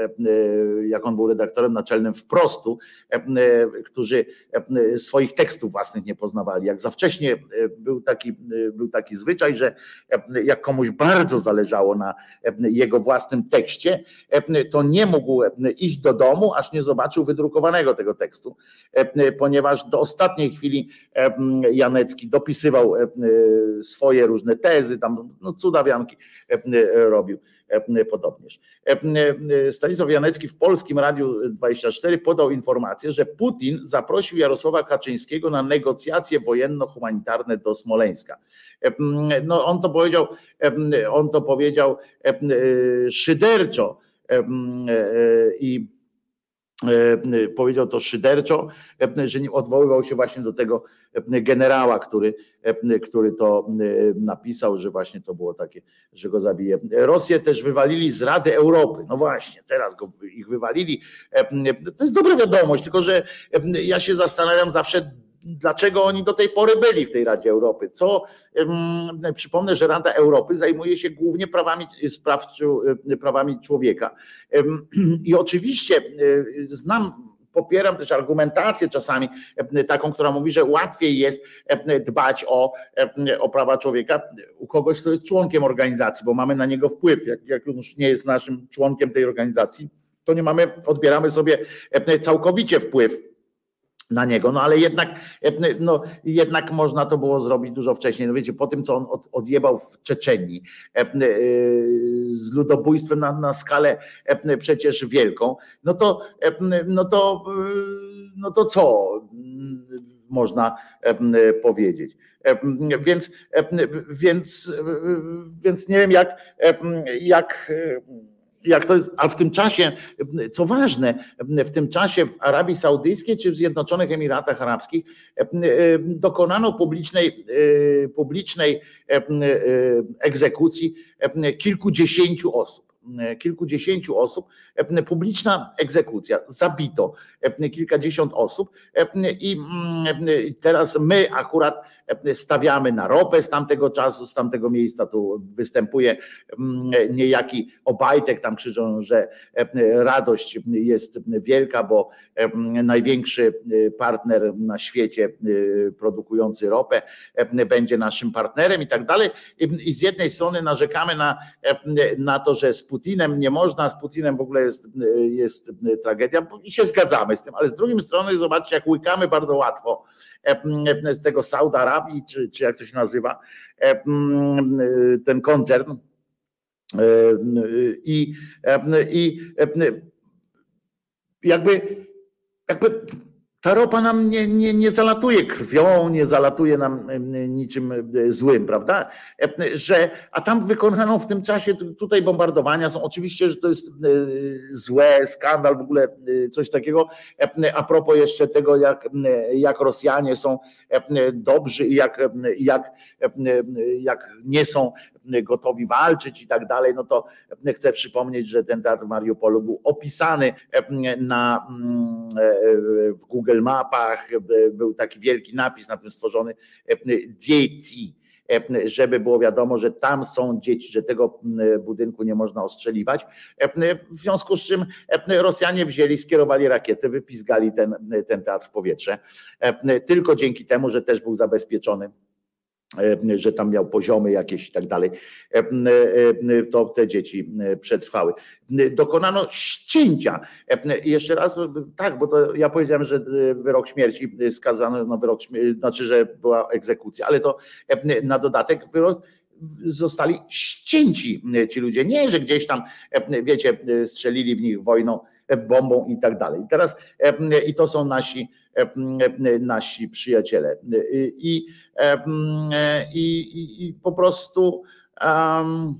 jak on był redaktorem naczelnym w Prostu, którzy swoich tekstów własnych nie poznawali. Jak za wcześnie był taki, był taki zwyczaj, że jak komuś bardzo zależało na jego własnym tekście, to nie mógł iść do domu, aż nie zobaczył wydrukowanego tego tekstu, ponieważ do ostatniej chwili Janecki dopisywał e, e, swoje różne tezy, tam no, cudawianki e, robił podobnież. Stanisław Janecki w Polskim Radiu 24 podał informację, że Putin zaprosił Jarosława Kaczyńskiego na negocjacje wojenno-humanitarne do Smoleńska. No on to powiedział, on to powiedział szyderczo i powiedział to szyderczo, e, że nie odwoływał się właśnie do tego e, generała, który, który to napisał, że właśnie to było takie, że go zabije. Rosję też wywalili z Rady Europy. No właśnie, teraz go, ich wywalili. To jest dobra wiadomość, tylko że ja się zastanawiam zawsze, dlaczego oni do tej pory byli w tej Radzie Europy. Co przypomnę, że Rada Europy zajmuje się głównie prawami, spraw, prawami człowieka. (clears throat) I oczywiście e, znam popieram też argumentację czasami taką, która mówi, że łatwiej jest dbać o, o prawa człowieka u kogoś, kto jest członkiem organizacji, bo mamy na niego wpływ. Jak, jak już nie jest naszym członkiem tej organizacji, to nie mamy, odbieramy sobie całkowicie wpływ na niego, no ale jednak, no, jednak można to było zrobić dużo wcześniej. No wiecie, po tym, co on od, odjebał w Czeczenii e, z ludobójstwem na, na skalę przecież wielką, no to, no to, no to co można powiedzieć. Więc, więc, więc nie wiem, jak, jak jak to jest, a w tym czasie, co ważne, w tym czasie w Arabii Saudyjskiej czy w Zjednoczonych Emiratach Arabskich dokonano publicznej, publicznej egzekucji kilkudziesięciu osób. Kilkudziesięciu osób, publiczna egzekucja, zabito kilkadziesiąt osób. I teraz my akurat stawiamy na ropę z tamtego czasu, z tamtego miejsca tu występuje mm, niejaki Obajtek, tam krzyczą, że radość jest wielka, bo największy partner na świecie produkujący ropę będzie naszym partnerem i tak dalej. I z jednej strony narzekamy na, na to, że z Putinem nie można, z Putinem w ogóle jest, jest tragedia i się zgadzamy z tym, ale z drugiej strony zobaczcie, jak łykamy bardzo łatwo z tego Saudi Arabii, czy, czy jak to się nazywa, ten koncern. I, i jakby, jakby ta ropa nam nie, nie, nie zalatuje krwią, nie zalatuje nam niczym e, złym, prawda? E, że, a tam wykonano w tym czasie, tutaj bombardowania są, oczywiście, że to jest e, złe, skandal, w ogóle coś takiego. A propos jeszcze tego, jak, jak Rosjanie są dobrzy i jak, jak, jak nie są gotowi walczyć i tak dalej, no to chcę przypomnieć, że ten teatr w Mariupolu był opisany na, w Google Mapach, był taki wielki napis na tym stworzony dzieci, żeby było wiadomo, że tam są dzieci, że tego budynku nie można ostrzeliwać. W związku z czym Rosjanie wzięli, skierowali rakiety, wypizgali ten, ten teatr w powietrze. Tylko dzięki temu, że też był zabezpieczony E, że tam miał poziomy jakieś i tak dalej, e, e, to te dzieci przetrwały. Dokonano ścięcia. Jeszcze raz, tak, bo to ja powiedziałem, że wyrok śmierci skazano, no wyrok, znaczy, że była egzekucja, ale to na dodatek wyrok zostali ścięci ci ludzie. Nie, że gdzieś tam, wiecie, strzelili w nich wojną, bombą i tak dalej. Teraz i to są nasi nasi przyjaciele. I, i, i, i po prostu um,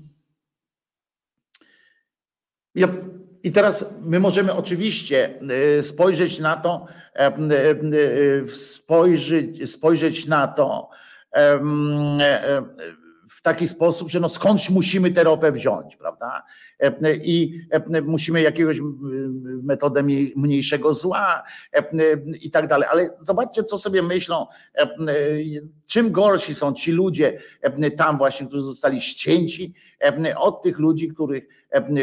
ja, i teraz my możemy oczywiście spojrzeć na to, spojrzeć, spojrzeć na to w taki sposób, że no skądś musimy tę ropę wziąć, prawda? I musimy jakiegoś metodę mniejszego zła i tak dalej. Ale zobaczcie, co sobie myślą, czym gorsi są ci ludzie tam właśnie, którzy zostali ścięci od tych ludzi, których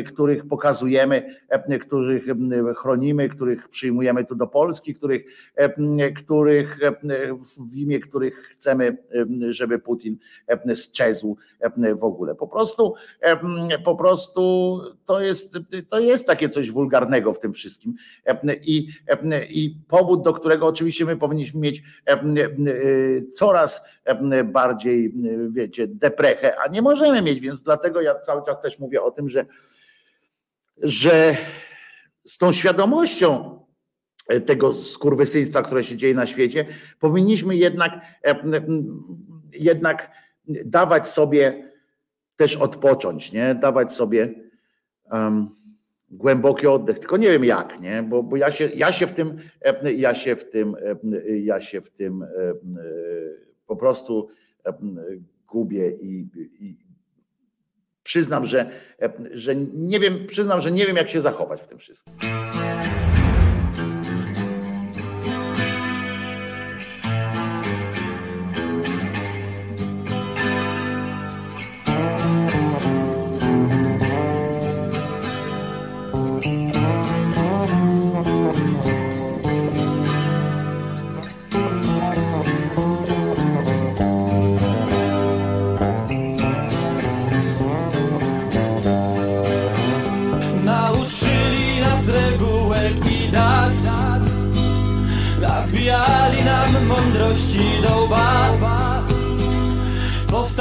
których pokazujemy, których chronimy, których przyjmujemy tu do Polski, których, których w imię których chcemy, żeby Putin sczezł w ogóle. Po prostu, po prostu to jest, to jest takie coś wulgarnego w tym wszystkim. I, I powód, do którego oczywiście my powinniśmy mieć coraz bardziej, wiecie, deprechę, a nie możemy mieć, więc dlatego ja cały czas też mówię o tym, że że z tą świadomością tego skurwysyństwa, które się dzieje na świecie, powinniśmy jednak, e, jednak dawać sobie też odpocząć, nie? dawać sobie um, głęboki oddech, tylko nie wiem jak, nie? Bo, bo ja, się, ja się w tym, e, ja się w tym, e, ja się w tym po prostu gubię i, i, przyznam, że, że nie wiem, przyznam, że nie wiem, jak się zachować w tym wszystkim.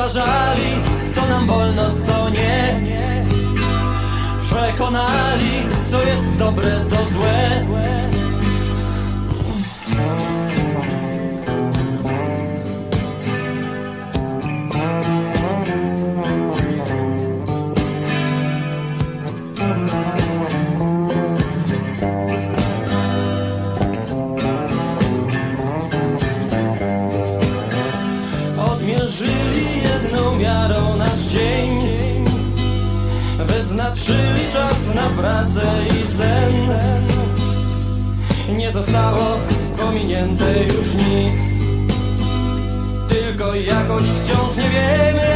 Powtarzali, co nam wolno, co nie. Przekonali, co jest dobre, co złe Pominięte już nic. Tylko jakoś wciąż nie wiemy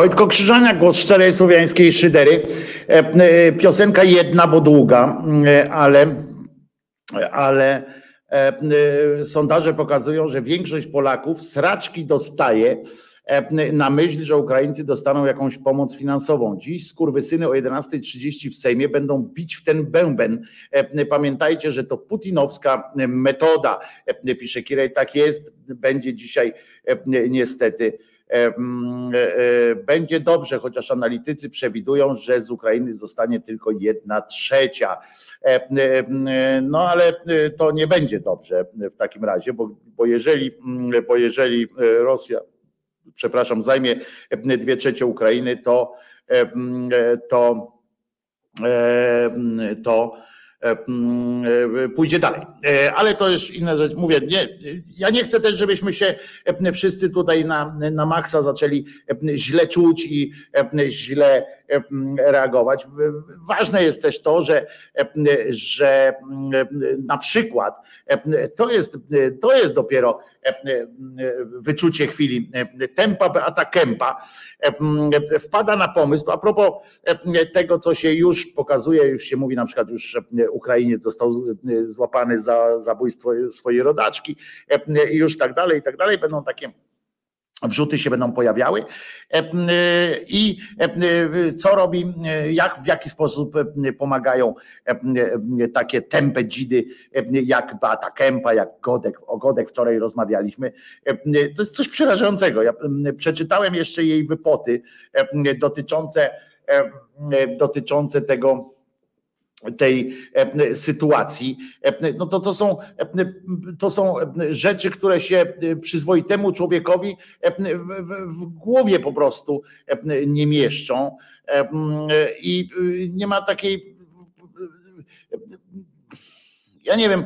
Wojtko Krzyżania, głos szczerej słowiańskiej szydery. Piosenka jedna, bo długa, ale, ale sondaże pokazują, że większość Polaków sraczki dostaje E, na myśl, że Ukraińcy dostaną jakąś pomoc finansową. Dziś skurwysyny o 11.30 w Sejmie będą bić w ten bęben. E, pamiętajcie, że to putinowska metoda, e, pisze Kirej, tak jest, będzie dzisiaj niestety będzie dobrze, chociaż analitycy przewidują, że z Ukrainy zostanie tylko jedna trzecia. No ale to nie będzie dobrze w takim razie, bo, bo, jeżeli, bo jeżeli Rosja przepraszam, zajmie e, dwie trzecie Ukrainy, to e, to e, to pójdzie dalej. Ale to już inna rzecz. Mówię, nie, ja nie chcę też, żebyśmy się wszyscy tutaj na, na maksa zaczęli źle czuć i źle reagować. Ważne jest też to, że, że na przykład to jest, to jest dopiero wyczucie chwili. Tempa Beata Kempa wpada na pomysł, a propos tego, co się już pokazuje, już się mówi na przykład już Ukrainie został złapany za zabójstwo swojej rodaczki i już tak dalej, i tak dalej. Będą takie wrzuty się będą pojawiały e, i e, co robi, jak, w jaki sposób pomagają takie tempe dzidy, jak Beata Kępa, jak Godek, o Godek wczoraj rozmawialiśmy. To jest coś przerażającego. Ja przeczytałem jeszcze jej wypoty dotyczące, dotyczące tego, tej e, sytuacji, e, no to, to, są, e, to są rzeczy, które się przyzwoitemu człowiekowi w, głowie po prostu nie mieszczą. I nie ma takiej ja nie wiem,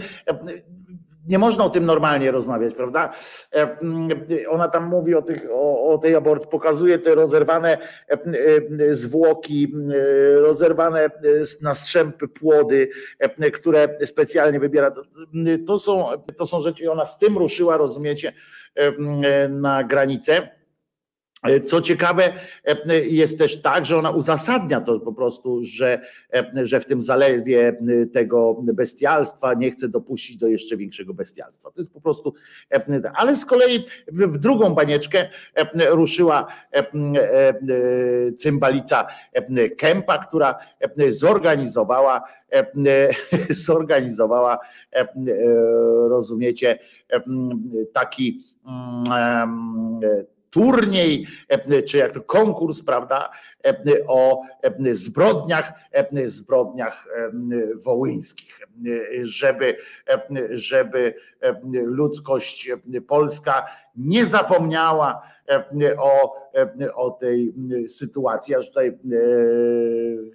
nie można o tym normalnie rozmawiać, prawda? E, ona tam mówi o, tych, o, o tej aborcji, pokazuje te rozerwane e, e, zwłoki, rozerwane na strzępy płody, które specjalnie wybiera. To są, to są rzeczy, ona z tym ruszyła, rozumiecie, na granicę co ciekawe, jest też tak, że ona uzasadnia to po prostu, że, że w tym zalewie tego bestialstwa nie chce dopuścić do jeszcze większego bestialstwa. To jest po prostu, ale z kolei w drugą banieczkę ruszyła cymbalica Kępa, która zorganizowała zorganizowała, rozumiecie, taki turniej, e, czy jak to konkurs, prawda, e, o e, zbrodniach, zbrodniach wołyńskich, żeby, żeby ludzkość polska nie zapomniała o, o tej sytuacji. Ja tutaj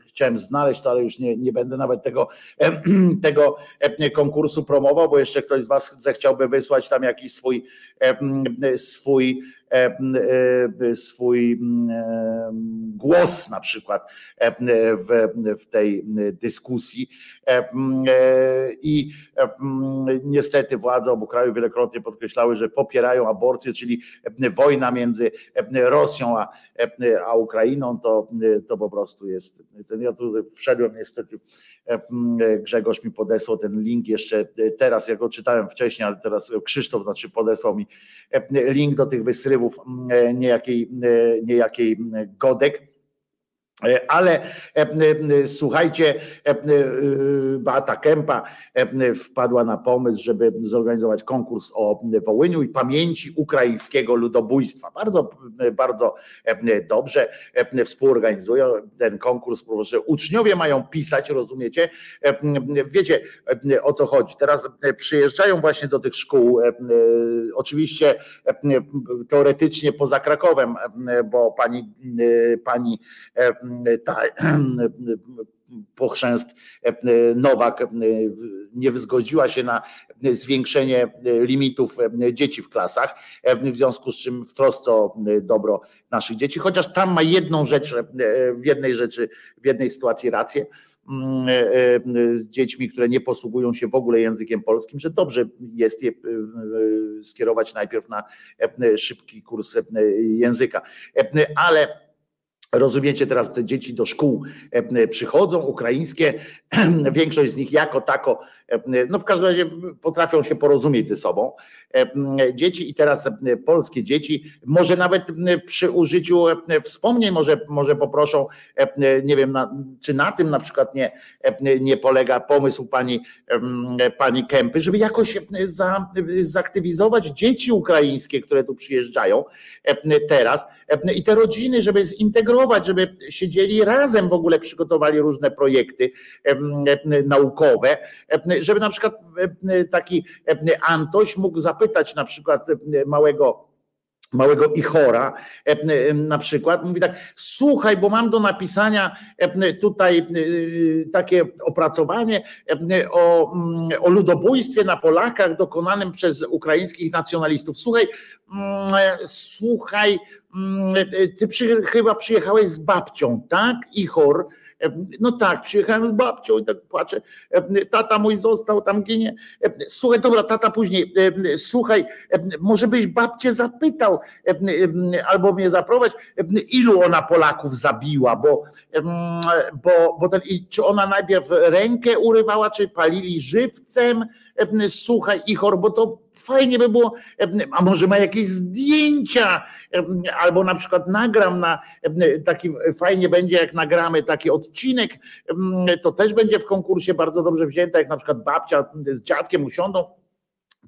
chciałem znaleźć to, ale już nie, nie będę nawet tego, (clears throat) tego konkursu promował, bo jeszcze ktoś z Was zechciałby wysłać tam jakiś swój swój swój e, głos na przykład w, w tej dyskusji. I niestety władze obu krajów wielokrotnie podkreślały, że popierają aborcję, czyli wojna między Rosją a, a Ukrainą, to, to po prostu jest. Ja tu wszedłem niestety, Grzegorz mi podesłał ten link jeszcze teraz, ja go czytałem wcześniej, ale teraz Krzysztof znaczy podesłał mi link do tych wysrywów niejakiej, niejakiej Godek. E, ale e, e, słuchajcie, Beata Kępa wpadła na pomysł, żeby zorganizować konkurs o Wołyniu i pamięci ukraińskiego ludobójstwa. Bardzo, bardzo dobrze współorganizują ten konkurs. Proszę, uczniowie mają pisać, rozumiecie? Wiecie o co chodzi. Teraz przyjeżdżają właśnie do tych szkół, oczywiście teoretycznie poza Krakowem, bo pani, pani ta (clears throat) pochrzęst Nowak nie zgodziła się na zwiększenie limitów dzieci w klasach, w związku z czym w trosce o dobro naszych dzieci, chociaż tam ma jedną rzecz, w jednej rzeczy, w jednej sytuacji rację, z dziećmi, które nie posługują się w ogóle językiem polskim, że dobrze jest je skierować najpierw na szybki kurs języka. Ale Rozumiecie, teraz te dzieci do szkół przychodzą, ukraińskie, (clears throat) większość z nich jako tako, no w każdym razie potrafią się porozumieć ze sobą. Dzieci i teraz polskie dzieci, może nawet przy użyciu wspomnień, może, może poproszą, nie wiem, na, czy na tym na przykład nie, nie polega pomysł pani, pani Kępy, żeby jakoś za, zaktywizować dzieci ukraińskie, które tu przyjeżdżają teraz i te rodziny, żeby zintegrować, żeby siedzieli razem w ogóle, przygotowali różne projekty naukowe, żeby na przykład taki Antoś mógł zapytać na przykład małego małego Ichora na przykład, mówi tak, słuchaj, bo mam do napisania tutaj takie opracowanie o, o ludobójstwie na Polakach dokonanym przez ukraińskich nacjonalistów. Słuchaj, słuchaj, ty przy, chyba przyjechałeś z babcią, tak, Ichor? No tak, przyjechałem z babcią i tak płaczę. Tata mój został, tam ginie. Słuchaj, dobra, tata później, słuchaj, może byś babcię zapytał albo mnie zaprowadź, ilu ona Polaków zabiła, bo, bo, bo ten, czy ona najpierw rękę urywała, czy palili żywcem, słuchaj, Ichor, bo to fajnie by było, a może ma jakieś zdjęcia, albo na przykład nagram na taki, fajnie będzie jak nagramy taki odcinek, to też będzie w konkursie bardzo dobrze wzięte, jak na przykład babcia z dziadkiem usiądą,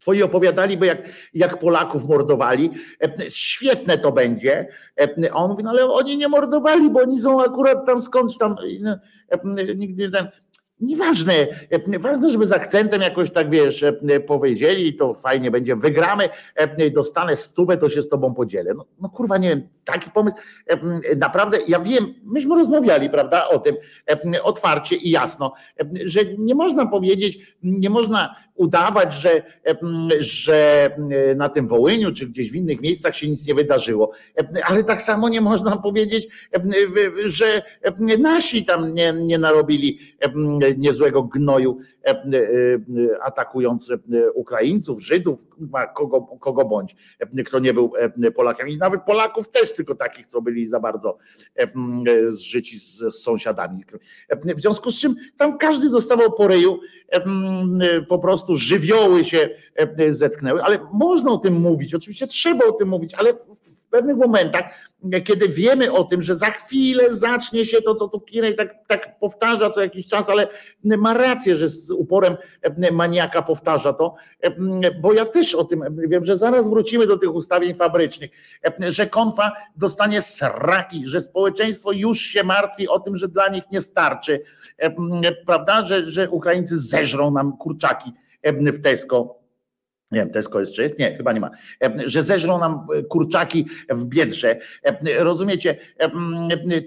Twoi opowiadaliby, jak, jak Polaków mordowali. Świetne to będzie. On mówi, no ale oni nie mordowali, bo oni są akurat tam skądś tam. Nigdy ten. Nieważne, ważne, żeby z akcentem jakoś tak wiesz, powiedzieli, to fajnie będzie, wygramy, dostanę stówę, to się z tobą podzielę. No, no kurwa, nie wiem, taki pomysł, naprawdę, ja wiem, myśmy rozmawiali, prawda, o tym otwarcie i jasno, że nie można powiedzieć, nie można udawać, że, że na tym Wołyniu, czy gdzieś w innych miejscach się nic nie wydarzyło, ale tak samo nie można powiedzieć, że nasi tam nie, nie narobili niezłego gnoju atakując e, Ukraińców, Żydów, kogo, kogo bądź, kto nie był Polakiem. I nawet Polaków też, tylko takich, co byli za bardzo zżyci z sąsiadami. W związku z czym tam każdy dostawał po po prostu żywioły się zetknęły, ale można o tym mówić, oczywiście trzeba o tym mówić, ale pewnych momentach kiedy wiemy o tym, że za chwilę zacznie się to, co tu Kirej tak, tak powtarza co jakiś czas, ale ma rację, że z uporem maniaka powtarza to, bo ja też o tym wiem, że zaraz wrócimy do tych ustawień fabrycznych, że konfa dostanie sraki, że społeczeństwo już się martwi o tym, że dla nich nie starczy, prawda, że, że Ukraińcy zeżrą nam kurczaki w Tesco nie wiem, Tesco jeszcze jest? Nie, chyba nie ma. E, że zeżrą nam e, kurczaki w Biedrze. E, rozumiecie?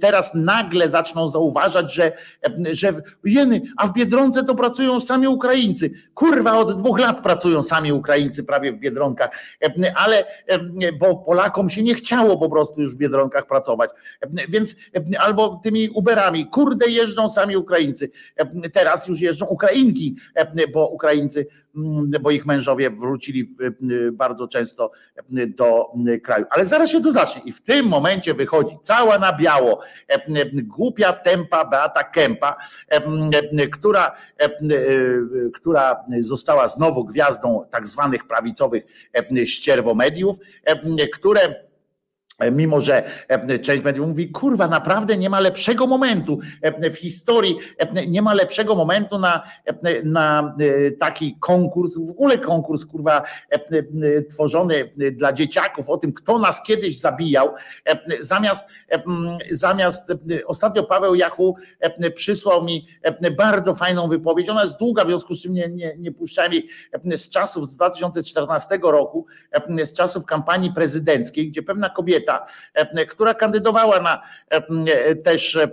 Teraz nagle zaczną zauważać, że, że jeny, a w Biedronce to pracują sami Ukraińcy. Kurwa, od dwóch lat pracują sami Ukraińcy prawie w Biedronkach, ale bo Polakom się nie chciało po prostu już w Biedronkach pracować. Więc albo tymi Uberami, kurde, jeżdżą sami Ukraińcy. Teraz już jeżdżą Ukrainki, bo Ukraińcy bo ich mężowie wrócili y, bardzo często y, do y, kraju. Ale zaraz się to zacznie i w tym momencie wychodzi cała na biało głupia tempa Beata Kępa, która, która została znowu gwiazdą tak zwanych prawicowych ścierwomediów, które E, mimo że e, część mediów mówi, kurwa, naprawdę nie ma lepszego momentu e, w historii, nie ma lepszego momentu na, na taki konkurs, w ogóle konkurs, kurwa, tworzony dla dzieciaków o tym, kto nas kiedyś zabijał. Zamiast, zamiast ostatnio Paweł Jachu przysłał mi bardzo fajną wypowiedź. Ona jest długa, w związku z czym nie, nie, nie puszczałem jej z czasów z 2014 roku, z czasów kampanii prezydenckiej, gdzie pewna kobieta, kobieta, e, która kandydowała na, e, też e,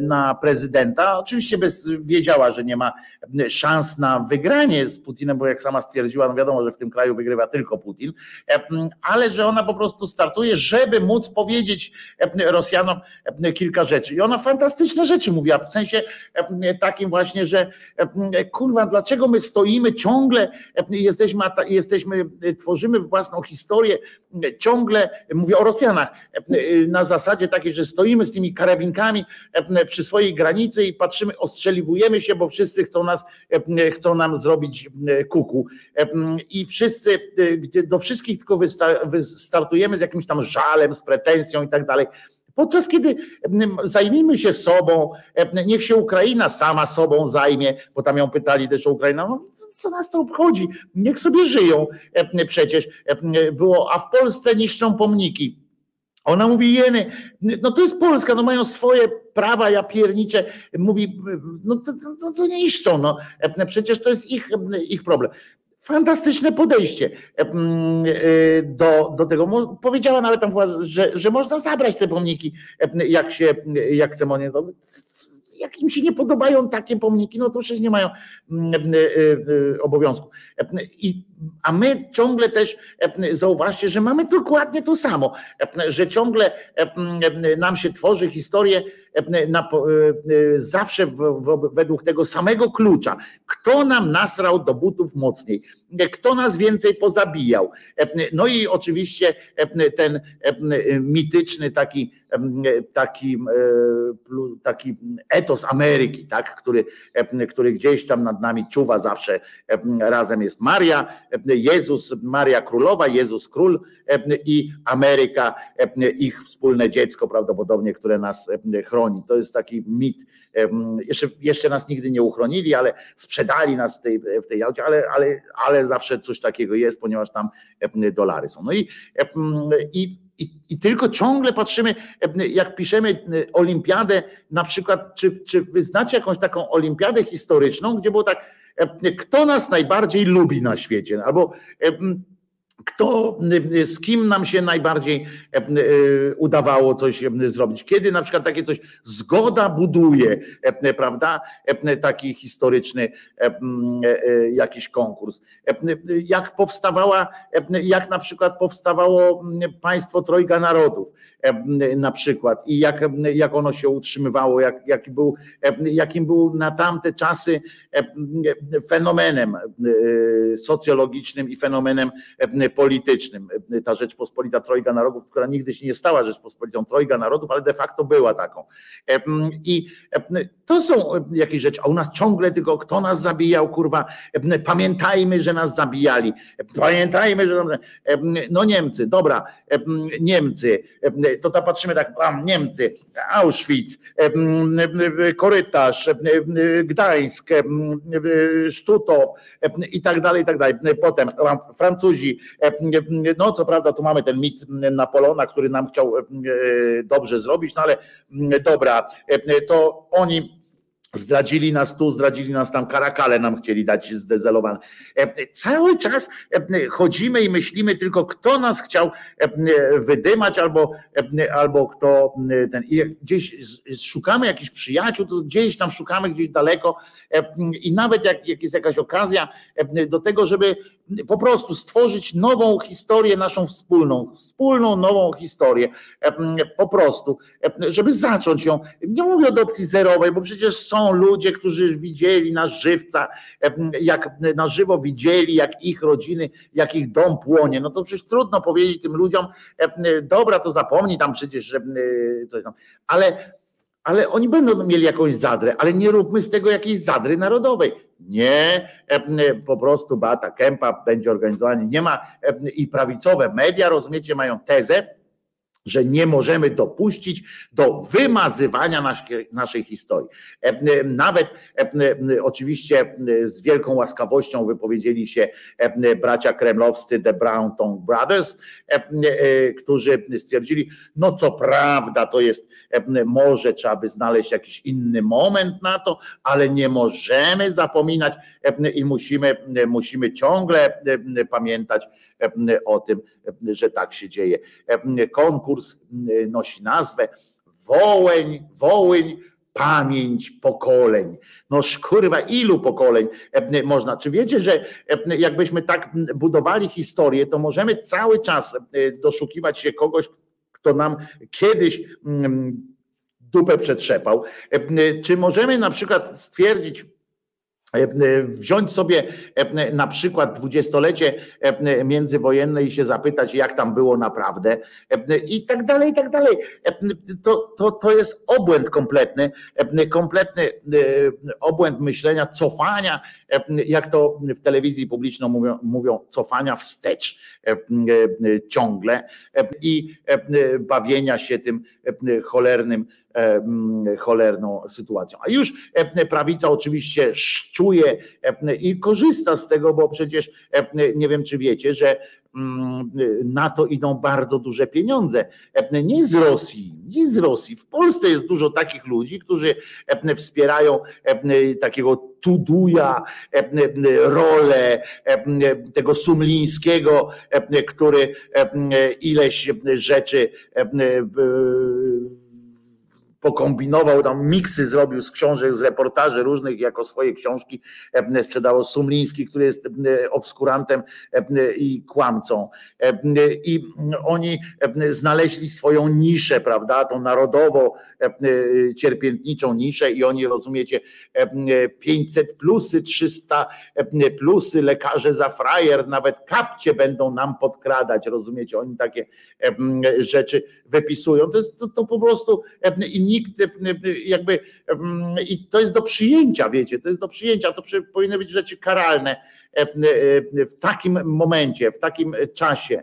na prezydenta. Oczywiście bez, wiedziała, że nie ma szans na wygranie z Putinem, bo jak sama stwierdziła, no wiadomo, że w tym kraju wygrywa tylko Putin, ale że ona po prostu startuje, żeby móc powiedzieć Rosjanom kilka rzeczy. I ona fantastyczne rzeczy mówiła, w sensie takim właśnie, że kurwa, dlaczego my stoimy ciągle, jesteśmy, jesteśmy tworzymy własną historię, ciągle, mówię o Rosjanach na zasadzie takiej, że stoimy z tymi karabinkami przy swojej granicy i patrzymy, ostrzeliwujemy się, bo wszyscy chcą nas, chcą nam zrobić kuku. I wszyscy, do wszystkich tylko wystartujemy z jakimś tam żalem, z pretensją i tak dalej. Podczas kiedy zajmijmy się sobą, niech się Ukraina sama sobą zajmie, bo tam ją pytali też o Ukrainę, no, co nas to obchodzi, niech sobie żyją przecież. Było, a w Polsce niszczą pomniki. Ona mówi, jeny, no to jest Polska, no mają swoje prawa, ja piernicze, mówi, no to, to, to niszczą, no. Przecież to jest ich, ich problem. Fantastyczne podejście e, do, do tego. Powiedziała nawet tam, że, że można zabrać te pomniki, jak się, jak chce on jak im się nie podobają takie pomniki, no to przecież nie mają obowiązku. I, a my ciągle też zauważcie, że mamy dokładnie to samo, że ciągle nam się tworzy historię na, zawsze w, w, według tego samego klucza. Kto nam nasrał do butów mocniej? Kto nas więcej pozabijał? No i oczywiście ten mityczny taki, taki, taki etos Ameryki, tak? który, który gdzieś tam nad nami czuwa zawsze. Razem jest Maria, Jezus, Maria Królowa, Jezus Król i Ameryka, ich wspólne dziecko prawdopodobnie, które nas chroni. To jest taki mit. Jeszcze, jeszcze nas nigdy nie uchronili, ale sprzedali nas w tej, w tej aucie, ale, ale, ale zawsze coś takiego jest, ponieważ tam dolary są. No i, i i, I, tylko ciągle patrzymy, jak piszemy olimpiadę, na przykład, czy, czy wyznacie jakąś taką olimpiadę historyczną, gdzie było tak, kto nas najbardziej lubi na świecie, albo kto, z kim nam się najbardziej e, e, udawało coś e, zrobić. Kiedy na przykład takie coś zgoda buduje, prawda, taki historyczny jakiś konkurs. Jak powstawała, jak na przykład powstawało państwo Trojga Narodów na przykład i jak, jak ono się utrzymywało, jak, był, jakim był na tamte czasy fenomenem socjologicznym i fenomenem politycznym. Ta Rzeczpospolita Trojga Narodów, która nigdy się nie stała Rzeczpospolitą Trojga Narodów, ale de facto była taką. I to są jakieś rzeczy, a u nas ciągle tylko kto nas zabijał, kurwa, pamiętajmy, że nas zabijali. Pamiętajmy, że no Niemcy, dobra, Niemcy, to ta patrzymy tak, a, Niemcy, Auschwitz, korytarz, Gdańsk, Sztutow i tak dalej, i tak dalej. Potem Francuzi, no co prawda tu mamy ten mit Napoleona, który nam chciał dobrze zrobić, no ale dobra, to oni Zdradzili nas tu, zdradzili nas tam, karakale nam chcieli dać zdezelowane. E, cały czas e, chodzimy i myślimy tylko, kto nas chciał e, wydymać, albo, albo kto ten. I gdzieś szukamy jakichś przyjaciół, to gdzieś tam szukamy, gdzieś daleko. I nawet jak, jak jest jakaś okazja do tego, żeby po prostu stworzyć nową historię, naszą wspólną, wspólną nową historię, po prostu, żeby zacząć ją. Nie mówię o adopcji zerowej, bo przecież są ludzie, którzy widzieli na żywca, jak na żywo widzieli, jak ich rodziny, jak ich dom płonie. No to przecież trudno powiedzieć tym ludziom, dobra, to zapomnij tam przecież, że coś tam, ale ale oni będą mieli jakąś zadrę, ale nie róbmy z tego jakiejś zadry narodowej. Nie, po prostu Beata Kępa będzie organizowanie. Nie ma i prawicowe media, rozumiecie, mają tezę, że nie możemy dopuścić do wymazywania naszej, naszej historii. Nawet oczywiście z wielką łaskawością wypowiedzieli się bracia kremlowscy The Brown Tongue Brothers, którzy stwierdzili, no co prawda to jest, może trzeba by znaleźć jakiś inny moment na to, ale nie możemy zapominać i musimy, musimy ciągle pamiętać o tym, że tak się dzieje. Konkurs nosi nazwę Wołeń, Wołyń, pamięć pokoleń. No szkurwa, ilu pokoleń można? Czy wiecie, że jakbyśmy tak budowali historię, to możemy cały czas doszukiwać się kogoś, kto nam kiedyś dupę przetrzepał. Czy możemy na przykład stwierdzić, wziąć sobie e, na przykład dwudziestolecie międzywojenne i się zapytać, jak tam było naprawdę i tak dalej, i tak dalej. To, to, to jest obłęd kompletny, kompletny obłęd myślenia, cofania, jak to w telewizji publicznej mówią, mówią cofania wstecz ciągle i bawienia się tym cholernym E, cholerną sytuacją. A już e, prawica oczywiście szczuje e, i korzysta z tego, bo przecież nie wiem, czy wiecie, że na to idą bardzo duże pieniądze. Nie z Rosji, nie z Rosji. W Polsce jest dużo takich ludzi, którzy wspierają takiego Tuduja, rolę tego Sumlińskiego, który ileś rzeczy pokombinował, tam miksy zrobił z książek, z reportaży różnych, jako swoje książki e, sprzedało Sumliński, który jest e, obskurantem e, i kłamcą. I oni znaleźli swoją niszę, prawda, tą narodową, cierpiętniczą niszę i oni, rozumiecie, 500 plusy, 300 plusy, lekarze za frajer, nawet kapcie będą nam podkradać, rozumiecie, oni takie rzeczy wypisują. To jest to, to po prostu i nikt jakby i to jest do przyjęcia, wiecie, to jest do przyjęcia, to powinny być rzeczy karalne w takim momencie, w takim czasie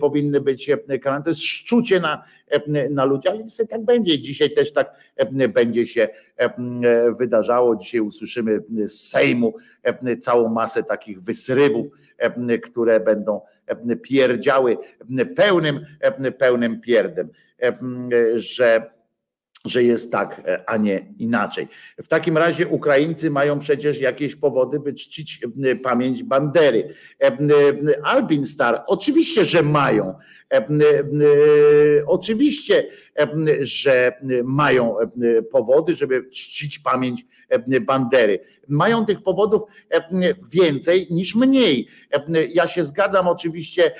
powinny być karane. To jest szczucie na, na ludzi, ale niestety tak będzie. Dzisiaj też tak będzie się wydarzało. Dzisiaj usłyszymy z Sejmu całą masę takich wysrywów, które będą pierdziały pełnym, pełnym pierdem, że że jest tak, a nie inaczej. W takim razie Ukraińcy mają przecież jakieś powody, by czcić pamięć Bandery. Albin Star, oczywiście, że mają. Oczywiście, że mają powody, żeby czcić pamięć Bandery. Mają tych powodów więcej niż mniej. Ja się zgadzam oczywiście,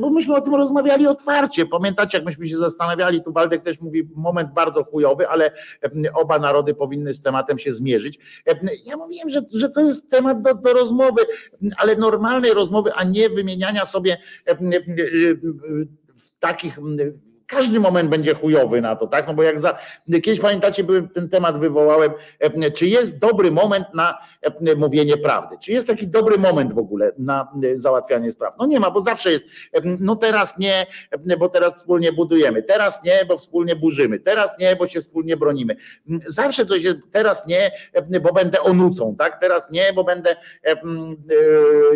bo myśmy o tym rozmawiali otwarcie. Pamiętacie, jak myśmy się zastanawiali, tu Waldek też mówi, moment bardzo chujowy, ale oba narody powinny z tematem się zmierzyć. Ja mówiłem, że, że to jest temat do, do rozmowy, ale normalnej rozmowy, a nie wymieniania sobie takich każdy moment będzie chujowy na to, tak? No bo jak za, kiedyś pamiętacie, byłem ten temat wywołałem, e, czy jest dobry moment na e, mówienie prawdy? Czy jest taki dobry moment w ogóle na e, załatwianie spraw? No nie ma, bo zawsze jest, no teraz nie, bo teraz wspólnie budujemy, teraz nie, bo wspólnie burzymy, teraz nie, bo się wspólnie bronimy. Zawsze coś jest, teraz nie, bo będę onucą, tak? Teraz nie, bo będę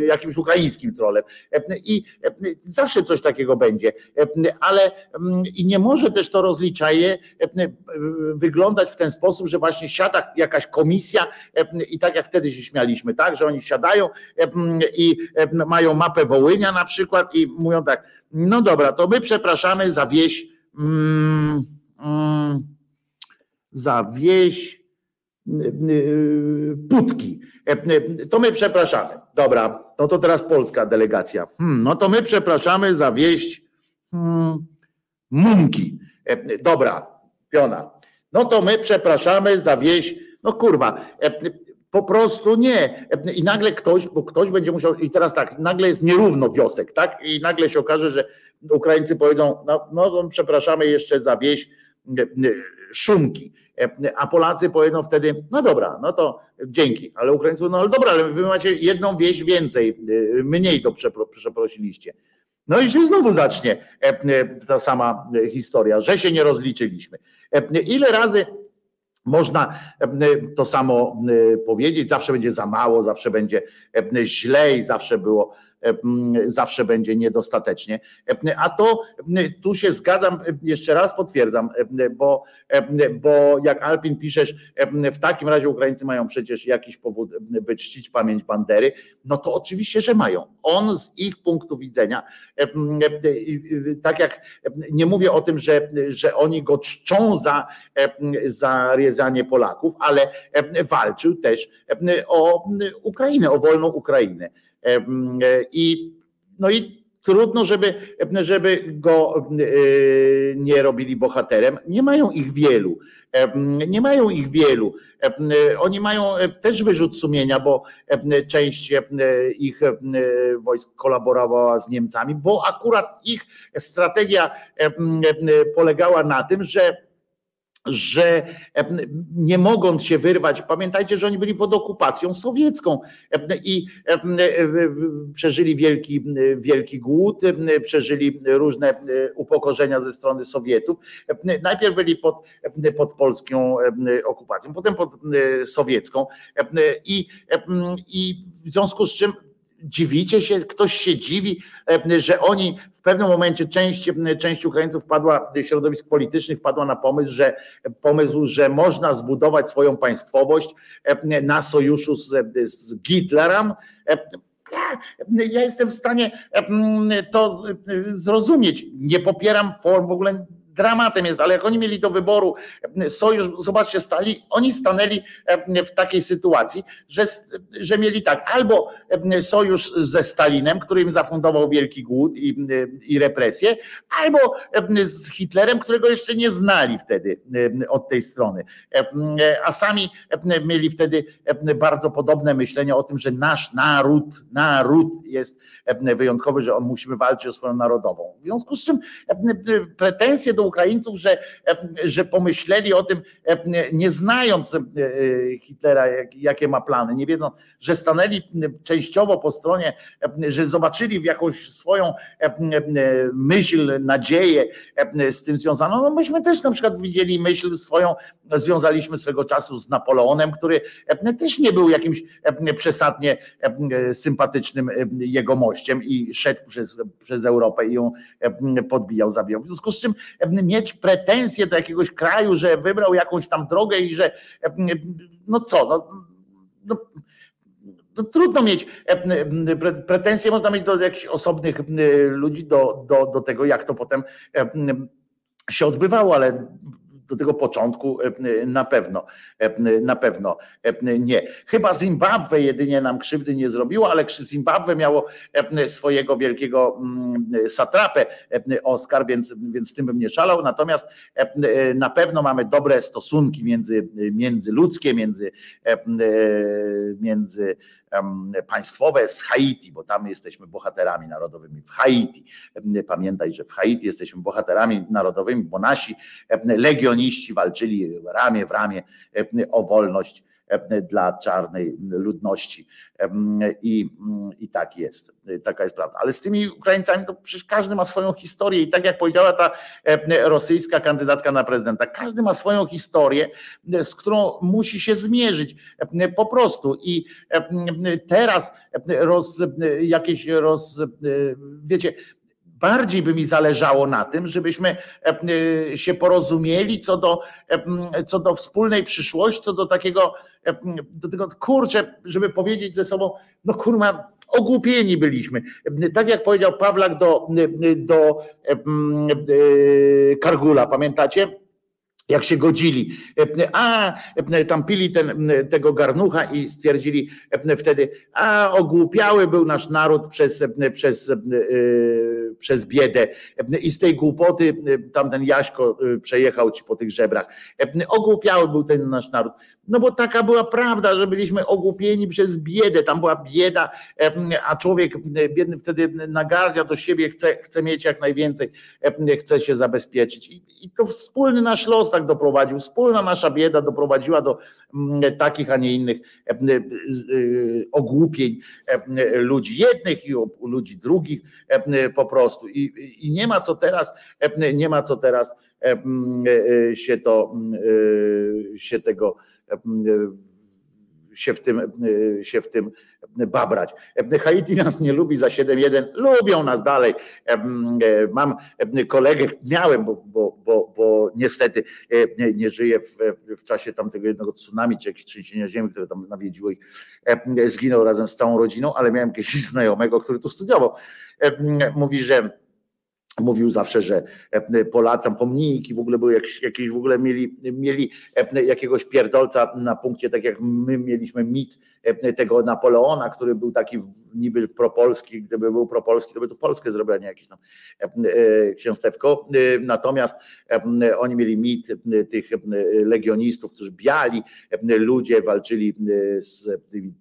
jakimś ukraińskim trolem. I zawsze coś takiego będzie, ale i nie może też to rozliczaje e, e, wyglądać w ten sposób, że właśnie siada jakaś komisja e, i tak jak wtedy się śmialiśmy, tak, że oni siadają i mają mapę Wołynia na przykład i mówią tak, no dobra, to my przepraszamy za wieś mm, mm, za wieś Putki. To my przepraszamy. Dobra, no to teraz polska delegacja. Hmm, no to my przepraszamy za wieść hmm, Munki. E, dobra, piona. No to my przepraszamy za wieś. No kurwa, e, po prostu nie. E, I nagle ktoś, bo ktoś będzie musiał, i teraz tak, nagle jest nierówno wiosek, tak? I nagle się okaże, że Ukraińcy powiedzą, no, no przepraszamy jeszcze za wieś Szumki. A Polacy powiedzą wtedy, no dobra, no to dzięki, ale Ukraińcy, no ale dobra, ale wy macie jedną wieś więcej, mniej to przeprosiliście. No i się znowu zacznie e, e, ta sama historia, że się nie rozliczyliśmy. E, ile razy można to samo powiedzieć, zawsze będzie za mało, zawsze będzie źle i zawsze było zawsze będzie niedostatecznie. A to tu się zgadzam, jeszcze raz potwierdzam, bo, bo jak Alpin piszesz, w takim razie Ukraińcy mają przecież jakiś powód, by czcić pamięć Bandery, no to oczywiście, że mają. On z ich punktu widzenia, tak jak nie mówię o tym, że, że oni go czczą za, za riezanie Polaków, ale walczył też o Ukrainę, o wolną Ukrainę. E, I, no i trudno, żeby, żeby go nie robili bohaterem. Nie mają ich wielu. Nie mają ich wielu. Oni mają też wyrzut sumienia, bo część ich wojsk kolaborowała z Niemcami, bo akurat ich strategia polegała na tym, że że nie mogąc się wyrwać, pamiętajcie, że oni byli pod okupacją sowiecką i przeżyli wielki, wielki głód, przeżyli różne upokorzenia ze strony Sowietów. Najpierw byli pod, pod polską okupacją, potem pod sowiecką i, i w związku z czym dziwicie się, ktoś się dziwi, że oni pewnym momencie część, część Ukraińców wpadła, środowisk politycznych wpadła na pomysł, że pomysł, że można zbudować swoją państwowość na sojuszu z, z Hitlerem. Ja, ja jestem w stanie to zrozumieć. Nie popieram form w ogóle dramatem jest, ale jak oni mieli do wyboru sojusz, zobaczcie, stali, oni stanęli w takiej sytuacji, że, że mieli tak, albo sojusz ze Stalinem, który im zafundował wielki głód i, i represję, albo z Hitlerem, którego jeszcze nie znali wtedy od tej strony. A sami mieli wtedy bardzo podobne myślenie o tym, że nasz naród, naród jest wyjątkowy, że on musimy walczyć o swoją narodową. W związku z czym pretensje do Ukraińców, że, że pomyśleli o tym, nie znając Hitlera, jakie ma plany, nie wiedząc, że stanęli częściowo po stronie, że zobaczyli w jakąś swoją myśl, nadzieję z tym związaną. No myśmy też na przykład widzieli myśl swoją, związaliśmy swego czasu z Napoleonem, który też nie był jakimś przesadnie sympatycznym jegomościem i szedł przez, przez Europę i ją podbijał, zabijał. W związku z czym mieć pretensje do jakiegoś kraju, że wybrał jakąś tam drogę i że no co, no, no no, trudno mieć pretensje, można mieć do jakichś osobnych ludzi, do, do, do tego, jak to potem się odbywało, ale do tego początku e, na pewno, e, na pewno e, nie. Chyba Zimbabwe jedynie nam krzywdy nie zrobiło, ale Zimbabwe miało swojego wielkiego mm, satrapę Oskar, więc, więc z tym bym nie szalał. Natomiast na pewno mamy dobre stosunki między, międzyludzkie, między, między państwowe z Haiti, bo tam jesteśmy bohaterami narodowymi w Haiti. Pamiętaj, że w Haiti jesteśmy bohaterami narodowymi, bo nasi legioniści walczyli ramię w ramię o wolność dla czarnej ludności. I, I tak jest, taka jest prawda. Ale z tymi Ukraińcami to przecież każdy ma swoją historię i tak jak powiedziała ta rosyjska kandydatka na prezydenta, każdy ma swoją historię, z którą musi się zmierzyć po prostu. I teraz roz, jakieś roz, wiecie, bardziej by mi zależało na tym, żebyśmy się porozumieli co do, co do wspólnej przyszłości, co do takiego do tego, kurczę, żeby powiedzieć ze sobą, no kurma, ogłupieni byliśmy. Tak jak powiedział Pawlak do, do Kargula, pamiętacie? jak się godzili. A tam pili ten, tego garnucha i stwierdzili wtedy, a ogłupiały był nasz naród przez, przez, przez biedę. I z tej głupoty tamten Jaśko przejechał ci po tych żebrach. Ogłupiały był ten nasz naród. No bo taka była prawda, że byliśmy ogłupieni przez biedę, tam była bieda, a człowiek biedny wtedy nagardia do siebie, chce, chce mieć jak najwięcej, chce się zabezpieczyć. I, I to wspólny nasz los tak doprowadził, wspólna nasza bieda doprowadziła do takich, a nie innych ogłupień ludzi jednych i ludzi drugich po prostu. I, i nie ma co teraz, nie ma co teraz y, się to się tego się w tym, się w tym babrać. Haiti (laughs) nas nie lubi za 7-1, lubią nas dalej. Mam kolegę, miałem, bo, bo, bo, bo niestety nie żyję w, w czasie tamtego jednego tsunami, czy jakieś trzęsienia ziemi, które tam nawiedziło i zginął razem z całą rodziną, ale miałem jakiegoś (laughs) znajomego, który tu studiował. Mówi, że mówił zawsze, że e, Polacom pomniki w ogóle były jakieś, jakieś w ogóle mieli, mieli e, jakiegoś pierdolca na punkcie, tak jak my mieliśmy mit tego Napoleona, który był taki niby propolski, gdyby był propolski, to by to Polskę zrobił, a nie jakiś tam ksiąstewko. Natomiast oni mieli mit tych legionistów, którzy biali ludzie walczyli z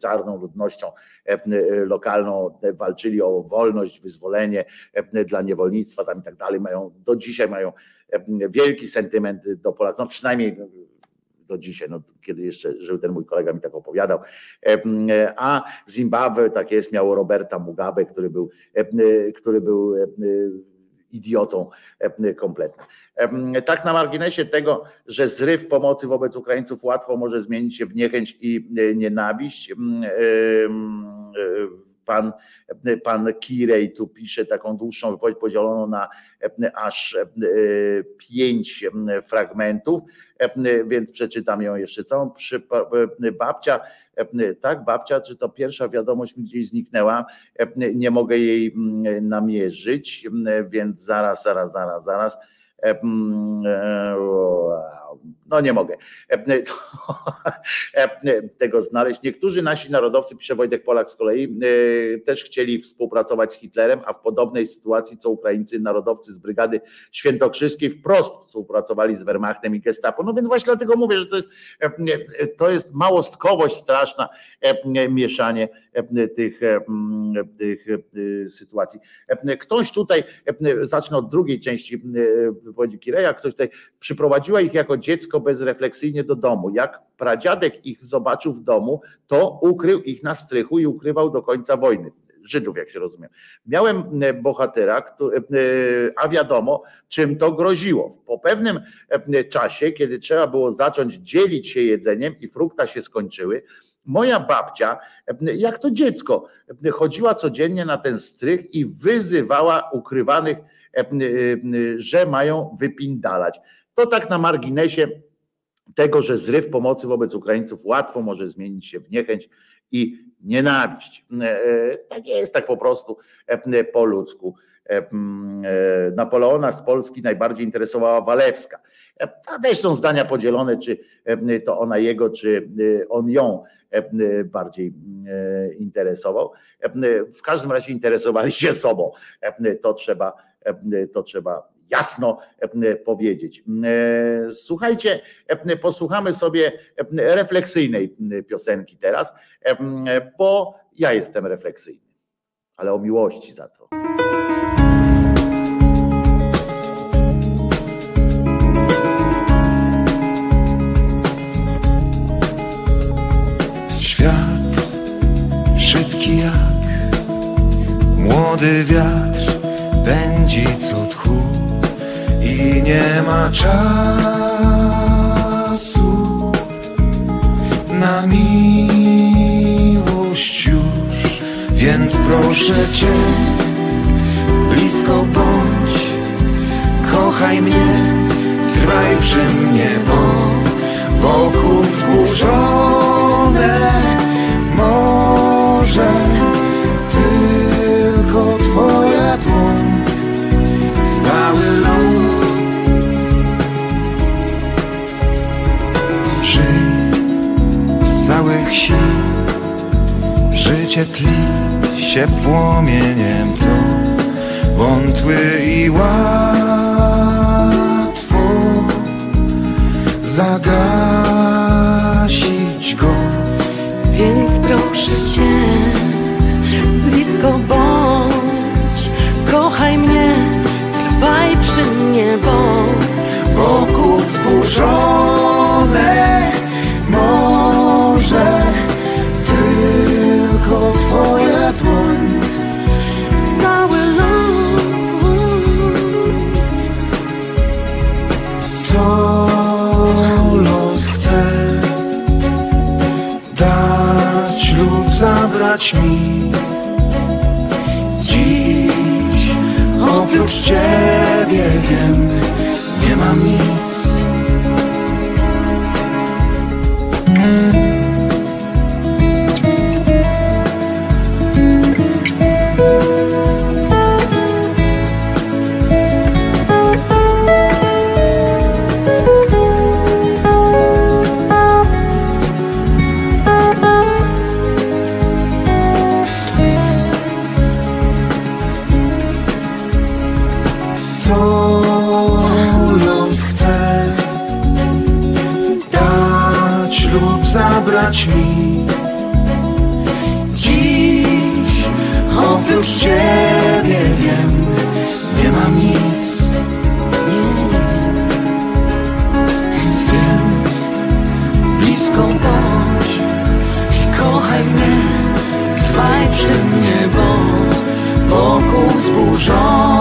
czarną ludnością lokalną, walczyli o wolność, wyzwolenie dla niewolnictwa tam i tak dalej, mają do dzisiaj mają wielki sentyment do Polaków, no przynajmniej do dzisiaj, no, kiedy jeszcze żył ten mój kolega mi tak opowiadał. A Zimbabwe, tak jest, miało Roberta Mugabe, który był, który był idiotą kompletnym. Tak na marginesie tego, że zryw pomocy wobec Ukraińców łatwo może zmienić się w niechęć i nienawiść pan, pan Kirej tu pisze taką dłuższą wypowiedź podzieloną na aż pięć fragmentów, więc przeczytam ją jeszcze całą. Babcia, tak, babcia, czy to pierwsza wiadomość mi gdzieś zniknęła, nie mogę jej namierzyć, więc zaraz, zaraz, zaraz, zaraz no nie mogę (laughs) tego znaleźć. Niektórzy nasi narodowcy, pisze Wojtek Polak z kolei, e, też chcieli współpracować z Hitlerem, a w podobnej sytuacji co Ukraińcy, narodowcy z Brygady Świętokrzyskiej wprost współpracowali z Wehrmachtem i Gestapo. No więc właśnie dlatego mówię, że to jest, to jest małostkowość straszna, mieszanie tych, tych sytuacji. Ktoś tutaj, zacznę od drugiej części wypowiedzi Kireja, ktoś tutaj przyprowadziła ich jako dziecko bezrefleksyjnie do domu. Jak pradziadek ich zobaczył w domu, to ukrył ich na strychu i ukrywał do końca wojny. Żydów, jak się rozumiem. Miałem e, bohatera, który, e, a wiadomo, czym to groziło. Po pewnym e, czasie, kiedy trzeba było zacząć dzielić się jedzeniem i frukta się skończyły, moja babcia, jak to dziecko, chodziła codziennie na ten strych i wyzywała ukrywanych, że mają wypindalać. To tak na marginesie tego, że zryw pomocy wobec Ukraińców łatwo może zmienić się w niechęć i nienawiść. E, e, tak jest, tak po prostu e, po ludzku. Napoleona z Polski najbardziej interesowała Walewska. A też są zdania podzielone, czy to ona jego, czy on ją bardziej interesował. W każdym razie interesowali się sobą. To trzeba, to trzeba jasno e, powiedzieć. E, słuchajcie, e, posłuchamy sobie refleksyjnej piosenki teraz, bo ja jestem refleksyjny, ale o miłości za to. Świat szybki jak młody wiatr pędzi nie ma czasu na miłość już, więc proszę Cię, blisko bądź, kochaj mnie, trwaj przy mnie, bo wokół wzburzone całych sił Życie tli się płomieniem, co wątły i łatwo zagasić go. Więc proszę Cię, blisko bądź, kochaj mnie, trwaj przy mnie, bo wokół wzburzone zabrać mi. Dziś oprócz Ciebie wiem, nie mam nic. Wokół zburzone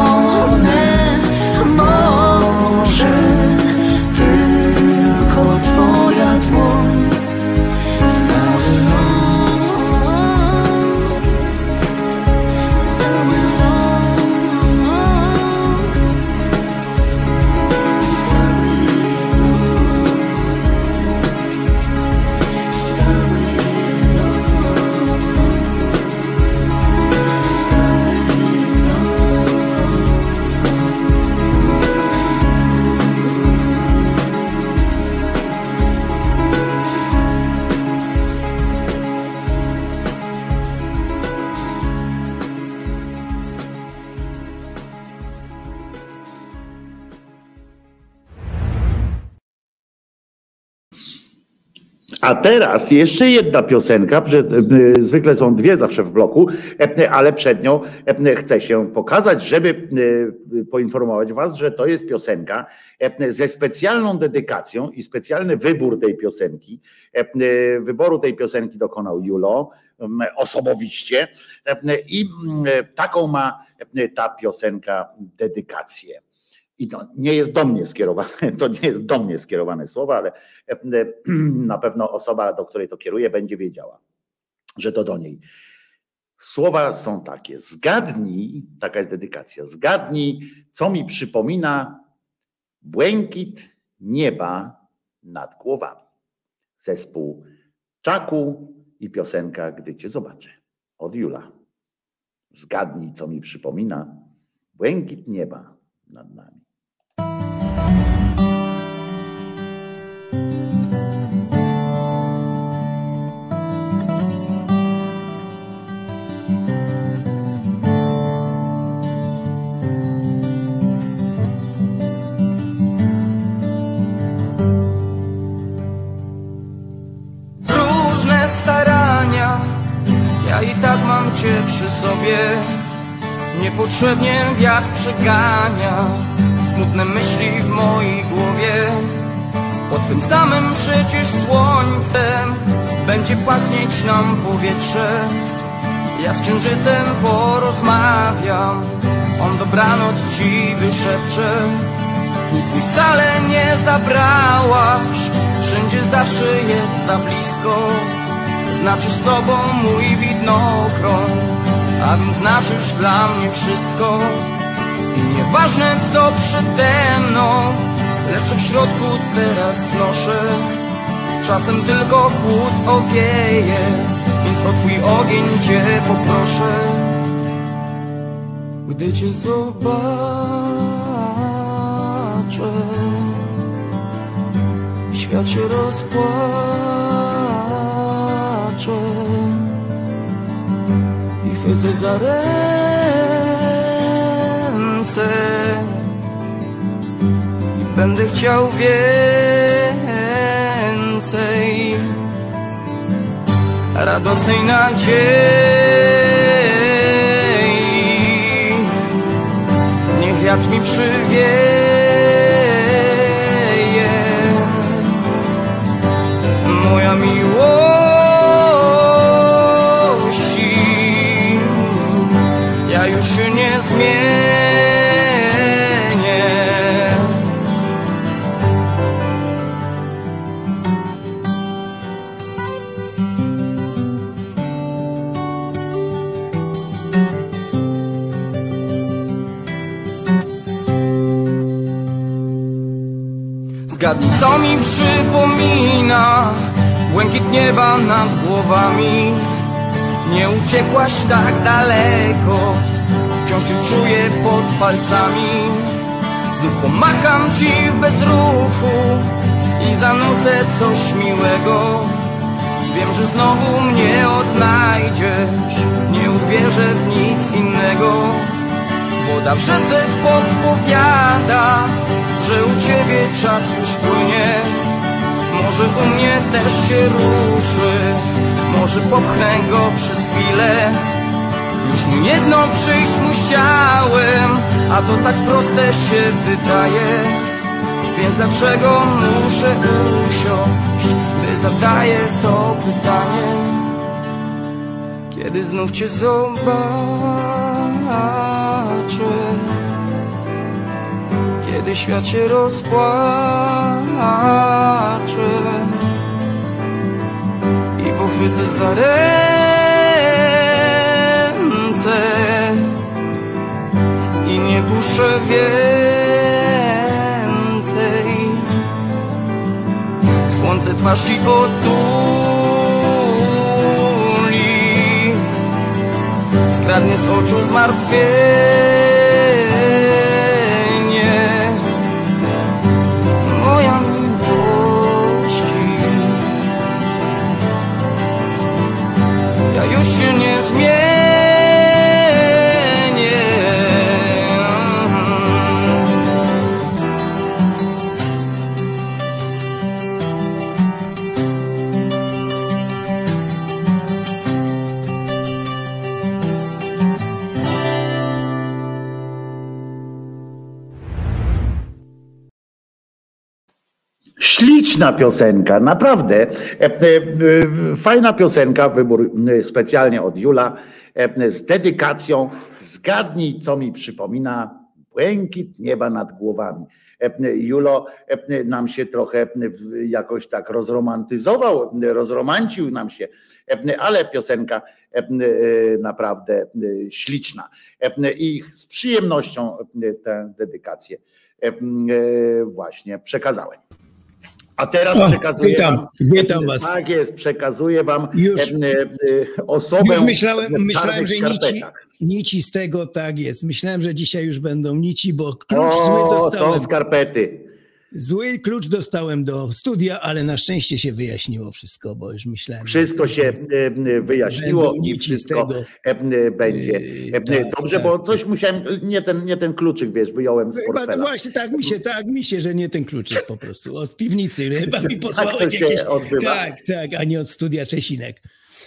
teraz jeszcze jedna piosenka, że, e, zwykle są dwie zawsze w bloku, e, ale przed nią e, chcę się pokazać, żeby e, poinformować Was, że to jest piosenka e, ze specjalną dedykacją i specjalny wybór tej piosenki. E, e, Wyboru tej piosenki dokonał Julo osobowiście e, i taką ma e, ta piosenka dedykację. I to nie jest do mnie skierowane, (laughs) to nie jest do mnie skierowane słowa, ale e, e, (clears throat) na pewno osoba, do której to kieruje, będzie wiedziała, że to do niej. Słowa są takie: zgadnij, taka jest dedykacja, zgadnij, co mi przypomina błękit nieba nad głowami. Zespół Czaku i piosenka Gdy Cię zobaczę od Jula. Zgadnij, co mi przypomina błękit nieba nad nami. Cię przy sobie. Niepotrzebnie wiatr przegania smutne myśli w mojej głowie. Pod tym samym przecież słońcem będzie pachnieć nam powietrze. Ja z księżycem porozmawiam, on dobranoc ci wyszepcze. Nic mi wcale nie zabrałaś, wszędzie zawsze jest za blisko. Znaczysz sobą mój widnokron, a więc znaczysz dla mnie wszystko. I nieważne co przede mną, lecz co w środku teraz noszę. Czasem tylko chłód owieje, więc o twój ogień cię poproszę. Gdy cię zobaczę, świat się rozpłacze. I chwycę za ręce i będę chciał więcej radosnej nadziei. Niech wiatr mi przywieje Zgadnij, co mi przypomina Błękit nieba nad głowami. Nie uciekłaś tak daleko Wciąż cię czuję pod palcami. Znów pomacham ci w bezruchu I zanudzę coś miłego. Wiem, że znowu mnie odnajdziesz Nie uwierzę w nic innego Woda w rzece podpowiada, że u ciebie czas już płynie. Może u mnie też się ruszy, może popchnę go przez chwilę. Już mi jedno przyjść musiałem, a to tak proste się wydaje. Więc dlaczego muszę usiąść, gdy zadaję to pytanie? Kiedy znów cię zobaczę Kiedy świat się rozpłacze I pochwycę za ręce I nie puszczę więcej. Słońce twarz ci otuli Skradnie z oczu zmartwienie Śliczna piosenka, naprawdę. E, e, Fajna piosenka, wybór e, specjalnie od Jula, z dedykacją. Zgadnij, co mi przypomina błękit nieba nad głowami. Julo nam się trochę jakoś tak rozromantyzował, rozromancił nam się, ale piosenka naprawdę śliczna. I z przyjemnością tę dedykację właśnie przekazałem. A teraz O, przekazuję witam, wam, witam was. Tak jest, przekazuję wam Już- e, e, osobę Już myślałem, myślałem że nici, nici z tego tak jest. Myślałem, że dzisiaj już będą nici, bo klucz zły O, są dostałem. skarpety. Zły klucz dostałem do studia, ale na szczęście się wyjaśniło wszystko, bo już myślałem. Wszystko się e, wyjaśniło i wszystko tego. e, będzie e, tak, dobrze, tak. bo coś musiałem, nie ten, nie ten kluczyk, wiesz, wyjąłem z Chyba portfela. właśnie tak mi się, tak mi się, że nie ten kluczyk po prostu. Od piwnicy (laughs) chyba mi Tak posłałeś się jakieś. odbywa. Tak, tak, a nie od studia Czesinek.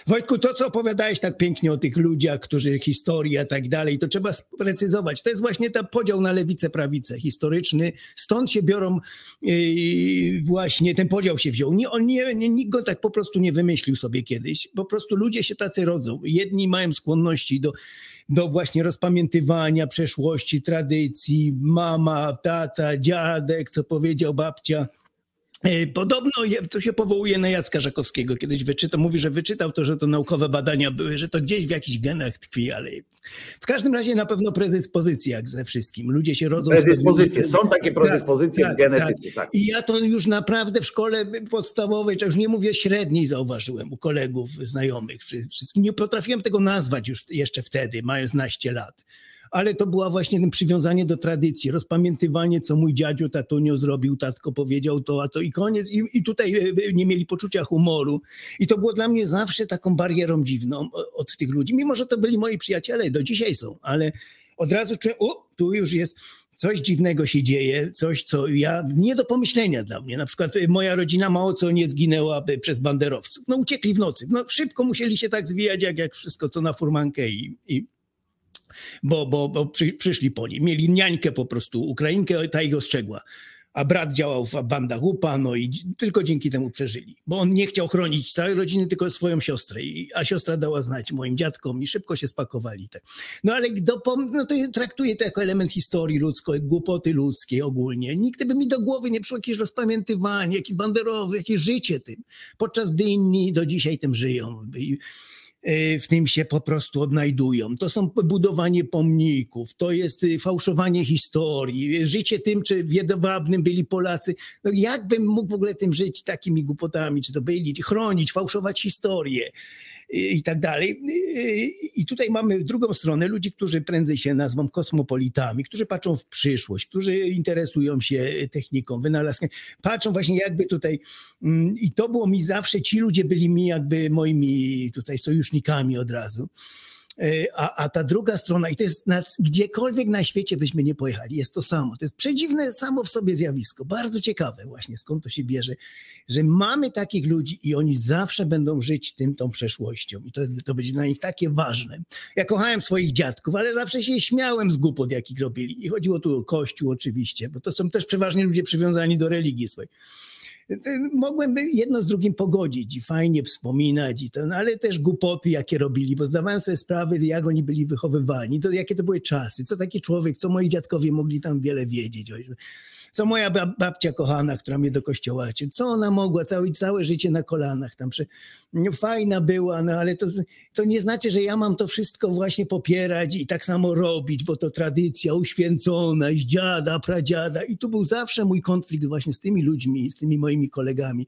Wojtku, to co opowiadałeś tak pięknie o tych ludziach, którzy historia i tak dalej, to trzeba sprecyzować. To jest właśnie ten podział na lewicę, prawicę historyczny. Stąd się biorą yy, właśnie, ten podział się wziął. Nie, on nie, nie, nikt go tak po prostu nie wymyślił sobie kiedyś. Po prostu ludzie się tacy rodzą. Jedni mają skłonności do, do właśnie rozpamiętywania przeszłości, tradycji, mama, tata, dziadek, co powiedział babcia. E, Podobno to się powołuje na Jacka Żakowskiego. Kiedyś wyczytał, mówi, że wyczytał to, że to naukowe badania były, że to gdzieś w jakichś genach tkwi, ale w każdym razie na pewno predyspozycja jak ze wszystkim. Ludzie się rodzą z Predyspozycje, pewnymi- są takie predyspozycje Tak, w tak, genetyce. Tak. I ja to już naprawdę w szkole podstawowej, czy już nie mówię średniej, zauważyłem u kolegów, znajomych. Wszystkim nie potrafiłem tego nazwać już jeszcze wtedy, mając naście lat. Ale to była właśnie ten przywiązanie do tradycji, rozpamiętywanie, co mój dziadziu tatunio zrobił, tatko powiedział to, a to i koniec. I, i tutaj e, e, nie mieli poczucia humoru. I to było dla mnie zawsze taką barierą dziwną od tych ludzi, mimo że to byli moi przyjaciele, do dzisiaj są, ale od razu czułem, o, tu już jest coś dziwnego się dzieje, coś, co ja, nie do pomyślenia dla mnie. Na przykład y, moja rodzina mało co nie zginęła przez banderowców. No uciekli w nocy. No szybko musieli się tak zwijać, jak, jak wszystko, co na furmankę i, i bo, bo, bo przy, przyszli po nim. Mieli niańkę po prostu, Ukrainkę, ta ich ostrzegła. A brat działał w bandach UPA, no i tylko dzięki temu przeżyli. Bo on nie chciał chronić całej rodziny, tylko swoją siostrę. I, a siostra dała znać moim dziadkom i szybko się spakowali. Te. No ale do, no to traktuję to jako element historii ludzkiej, głupoty ludzkiej ogólnie. Nigdy by mi do głowy nie przyszło jakieś rozpamiętywanie, jakiś banderowy, jakieś życie tym. Podczas gdy inni do dzisiaj tym żyją. I, w tym się po prostu odnajdują. To są budowanie pomników, to jest y, fałszowanie historii, życie tym, czy w Jedwabnym byli Polacy. No jakbym mógł w ogóle tym żyć takimi głupotami, czy to byli, chronić, fałszować historię y, i tak dalej. I tutaj mamy drugą stronę ludzi, którzy prędzej się nazwą kosmopolitami, którzy patrzą w przyszłość, którzy interesują się techniką, wynalazkiem, patrzą właśnie jakby tutaj mm, i to było mi zawsze, ci ludzie byli mi jakby moimi tutaj sojusznikami od razu. E, a, a ta druga strona, i to jest na, gdziekolwiek na świecie byśmy nie pojechali, jest to samo. To jest przedziwne samo w sobie zjawisko. Bardzo ciekawe właśnie, skąd to się bierze, że mamy takich ludzi i oni zawsze będą żyć tym, tą przeszłością. I to, to będzie dla nich takie ważne. Ja kochałem swoich dziadków, ale zawsze się śmiałem z głupot, jakich robili. I chodziło tu o Kościół oczywiście, bo to są też przeważnie ludzie przywiązani do religii swojej mogłem jedno z drugim pogodzić i fajnie wspominać, i to, no ale też głupoty, jakie robili, bo zdawałem sobie sprawę, jak oni byli wychowywani, to jakie to były czasy, co taki człowiek, co moi dziadkowie mogli tam wiele wiedzieć co moja babcia kochana, która mnie do kościoła, co ona mogła, całe, całe życie na kolanach tam, przy, no, fajna była, no ale to, to nie znaczy, że ja mam to wszystko właśnie popierać i tak samo robić, bo to tradycja uświęcona z dziada, pradziada i tu był zawsze mój konflikt właśnie z tymi ludźmi, z tymi moimi kolegami.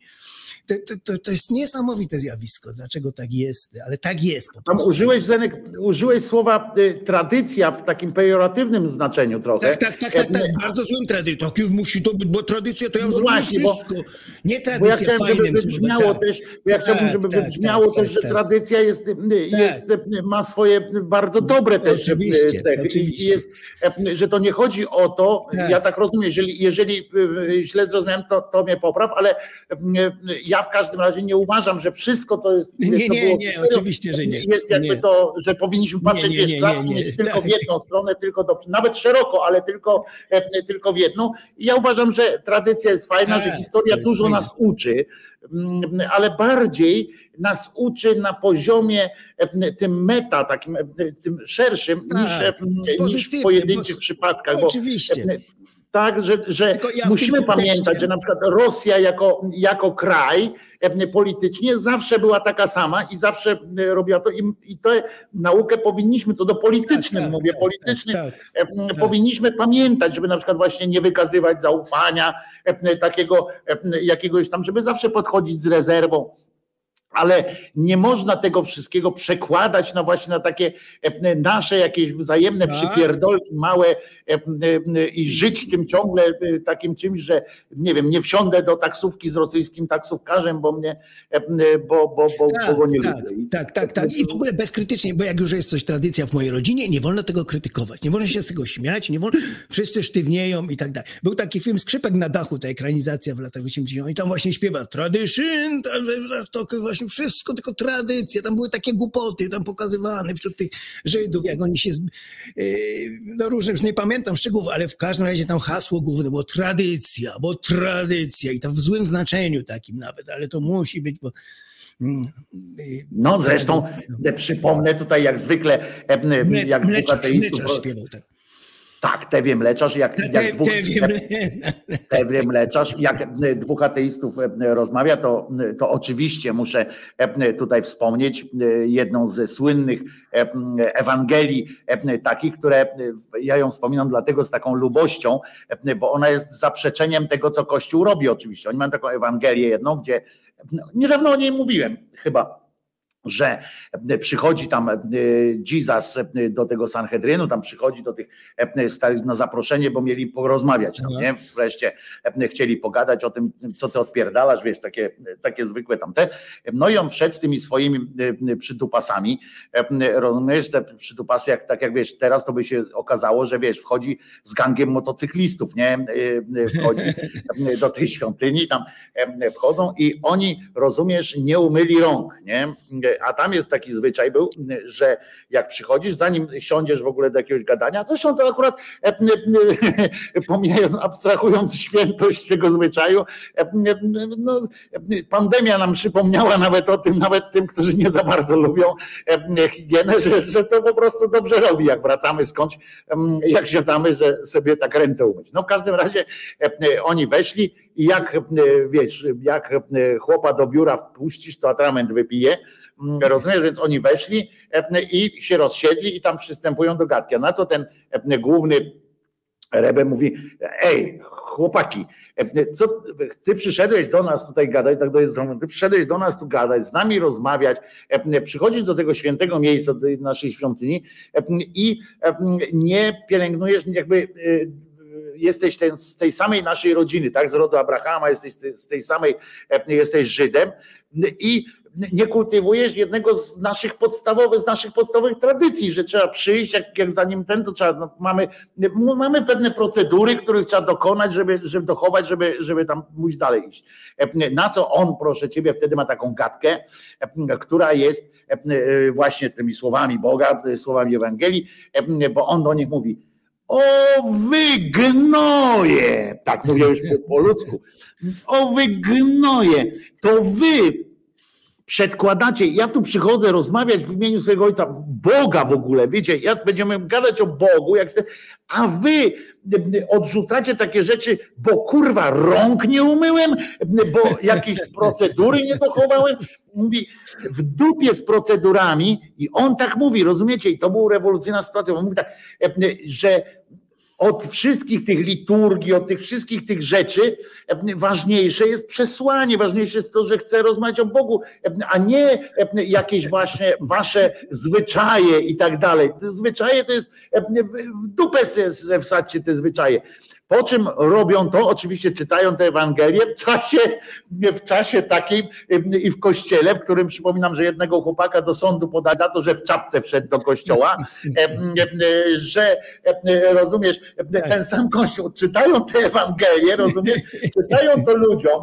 To, to, to jest niesamowite zjawisko, dlaczego tak jest, ale tak jest. Po Tam użyłeś, Zenek, użyłeś słowa y, tradycja w takim pejoratywnym znaczeniu trochę. Tak, tak, tak, tak, tak bardzo złym tradycją musi to być, bo tradycja to ja no zrobię właśnie, wszystko. Bo, nie tradycja bo ja chciałem, żeby wybrzmiało tak. też, bo ja tak, chciałbym, żeby tak, wybrzmiało tak, też, że tak. tradycja jest, jest, ma swoje bardzo dobre też oczywiście, cechy. Oczywiście. Jest, że to nie chodzi o to, ja tak rozumiem, jeżeli, jeżeli źle zrozumiałem, to, to mnie popraw, ale ja w każdym razie nie uważam, że wszystko to jest. Nie, nie, nie, oczywiście, że nie. Jest jakby nie. to, że powinniśmy patrzeć nie, nie, nie, nie, nie. tylko w jedną stronę, tylko do, nawet szeroko, ale tylko, tylko w jedną ja uważam, że tradycja jest fajna, że historia dużo nas uczy, mm, ale bardziej nas uczy na poziomie mm, tym meta, takim mm, tym szerszym, tak, niż, niż w pojedynczych bo, przypadkach. Oczywiście. Tak, że, że ja musimy pamiętać, że na przykład Rosja jako, jako kraj e, politycznie zawsze była taka sama i zawsze e, robiła to i, i tę naukę powinniśmy, to do politycznym tak, mówię, tak, politycznym tak, tak, tak, powinniśmy pamiętać, żeby na przykład właśnie nie wykazywać zaufania takiego jakiegoś tam, żeby zawsze podchodzić z rezerwą ale nie można tego wszystkiego przekładać na właśnie na takie e, nasze jakieś wzajemne tak. przypierdolki małe e, e, i żyć tym ciągle takim czymś, że nie wiem, nie wsiądę do taksówki z rosyjskim taksówkarzem, bo mnie, bo, bo, bo, tak, bo go nie tak, lubię. Tak, tak, tak. I w ogóle bezkrytycznie, bo jak już jest coś tradycja w mojej rodzinie, nie wolno tego krytykować, nie wolno się z tego śmiać, nie wolno, wszyscy sztywnieją i tak dalej. Był taki film Skrzypek na dachu, ta ekranizacja w latach 80 i tam właśnie śpiewa tradition, to właśnie wszystko tylko tradycja, tam były takie głupoty tam pokazywane wśród tych Żydów, jak oni się, yy, no różne, już nie pamiętam szczegółów, ale w każdym razie tam hasło główne było tradycja, bo tradycja i to w złym znaczeniu takim nawet, ale to musi być, bo mm, yy, no zresztą no. przypomnę tutaj jak zwykle, Mlecz, jak mleczarz, mleczarz śpiewał tak. Tak, Tewie Mleczarz, jak, te, jak dwóch, tewie Mleczarz, jak e, dwóch ateistów e, rozmawia, to, to oczywiście muszę e, tutaj wspomnieć jedną ze słynnych Ewangelii takich, które ja ją wspominam dlatego z taką lubością, bo ona jest zaprzeczeniem tego, co Kościół robi oczywiście. Oni mają taką Ewangelię jedną, gdzie niedawno o niej mówiłem chyba, że e, przychodzi tam e, Jesus e, do tego Sanhedrynu, tam przychodzi do tych starych na zaproszenie, bo mieli porozmawiać, tam, nie? Wreszcie chcieli pogadać o tym, co ty odpierdalasz, wiesz, takie, takie zwykłe tamte. No i on wszedł z tymi swoimi przytupasami, rozumiesz, te przytupasy, jak, tak jak wiesz, teraz to by się okazało, że wiesz, wchodzi z gangiem motocyklistów, nie? Wchodzi do tej świątyni, tam wchodzą i oni, rozumiesz, nie umyli rąk, nie? A tam jest taki zwyczaj był, że jak przychodzisz, zanim siądziesz w ogóle do jakiegoś gadania, zresztą to akurat e, pomijając, abstrahując świętość tego zwyczaju, e, no, pandemia nam przypomniała nawet o tym, nawet tym, którzy nie za bardzo lubią e, higienę, że, że to po prostu dobrze robi, jak wracamy skądś, jak siadamy, że sobie tak ręce umyć. No w każdym razie oni weszli i jak wiesz, jak chłopa do biura wpuścisz, to atrament wypije, Mm, rozumiesz, więc oni weszli e, i się rozsiedli i tam przystępują do gadki. A na co ten e, główny Rebe mówi, ej, chłopaki, e, co, ty przyszedłeś do nas tutaj gadać, tak do jest, ty przyszedłeś do nas tu gadać, z nami rozmawiać, przychodzisz do tego świętego miejsca, do naszej świątyni i nie pielęgnujesz jakby jesteś ten, z tej samej naszej rodziny, tak, z rodu Abrahama, jesteś z tej samej, jesteś Żydem i nie kultywujesz jednego z naszych podstawowych, z naszych podstawowych tradycji, że trzeba przyjść, jak, jak zanim ten, to trzeba, no, mamy, mamy pewne procedury, których trzeba dokonać, żeby, żeby dochować, żeby, żeby tam pójść dalej iść. Na co on, proszę ciebie, wtedy ma taką gadkę, która jest właśnie tymi słowami Boga, słowami Ewangelii, bo on do nich mówi, o wy gnoje, tak mówię już po, po ludzku, o wy gnoje, to wy przedkładacie, ja tu przychodzę rozmawiać w imieniu swojego ojca, Boga w ogóle, wiecie, ja będziemy gadać o Bogu, jak chcę, a wy odrzucacie takie rzeczy, bo kurwa rąk nie umyłem, bo jakieś procedury nie dochowałem. Mówi, w dupie z procedurami i on tak mówi, rozumiecie? I to była rewolucyjna sytuacja. On mówi tak, że od wszystkich tych liturgii, od tych wszystkich tych rzeczy, ważniejsze jest przesłanie, ważniejsze jest to, że chcę rozmawiać o Bogu, a nie jakieś właśnie wasze zwyczaje i tak dalej. Zwyczaje to jest w dupę wsadźcie te zwyczaje. Po czym robią to? Oczywiście czytają tę Ewangelię w czasie, w czasie takim i w kościele, w którym przypominam, że jednego chłopaka do sądu podali za to, że w czapce wszedł do kościoła, że rozumiesz, ten sam kościół, czytają tę Ewangelię, rozumiesz, czytają to ludziom,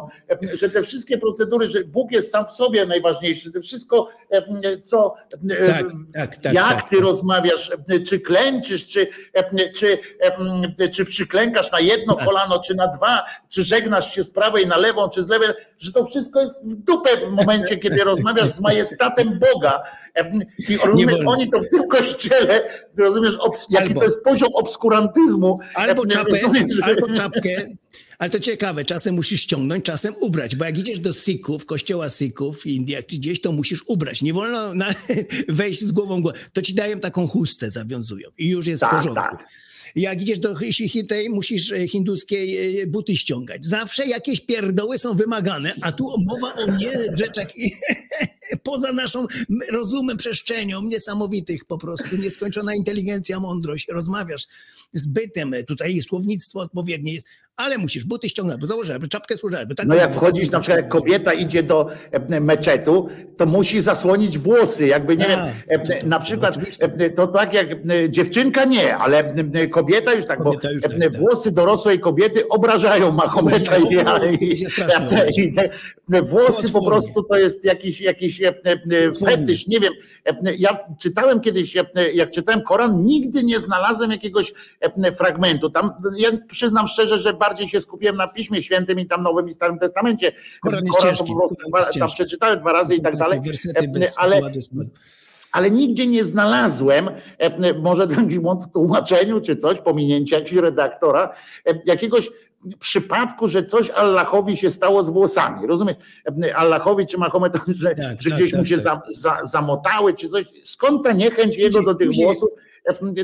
że te wszystkie procedury, że Bóg jest sam w sobie najważniejszy, to wszystko, co, tak, tak, tak, jak tak, ty tak. rozmawiasz, czy klęczysz, czy, czy, czy przyklękasz na jedno kolano, czy na dwa, czy żegnasz się z prawej na lewą, czy z lewej, że to wszystko jest w dupę w momencie, kiedy rozmawiasz z majestatem Boga. I rozumiesz, oni to w tym kościele, rozumiesz, jaki to jest poziom obskurantyzmu. Albo czapę, rozumiesz, albo czapkę, ale to ciekawe, czasem musisz ściągnąć, czasem ubrać, bo jak idziesz do Sikhów, kościoła Sikhów w Indiach czy gdzieś, to musisz ubrać. Nie wolno na, (laughs) wejść z głową, to ci dają taką chustę, zawiązują i już jest tak, w porządku. Tak. Jak idziesz do tej, musisz e, hinduskiej e, buty ściągać. Zawsze jakieś pierdoły są wymagane, a tu mowa o nie rzeczach (laughs) poza naszą rozumem, przestrzenią, niesamowitych po prostu, nieskończona inteligencja, mądrość. Rozmawiasz z bytem, tutaj słownictwo odpowiednie jest, ale musisz buty ściągnąć, bo założyć, czapkę służyć. Tak no jak wchodzisz, na przykład jak kobieta idzie do e, meczetu, to musi zasłonić włosy, jakby nie wiem, tak, na przykład to tak jak dziewczynka nie, ale kobieta już tak, kobieta bo już tak, tak, włosy dorosłej kobiety obrażają Mahometa (laughs) i, i, i te włosy po prostu to jest jakiś, jakiś fetysz, nie wiem, ja czytałem kiedyś, jak czytałem Koran, nigdy nie znalazłem jakiegoś fragmentu, tam ja przyznam szczerze, że bardziej się skupiłem na Piśmie Świętym i tam Nowym i Starym Testamencie, Koran, Koran ciężki, po prostu, tam przeczytałem dwa razy i tak dalej, ale ale nigdzie nie znalazłem, e, może (laughs) w tłumaczeniu czy coś, pominięcie jakiegoś redaktora, e, jakiegoś przypadku, że coś Allahowi się stało z włosami. Rozumiesz? Allahowi czy Mahometowi, że, tak, że tak, gdzieś tak, mu się tak. Za, za, zamotały, czy coś. Skąd ta niechęć jego do tych włosów?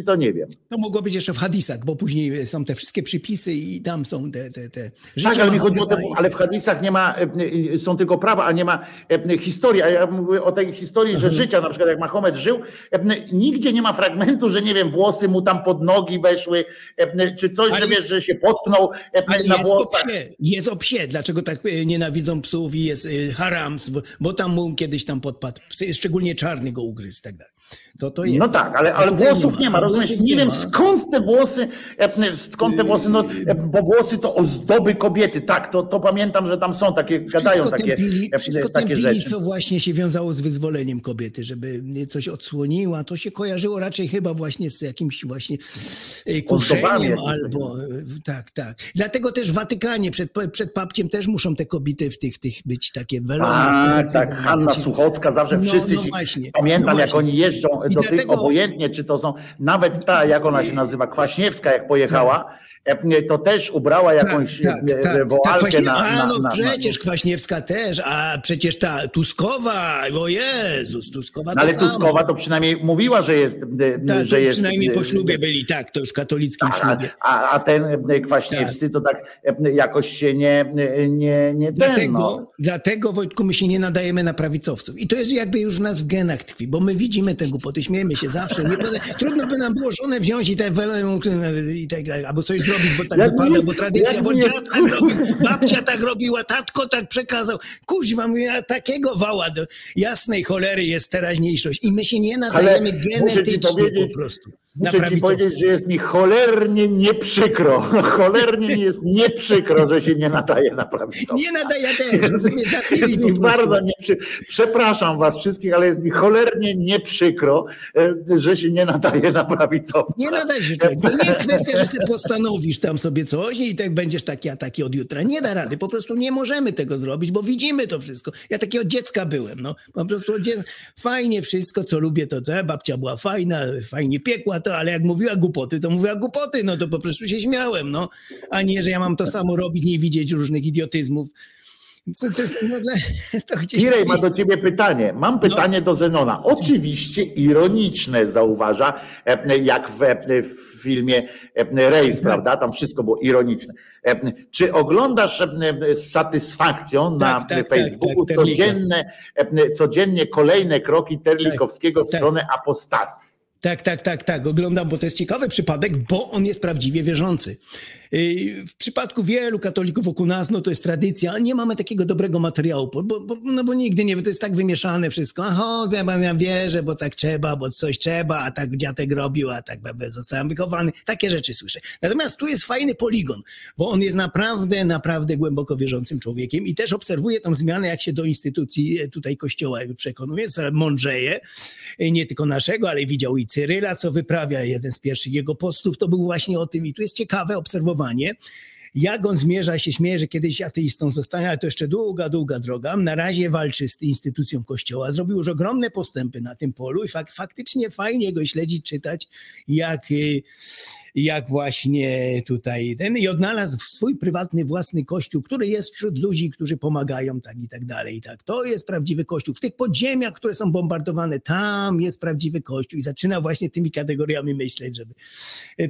To nie wiem. To mogło być jeszcze w hadisach, bo później są te wszystkie przypisy i tam są te, te, te Tak, ale mi chodzi o to, ale w hadisach nie ma, e, e, są tylko prawa, a nie ma e, historii, a ja mówię o tej historii, że życia, na przykład jak Mahomet żył, nigdzie nie ma fragmentu, że nie wiem, włosy mu tam pod nogi weszły, czy coś, ale że wiesz, że się potknął na jest włosach. O psie, jest o psie, dlaczego tak nienawidzą psów i jest haram, bo tam mu kiedyś tam podpadł, szczególnie czarny go ugryzł i tak dalej. To, to jest. No tak, ale, ale włosów nie ma, rozumiesz? Nie, nie wiem skąd te włosy, e, skąd te włosy, no, e, bo włosy to ozdoby kobiety, tak, to, to pamiętam, że tam są takie, gadają takie, tępili, e, wszystko takie tępili, rzeczy. co właśnie się wiązało z wyzwoleniem kobiety, żeby coś odsłoniła, to się kojarzyło raczej chyba właśnie z jakimś właśnie kuszeniem albo, tak, tak. Dlatego też w Watykanie przed, przed papciem też muszą te kobiety w tych, tych być takie welone. A, tak, Hanna Suchocka, zawsze no, wszyscy, no właśnie, pamiętam no jak oni jeżdżą do dlatego... tych obojętnie, czy to są, nawet ta, jak ona się nazywa, Kwaśniewska, jak pojechała, tak to też ubrała jakąś tak, tak, tak, woalkę tak, na, A no na, przecież Kwaśniewska też, a przecież ta Tuskowa, o Jezus, Tuskowa to Ale samo. Tuskowa to przynajmniej mówiła, że jest... Tak, że jest, przynajmniej po ślubie byli, tak, to już katolickim a, ślubie. A, a ten Kwaśniewscy tak. to tak jakoś się nie... nie, nie dlatego, ten, no. dlatego, Wojtku, my się nie nadajemy na prawicowców. I to jest jakby już nas w genach tkwi, bo my widzimy te głupoty, śmiejemy się zawsze. Nie, trudno by nam było żonę wziąć i tak, i tak albo coś zrobić, bo tak Jak wypada, nie- bo tradycja, bo nie- dziad tak robił, babcia tak robiła, tatko tak przekazał. Kuźwa, mówię, a takiego wała do jasnej cholery jest teraźniejszość. I my się nie nadajemy ci genetycznie po prostu. Muszę ci powiedzieć, że jest mi cholernie nie przykro. (laughs) Cholernie mi jest nie przykro, że się nie nadaje na prawicowca. Nie nadaje też, to Jest mi bardzo nie przy... Przepraszam was wszystkich, ale jest mi cholernie nie przykro, e, że się nie nadaje na prawicowca. Nie nadaje się. To nie jest (laughs) kwestia, że sobie postanowisz tam sobie coś i tak będziesz taki, a taki od jutra. Nie da rady. Po prostu nie możemy tego zrobić, bo widzimy to wszystko. Ja taki od dziecka byłem. No. Po prostu od dziecka. fajnie wszystko, co lubię, to co. Babcia była fajna, fajnie piekła to, ale jak mówiła głupoty, to mówiła głupoty, no to po prostu się śmiałem, no. A nie, że ja mam to samo robić, nie widzieć różnych idiotyzmów. Co, to, to, no, (laughs) to Kirej ma do ciebie pytanie. Mam pytanie do Zenona. Oczywiście ironiczne zauważa, e, jak w, e, w filmie e, Rejs, prawda? Tam wszystko było ironiczne. Czy oglądasz z satysfakcją na Tak, tak, tak, Facebooku tak, codzienne, codziennie kolejne kroki Terlikowskiego w tak. stronę apostazji? Tak, tak, tak, tak. Oglądam, bo to jest ciekawy przypadek, bo on jest prawdziwie wierzący. Yy, W przypadku wielu katolików wokół nas, no to jest tradycja, nie mamy takiego dobrego materiału, bo, bo, no bo nigdy nie, to jest tak wymieszane wszystko. A chodzę, bo ja wierzę, bo tak trzeba, bo coś trzeba, a tak dziadek robił, a tak zostałem wychowany. Takie rzeczy słyszę. Natomiast tu jest fajny poligon, bo on jest naprawdę, naprawdę głęboko wierzącym człowiekiem i też obserwuje tą zmianę, jak się do instytucji e, tutaj kościoła przekonuje, mądrzeje, e, nie tylko naszego, ale widział i Cyryla, co wyprawia jeden z pierwszych jego postów, to był właśnie o tym i tu jest ciekawe obserwowanie, jak on zmierza się, śmieje, że kiedyś ateistą zostanie, ale to jeszcze długa, długa droga. Na razie walczy z instytucją kościoła. Zrobił już ogromne postępy na tym polu i fak, faktycznie fajnie go śledzić, czytać, jak, y, jak właśnie tutaj ten i odnalazł swój prywatny, własny kościół, który jest wśród ludzi, którzy pomagają, tak i tak dalej. I tak. To jest prawdziwy kościół. W tych podziemiach, które są bombardowane, tam jest prawdziwy kościół i zaczyna właśnie tymi kategoriami myśleć, żeby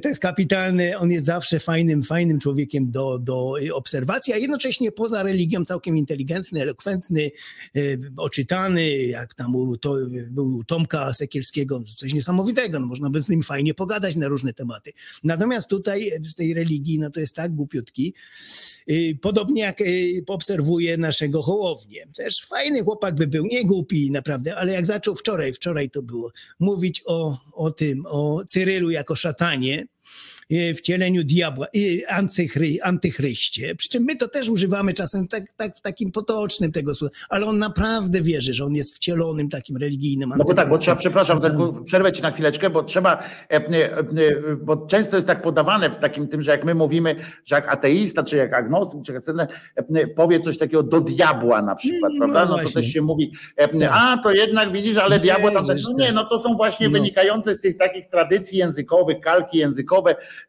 to jest kapitalny, on jest zawsze fajnym, fajnym człowiekiem do, do y, obserwacji, a jednocześnie poza religią całkiem inteligentny, elokwentny, y, oczytany, jak tam u, to, był u Tomka Sekielskiego, coś niesamowitego, no można by z nim fajnie pogadać na różne tematy. Natomiast tutaj w tej religii, no to jest tak głupiutki, Y, Podobnie jak y, obserwuję naszego Hołownię. Też fajny chłopak by był, nie głupi naprawdę, ale jak zaczął wczoraj, wczoraj to było, mówić o, o tym, o Cyrylu jako szatanie, wcieleniu diabła, y, antychry, antychryście. Przy czym my to też używamy czasem tak, tak w takim potocznym tego słowa, ale on naprawdę wierzy, że on jest wcielonym takim religijnym No bo tak, bo trzeba, przepraszam, przerwę ci na chwileczkę, bo trzeba, e, e, e, bo często jest tak podawane w takim tym, że jak my mówimy, że jak ateista, czy jak agnostyk, czy e, powie coś takiego do diabła na przykład, No prawda? No to właśnie. też się mówi, e, a to jednak widzisz, ale diabła tam też, no tak. nie, no to są właśnie No. wynikające z tych takich tradycji językowych, kalki językowe.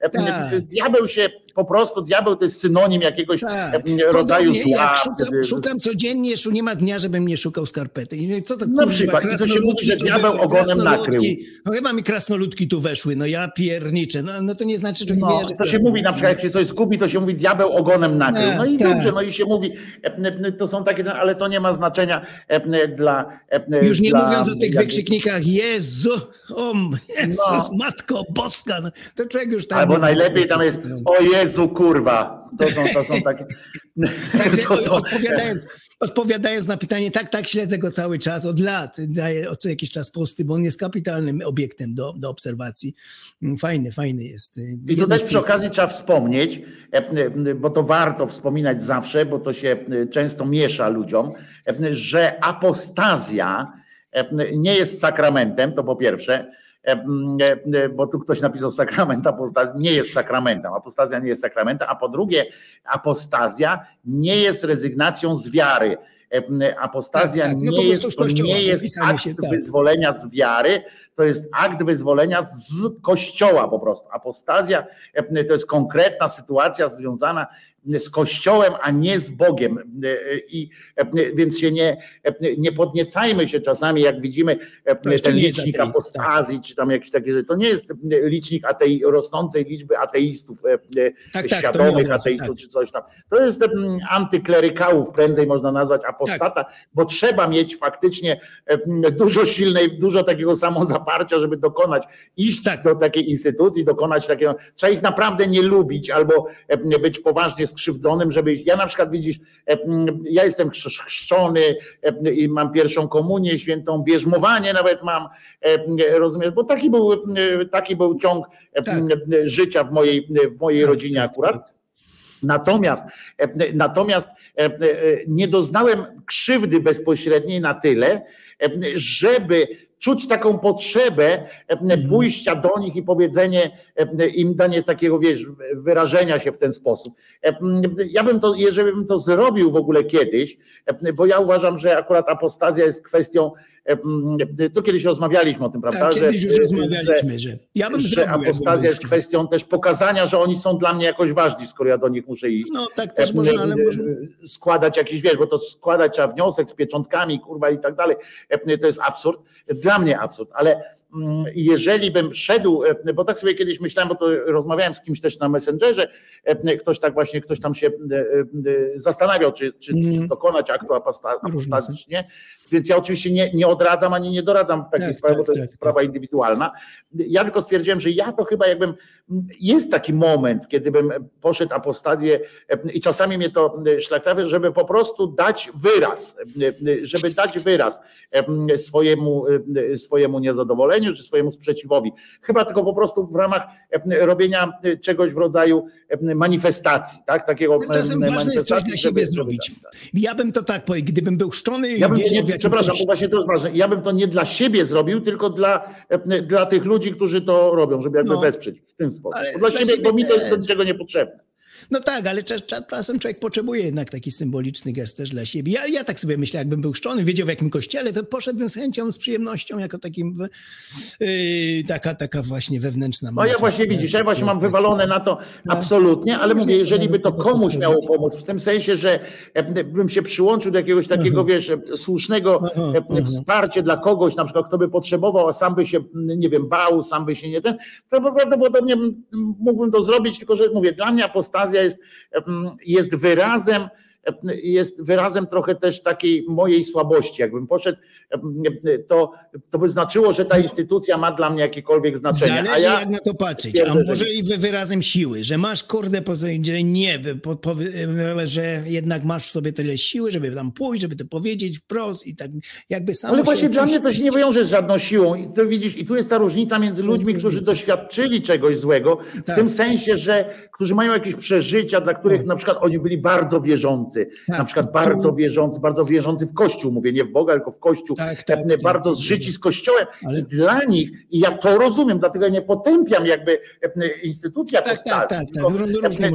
E, Tak. to jest Diabeł się, po prostu diabeł to jest synonim jakiegoś Tak. e, rodzaju Podobnie zła. jak szukam, szukam codziennie, nie ma dnia, żebym nie szukał skarpety. Co to Na przykład. I to się mówi, że diabeł ogonem krasnoludki. No chyba mi krasnoludki tu weszły, no ja pierniczę. No, no to nie znaczy, że nie No, wierzę. to się mówi na przykład, jak się coś zgubi, to się mówi diabeł ogonem nakrył. No i Tak, dobrze, tak. no i się mówi, e, e, to są takie, ale to nie ma znaczenia e, dla. e, Już nie dla, mówiąc o tych wykrzyknikach Jezu, o Jezus, No. Matko Boska, no, to już tak... Albo najlepiej tam jest o Jezu, kurwa. To są, to są takie. (laughs) Także (laughs) to są, odpowiadając, odpowiadając na pytanie, tak, tak, śledzę go cały czas, od lat, daję co jakiś czas posty, bo on jest kapitalnym obiektem do, do obserwacji. Mm, Fajny, fajny jest. I Jeden tutaj z tych- przy okazji trzeba wspomnieć, e, e, bo to warto wspominać zawsze, bo to się e, często miesza ludziom, że apostazja nie jest sakramentem, to po pierwsze, bo tu ktoś napisał sakrament apostazji, nie jest sakramentem, apostazja nie jest sakramentem, a po drugie apostazja nie jest rezygnacją z wiary. E, Apostazja Tak, tak, no nie, jest, nie jest akt się, tak. wyzwolenia z wiary, to jest akt wyzwolenia z kościoła po prostu. Apostazja e, to jest konkretna sytuacja związana z Kościołem, a nie z Bogiem. I więc się nie, nie podniecajmy się czasami, jak widzimy ten licznik tak. apostazji, czy tam jakieś takie rzeczy. To nie jest licznik atei, rosnącej liczby ateistów, tak, tak, ateistów, tak. czy coś tam. To jest antyklerykałów, prędzej można nazwać apostata, bo trzeba mieć faktycznie dużo silnej, dużo takiego samozaparcia, żeby dokonać, iść tak. do takiej instytucji, dokonać takiego, trzeba ich naprawdę nie lubić albo być poważnie skrzywdzonym, żeby ja na przykład widzisz, ja jestem chrzczony i mam pierwszą komunię świętą, bierzmowanie nawet mam, rozumiesz, bo taki był, taki był ciąg tak. życia w mojej, w mojej tak, rodzinie tak, akurat. Tak. Natomiast, natomiast nie doznałem krzywdy bezpośredniej na tyle, żeby czuć taką potrzebę mhm. pójścia do nich i powiedzenie im, danie takiego, wiesz, wyrażenia się w ten sposób. Ja bym to, jeżeli bym to zrobił w ogóle kiedyś, bo ja uważam, że akurat apostazja jest kwestią to kiedyś rozmawialiśmy o tym, prawda? Tak, kiedyś że, już rozmawialiśmy, że, ja bym że apostazja jest kwestią też pokazania, że oni są dla mnie jakoś ważni, skoro ja do nich muszę iść. No tak też można, ale można... Składać jakiś, wiesz, bo to składać trzeba wniosek z pieczątkami, kurwa i tak dalej. To jest absurd. Dla mnie absurd, ale jeżeli bym szedł, e, bo tak sobie kiedyś myślałem, bo to rozmawiałem z kimś też na Messengerze, e, ktoś tak właśnie, ktoś tam się e, zastanawiał, czy, czy, czy mm. dokonać aktu apostatycznie, więc ja oczywiście nie, nie odradzam ani nie doradzam w takiej tak, sprawie, tak, bo to tak, jest tak. sprawa indywidualna. Ja tylko stwierdziłem, że ja to chyba jakbym, jest taki moment, kiedy bym poszedł apostazję i czasami mnie to szlaktawia, żeby po prostu dać wyraz, żeby dać wyraz swojemu, swojemu niezadowoleniu, czy swojemu sprzeciwowi. Chyba tylko po prostu w ramach e, robienia e, czegoś w rodzaju e, manifestacji, tak? Takiego Czasem ważne jest coś dla siebie zrobić. Ja bym to tak powiedział, gdybym był szczony ja bym nie, Przepraszam, bo właśnie to jest ważne. Ja bym to nie dla siebie zrobił, tylko dla, dla tych ludzi, którzy to robią, żeby jakby no, wesprzeć w tym sposób. Dla, dla, siebie, bo mi to jest do niczego niepotrzebne. No tak, ale czas, czasem człowiek potrzebuje jednak taki symboliczny gest też dla siebie. Ja, ja tak sobie myślę, jakbym był szczony, wiedział w jakim kościele, to poszedłbym z chęcią, z przyjemnością, jako takim yy, taka, taka właśnie wewnętrzna No ja właśnie widzisz, ja właśnie mam wywalone na to absolutnie, ale mówię, jeżeli by to komuś miało pomóc, w tym sensie, że e, bym się przyłączył do jakiegoś takiego, aha. wiesz, słusznego aha, e, aha. wsparcia dla kogoś, na przykład kto by potrzebował, a sam by się, nie wiem, bał, sam by się nie ten, to prawdopodobnie mógłbym to zrobić, tylko że mówię, dla mnie apostazja jest, jest wyrazem jest wyrazem trochę też takiej mojej słabości. Jakbym poszedł, to, to by znaczyło, że ta instytucja ma dla mnie jakiekolwiek znaczenie. Zależy ja jak na to patrzeć, a może i wyrazem siły, że masz kurde, że nie, po, po, że jednak masz w sobie tyle siły, żeby tam pójść, żeby to powiedzieć wprost i tak jakby sam. Ale właśnie dla mnie to się nie wywiąże z żadną siłą. I to widzisz, i tu jest ta różnica między ludźmi, którzy doświadczyli czegoś złego, w tak. tym sensie, że którzy mają jakieś przeżycia, dla których tak. na przykład oni byli bardzo wierzący, tak. na przykład bardzo wierzący, bardzo wierzący w Kościół, mówię nie w Boga, tylko w Kościół, tak, tak, tak. bardzo zżyci z Kościołem. Ale... Dla nich, i ja to rozumiem, dlatego ja nie potępiam jakby instytucja tak, tak, tak, tylko,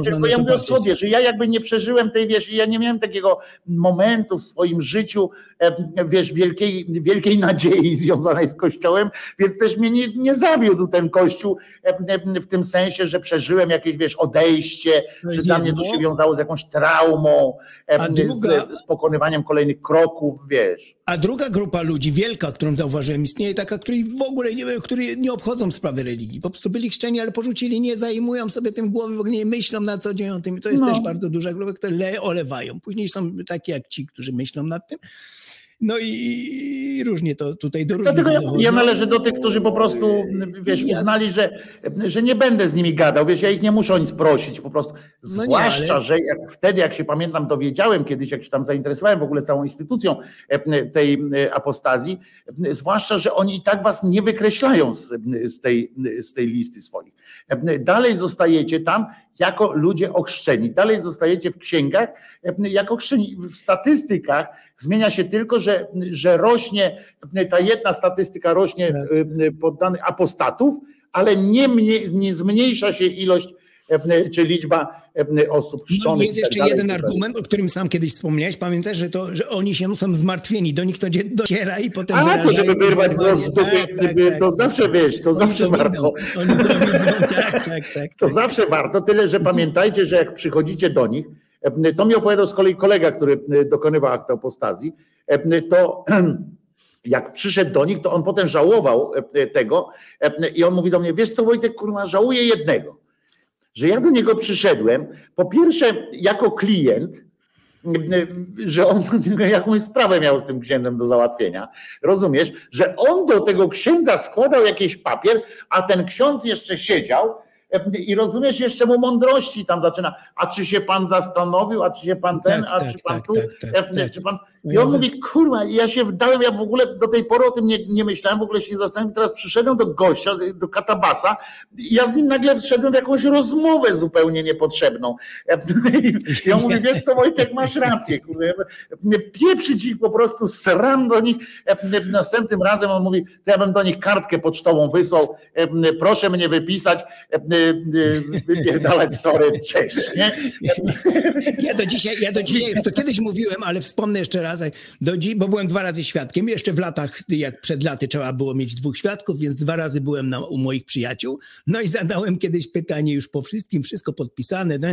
tylko ja mówię o sobie, że ja jakby nie przeżyłem tej, wiesz, ja nie miałem takiego momentu w swoim życiu, wiesz, wielkiej, wielkiej nadziei związanej z Kościołem, więc też mnie nie, nie zawiódł ten Kościół w tym sensie, że przeżyłem jakieś, wiesz, odejście, że dla mnie to się wiązało z jakąś traumą, druga, z, z pokonywaniem kolejnych kroków, wiesz. A druga grupa ludzi, wielka, którą zauważyłem, istnieje taka, której w ogóle nie, którzy nie obchodzą sprawy religii. Po prostu byli chrzczeni, ale porzucili, nie zajmują sobie tym głowy, w ogóle nie myślą na co dzień o tym. To jest no. też bardzo duża grupa, które olewają. Później są takie jak ci, którzy myślą nad tym. No i różnie to tutaj do Dlatego ja, ja należę do tych, którzy po prostu, wiesz, uznali, że, że nie będę z nimi gadał, wiesz, ja ich nie muszę o nic prosić, po prostu. No Zwłaszcza, nie, ale... że jak wtedy, jak się pamiętam, dowiedziałem kiedyś, jak się tam zainteresowałem w ogóle całą instytucją e, tej e, apostazji, e, zwłaszcza, że oni i tak was nie wykreślają z, z, tej, z tej listy swoich. Dalej zostajecie tam jako ludzie ochrzczeni. Dalej zostajecie w księgach jako ochrzczeni. W statystykach zmienia się tylko, że, że rośnie, ta jedna statystyka rośnie tak. pod danych apostatów, ale nie, nie zmniejsza się ilość czy liczba osób chrzczonych. No jest tak jeszcze jeden argument, o którym sam kiedyś wspomniałeś. Pamiętasz, że, to, że oni się są zmartwieni, do nich to dociera i potem A, to żeby wyrwać głos z dupy, tak, tak, to zawsze wiesz, to oni zawsze to warto. Oni to widzą, (laughs) tak, tak, tak. To tak. zawsze warto, tyle że pamiętajcie, że jak przychodzicie do nich, to mi opowiadał z kolei kolega, który dokonywał aktu apostazji, to (clears throat) jak przyszedł do nich, to on potem żałował tego i on mówi do mnie, wiesz co Wojtek, kurwa, żałuję jednego, że ja do niego przyszedłem, po pierwsze jako klient, że on (laughs) jakąś sprawę miał z tym księdzem do załatwienia. Rozumiesz, że on do tego księdza składał jakiś papier, a ten ksiądz jeszcze siedział i rozumiesz, jeszcze mu mądrości tam zaczyna. A czy się pan zastanowił, a czy się pan ten, Tak, a tak, czy pan tak, tu, tak, tak, tak. czy pan. I on mówi, kurwa, ja się wdałem, ja w ogóle do tej pory o tym nie, nie myślałem, w ogóle się nie zastanawiam. Teraz przyszedłem do gościa, do katabasa, i ja z nim nagle wszedłem w jakąś rozmowę zupełnie niepotrzebną. (laughs) I on mówi, wiesz co, Wojtek, masz rację, kurde. Pieprzyć ich po prostu, sram do nich. Następnym razem on mówi, to ja bym do nich kartkę pocztową wysłał, proszę mnie wypisać, wypierdalać, sorry, cześć. Nie? (laughs) Ja do dzisiaj, ja do dzisiaj, to kiedyś mówiłem, ale wspomnę jeszcze raz, do dzi- bo byłem dwa razy świadkiem, jeszcze w latach, jak przed laty trzeba było mieć dwóch świadków, więc dwa razy byłem na, u moich przyjaciół, no i zadałem kiedyś pytanie już po wszystkim, wszystko podpisane, no,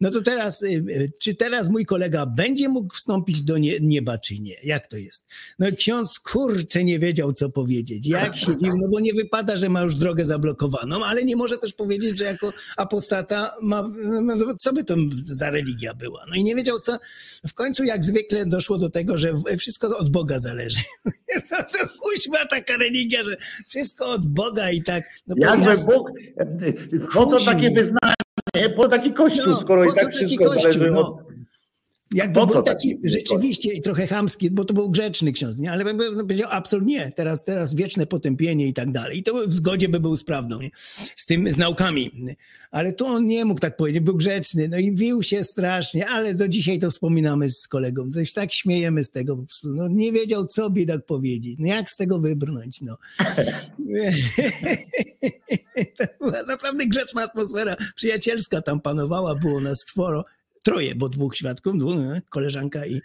no to teraz, y, y, czy teraz mój kolega będzie mógł wstąpić do nie, nieba, czy nie? Jak to jest? No ksiądz, kurczę, nie wiedział, co powiedzieć, jak się dziwił, no bo nie wypada, że ma już drogę zablokowaną, ale nie może też powiedzieć, że jako apostata ma, no, co by to za religia była? No i nie wiedział, co, w końcu jak zwykle doszło do tego, że wszystko od Boga zależy. (laughs) No to kuźma taka religia, że wszystko od Boga i tak. No Jakby Bóg, po co takie wyznanie, po taki kościół, no, skoro i tak wszystko kościół, zależy no. od... Jakby Po był taki taki rzeczywiście i trochę chamski, bo to był grzeczny ksiądz, nie? ale bym bym powiedział absolutnie nie, teraz, teraz wieczne potępienie i tak dalej. I to w zgodzie by był z prawdą, nie? z tym, z naukami. Ale tu on nie mógł tak powiedzieć, był grzeczny, no i wił się strasznie, ale do dzisiaj to wspominamy z kolegą, się tak śmiejemy z tego po prostu, no nie wiedział co biedak powiedzieć, no jak z tego wybrnąć, no. (laughs) to była naprawdę grzeczna atmosfera, przyjacielska tam panowała, było nas czworo, troje, bo dwóch świadków, dwóch, nie? koleżanka i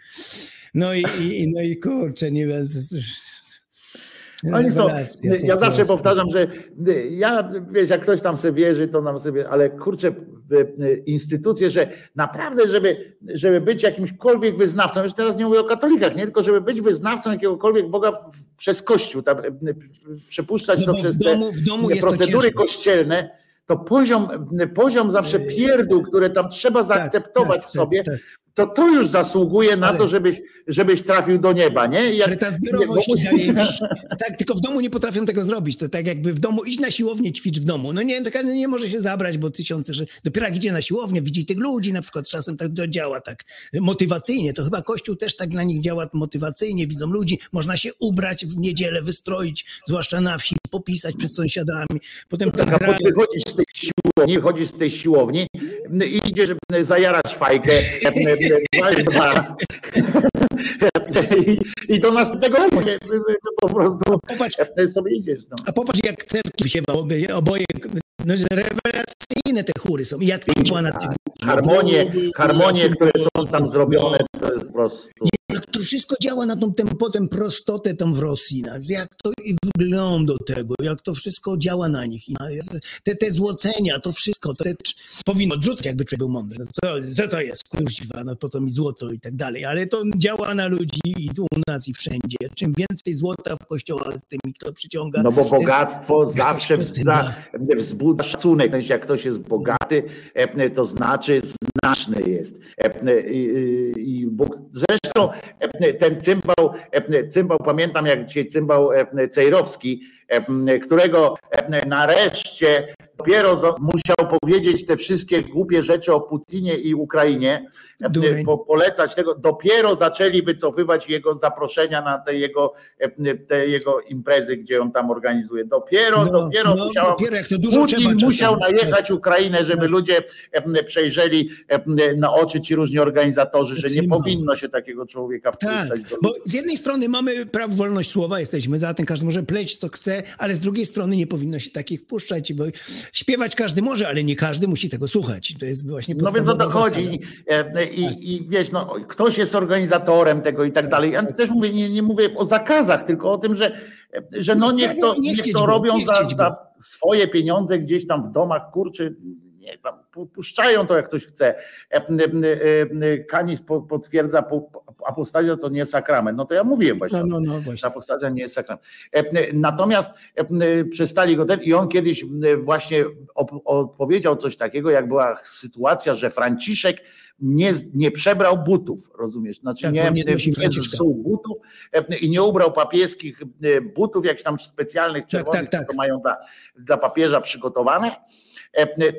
no i, i, no i kurczę, nie wiem. Oni są, rewelacja po ja zawsze powtarzam, że ja, wiesz, jak ktoś tam sobie wierzy, to nam sobie, ale kurczę, instytucje, że naprawdę, żeby, żeby być jakimśkolwiek wyznawcą, już teraz nie mówię o katolikach, nie tylko żeby być wyznawcą jakiegokolwiek Boga przez Kościół, tam, przepuszczać No to przez domu- te, te procedury kościelne, to poziom, poziom zawsze pierdół, które tam trzeba zaakceptować tak, w sobie, tak, to to już zasługuje na Ale- to, żebyś, żebyś trafił do nieba, nie? Jak- Ale ta zbiorowość nie, bo-. (laughs) Tak, tylko w domu nie potrafią tego zrobić. To tak jakby w domu, idź na siłownię, ćwicz w domu. No nie, taka nie może się zabrać, bo tysiące, że dopiero jak idzie na siłownię, widzi tych ludzi, na przykład czasem tak to działa tak motywacyjnie. To chyba Kościół też tak na nich działa motywacyjnie. Widzą ludzi, można się ubrać w niedzielę, wystroić, zwłaszcza na wsi, popisać przed sąsiadami. Potem tam potem wychodzisz z tej siłowni, wychodzisz z tej siłowni i idziesz zajarać fajkę, dwa- dwa. I, do następnego po prostu Popatrz, sobie idziesz. No. A popatrz, jak cerkiew się oboje, oboje no, rewelacyjne te chóry są. Jak była na tych... Harmonie, harmonie, które są tam zrobione, to jest po prostu... Jak to wszystko działa na tą tem, potem prostotę tam w Rosji, na- jak to i wygląda tego, jak to wszystko działa na nich. Na- Te, te złocenia, to wszystko, to te, powinno odrzucać, jakby człowiek był mądry. No co, co to jest, kuźwa, no po to mi złoto i tak dalej. Ale to działa na ludzi i tu u nas i wszędzie. Czym więcej złota w kościołach, tym ich to przyciąga. No bo Jest- bogactwo zawsze petyna. wzbudza, wzbudza szacunek. Jak ktoś jest bogaty, e, to znaczy znaczny jest. E, I, i- Bóg, zresztą e, ten cymbał, cymbał, pamiętam jak dzisiaj cymbał Cejrowski, którego nareszcie dopiero musiał powiedzieć te wszystkie głupie rzeczy o Putinie i Ukrainie, e, po, polecać tego, dopiero zaczęli wycofywać jego zaproszenia na te jego, e, te jego imprezy, gdzie on tam organizuje. Dopiero, No, dopiero no, musiał, dopiero jak to dużo Putin musiał najechać Ukrainę, żeby ludzie e, przejrzeli e, na oczy ci różni organizatorzy, że nie powinno się takiego człowieka Tak, wpuszczać do bo z jednej strony mamy prawo wolność słowa, jesteśmy za tym, każdy może pleć co chce, ale z drugiej strony nie powinno się takich wpuszczać, bo śpiewać każdy może, ale nie każdy musi tego słuchać. To jest właśnie No więc o to chodzi. I, i, I wiesz, no, ktoś jest organizatorem tego i tak dalej. Ja też mówię, nie, nie mówię o zakazach, tylko o tym, że, że no niech to, nie niech to robią za, za swoje pieniądze gdzieś tam w domach, kurczy, nie tam puszczają to jak ktoś chce. Kanis potwierdza, apostazja to nie sakrament. No to ja mówiłem właśnie. No, no, no właśnie. Apostazja nie jest sakrament. Natomiast przestali go ten i on kiedyś właśnie odpowiedział coś takiego, jak była sytuacja, że Franciszek nie, nie przebrał butów, rozumiesz? Znaczy tak, nie, nie, nie zepsuł butów i nie ubrał papieskich butów, jakichś tam specjalnych tak, czerwonych, tak, tak, tak. mają dla, dla papieża przygotowane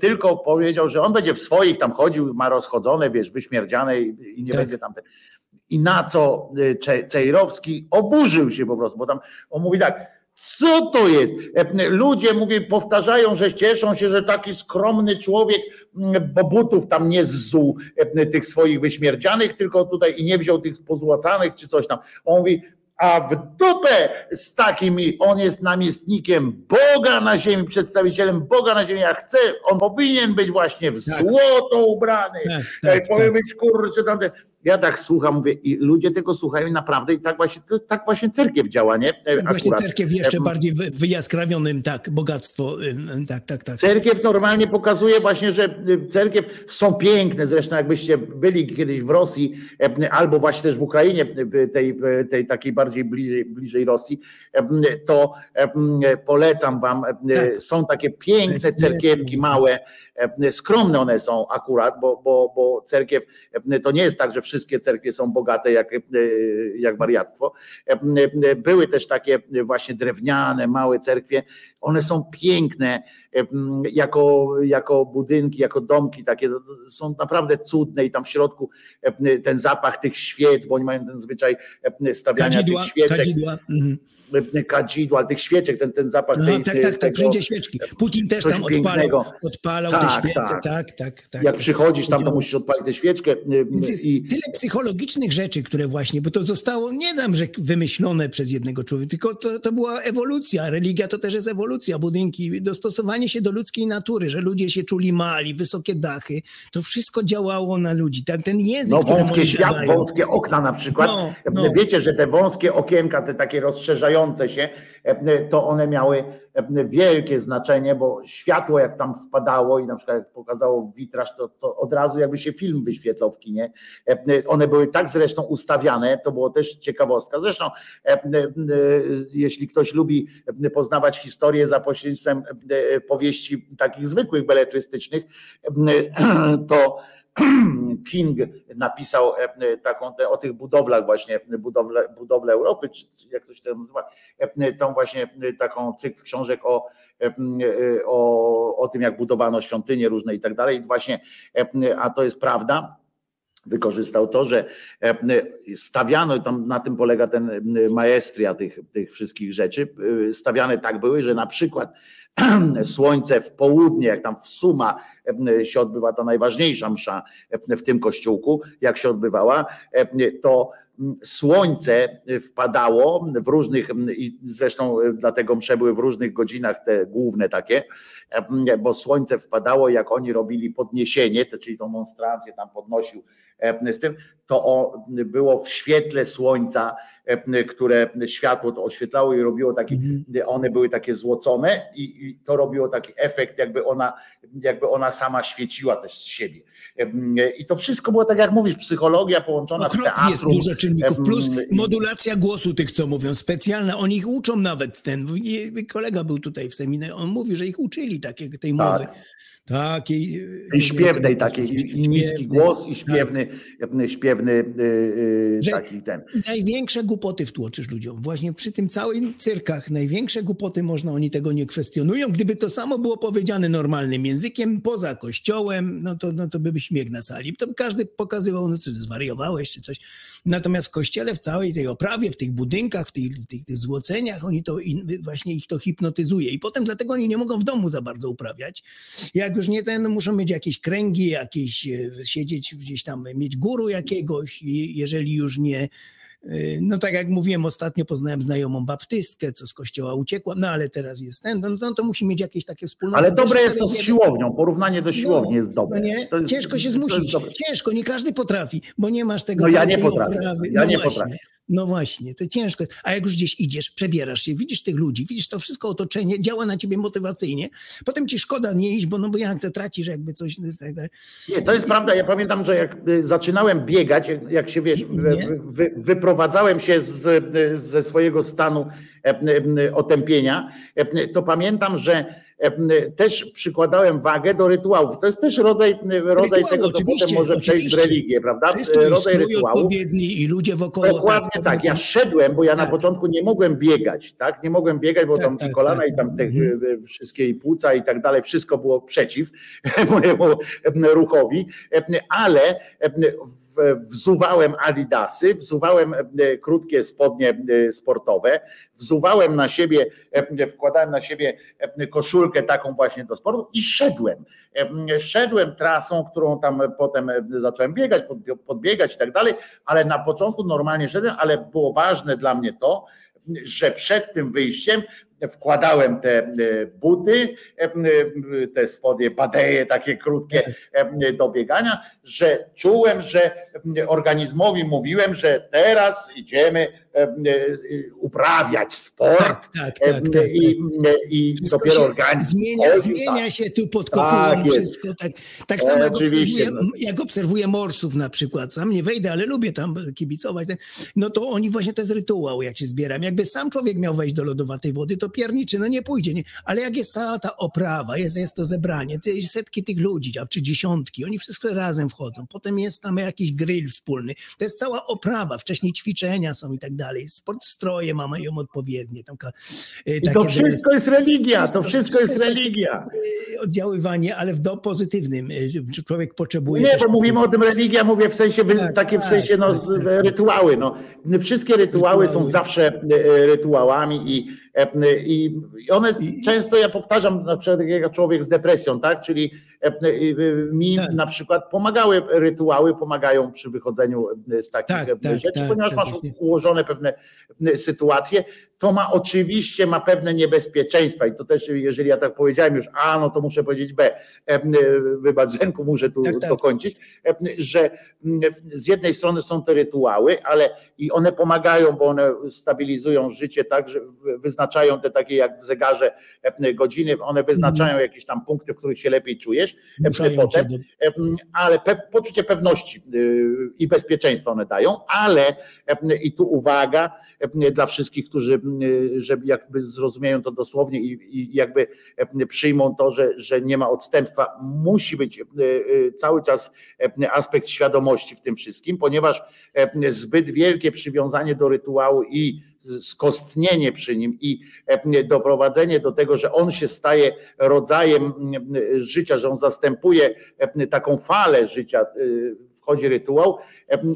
tylko powiedział, że on będzie w swoich tam chodził, ma rozchodzone, wiesz, wyśmierdziane i, nie tak. będzie tam. I na co Cejrowski oburzył się po prostu, bo tam on mówi tak, co to jest? Ludzie, mówię, powtarzają, że cieszą się, że taki skromny człowiek, mm, bo butów tam nie zzuł tych swoich wyśmierdzianych, tylko tutaj i nie wziął tych pozłacanych czy coś tam. On mówi, a w dupę z takimi, on jest namiestnikiem Boga na ziemi, przedstawicielem Boga na ziemi, jak chce, on powinien być właśnie w tak. złoto ubrany, tak, tak, powinien tak. być kurczę tamten. Ja tak słucham, mówię, i ludzie tego słuchają naprawdę i tak właśnie, tak właśnie cerkiew działa, nie? Tak właśnie cerkiew jeszcze bardziej wyjaskrawionym, tak, bogactwo, tak, tak, tak. Cerkiew normalnie pokazuje właśnie, że y, cerkiew są piękne, zresztą jakbyście byli kiedyś w Rosji, albo właśnie też w Ukrainie, tej, tej takiej bardziej bliżej, bliżej Rosji, to polecam wam, tak. są takie piękne cerkiewki małe, skromne one są akurat, bo, bo, bo cerkiew to nie jest tak, że wszystkie cerkwie są bogate jak, jak wariactwo. Były też takie właśnie drewniane, małe cerkwie, one są piękne jako, jako budynki, jako domki takie, są naprawdę cudne i tam w środku ten zapach tych świec, bo oni mają ten zwyczaj stawiania kadzidła, tych świeczek. Kadzidła. Mhm kadzidła, tych świeczek, ten, ten zapach. No, tej, tak, tak, tak, wszędzie świeczki. Putin też tam odpalał, odpalał tak, te świece, tak. tak, tak, tak. Jak przychodzisz tam, to musisz odpalić tę świeczkę. I... tyle psychologicznych rzeczy, które właśnie, bo to zostało, nie dam, że wymyślone przez jednego człowieka, tylko to, to była ewolucja. Religia to też jest ewolucja, budynki, dostosowanie się do ludzkiej natury, że ludzie się czuli mali, wysokie dachy, to wszystko działało na ludzi. Ten, ten język, No wąskie świat, wąskie okna na przykład. No, no. Wiecie, że te wąskie okienka, te takie rozszerzające się, e, to one miały e, wielkie znaczenie, bo światło jak tam wpadało i na przykład jak pokazało witraż, to, to od razu jakby się film wyświetlał w kinie. E, one były tak zresztą ustawiane, to było też ciekawostka. Zresztą jeśli ktoś lubi poznawać historię za pośrednictwem powieści takich zwykłych beletrystycznych, to (clears throat) King napisał e, taką te, o tych budowlach właśnie, budowle, budowle Europy, czy jak to się nazywa, e, tą właśnie taką cykl książek o, e, o, o tym, jak budowano świątynie różne i tak dalej. Właśnie, a to jest prawda, wykorzystał to, że stawiano, tam na tym polega ten maestria tych, tych wszystkich rzeczy, stawiane tak były, że na przykład (clears throat) słońce w południe, jak tam w Suma się odbywa ta najważniejsza msza w tym kościółku, jak się odbywała, to słońce wpadało w różnych, i zresztą dlatego msze były w różnych godzinach, te główne takie, bo słońce wpadało, jak oni robili podniesienie, czyli tą monstrację tam podnosił z tym, to było w świetle słońca, które światło to oświetlało i robiło taki, mhm. one były takie złocone i, i, to robiło taki efekt, jakby ona, jakby ona sama świeciła też z siebie. I to wszystko było tak jak mówisz, psychologia połączona Okropnie z teatrem. jest dużo czynników, plus modulacja głosu tych, co mówią, specjalna, oni ich uczą nawet, ten kolega był tutaj w seminarze, on mówi, że ich uczyli takiej tej mowy. Tak. Takiej, I śpiewnej takiej, i niski głos, i śpiewny, tak. śpiewny yy, taki ten. Największe głupoty wtłoczysz ludziom. Właśnie przy tym całym cyrkach największe głupoty można, oni tego nie kwestionują. Gdyby to samo było powiedziane normalnym językiem, poza kościołem, no to, no to by śmiech na sali. To każdy pokazywał, no co, zwariowałeś czy coś. Natomiast w kościele, w całej tej oprawie, w tych budynkach, w tych, tych, tych złoceniach, oni to właśnie ich to hipnotyzuje. I potem dlatego oni nie mogą w domu za bardzo uprawiać. Jak już nie ten, muszą mieć jakieś kręgi, jakieś e, siedzieć gdzieś tam, mieć guru jakiegoś, jeżeli już nie no tak jak mówiłem, ostatnio poznałem znajomą baptystkę, co z kościoła uciekła, no ale teraz jest ten, no, no to musi mieć jakieś takie wspólne. Ale dobre jest to z siłownią, porównanie do siłowni no, jest dobre. No nie? Jest, ciężko się zmusić, ciężko, nie każdy potrafi, bo nie masz tego No ja nie potrafię, ja no nie właśnie. potrafię. No właśnie, to ciężko jest. A jak już gdzieś idziesz, przebierasz się, widzisz tych ludzi, widzisz to wszystko otoczenie, działa na ciebie motywacyjnie, potem ci szkoda nie iść, bo no bo jak to tracisz jakby coś. Tak, tak. Nie, to jest prawda. Ja pamiętam, że jak y, zaczynałem biegać, jak się wiesz, wy, wy, wyprowadzałem się z, ze swojego stanu e, e, otępienia, e, to pamiętam, że też przykładałem wagę do rytuałów. To jest też rodzaj, rodzaj tego, co potem może przejść w religię, prawda? Rodzaj rytuałów. odpowiedni i ludzie wokoło. Dokładnie tak, tak. Ja szedłem, bo ja tak. na początku nie mogłem biegać, tak? Nie mogłem biegać, bo tak, tam tak, kolana tak. i tam te mhm. wszystkie i płuca i tak dalej, wszystko było przeciw (laughs) mojemu ruchowi, ale wzuwałem adidasy, wzuwałem e, krótkie spodnie e, sportowe, wzuwałem na siebie, e, wkładałem na siebie koszulkę taką właśnie do sportu i szedłem. Szedłem trasą, którą tam potem zacząłem biegać, podbiegać i tak dalej, ale na początku normalnie szedłem, ale było ważne dla mnie to, że przed tym wyjściem wkładałem te e, buty, e, e, te spodnie badeje takie krótkie do biegania, że czułem, że organizmowi mówiłem, że teraz idziemy uprawiać sport tak, tak, tak, tak i, tak. i dopiero organizm zmienia, zmienia się tu pod kopułą tak wszystko. Tak, tak samo jak obserwuję, no. jak obserwuję morsów na przykład, sam nie wejdę, ale lubię tam kibicować, no to oni właśnie to jest rytuał, jak się zbieram. Jakby sam człowiek miał wejść do lodowatej wody, to pierniczy, no nie pójdzie. Nie? Ale jak jest cała ta oprawa, jest, jest to zebranie, te setki tych ludzi, czy dziesiątki, oni wszyscy razem wchodzą, potem jest tam jakiś grill wspólny, to jest cała oprawa, wcześniej ćwiczenia są i tak dalej, sport stroje mamy ją odpowiednie. Tam, I to wszystko jest religia, to wszystko, jest, religia. Oddziaływanie, ale w do pozytywnym, człowiek potrzebuje. Nie, bo mówimy o tym religia, mówię w sensie, tak, takie w tak, sensie no, tak, tak, rytuały. No. Wszystkie rytuały, są zawsze rytuałami i I one często, ja powtarzam, na przykład jak człowiek z depresją, tak? Czyli e, mi tak. na przykład pomagały rytuały, pomagają przy wychodzeniu z takich tak, tak rzeczy, tak, ponieważ tak, masz ułożone pewne sytuacje. To ma oczywiście ma pewne niebezpieczeństwa i to też, jeżeli ja tak powiedziałem już A, no to muszę powiedzieć B. E, wybacz, Zenku, muszę tu dokończyć, że z jednej strony są te rytuały, ale i one pomagają, bo one stabilizują życie tak, że wyznaczają te takie jak w zegarze e, godziny, one wyznaczają mhm. jakieś tam punkty, w których się lepiej czujesz e, potem, e, ale pe poczucie pewności i bezpieczeństwa one dają, ale i tu uwaga dla wszystkich, którzy żeby jakby zrozumieją to dosłownie i, i jakby przyjmą to, że, że nie ma odstępstwa, musi być cały czas aspekt świadomości w tym wszystkim, ponieważ zbyt wielkie przywiązanie do rytuału i skostnienie przy nim i e, doprowadzenie do tego, że on się staje rodzajem życia, że on zastępuje e, taką falę życia, e, wchodzi rytuał,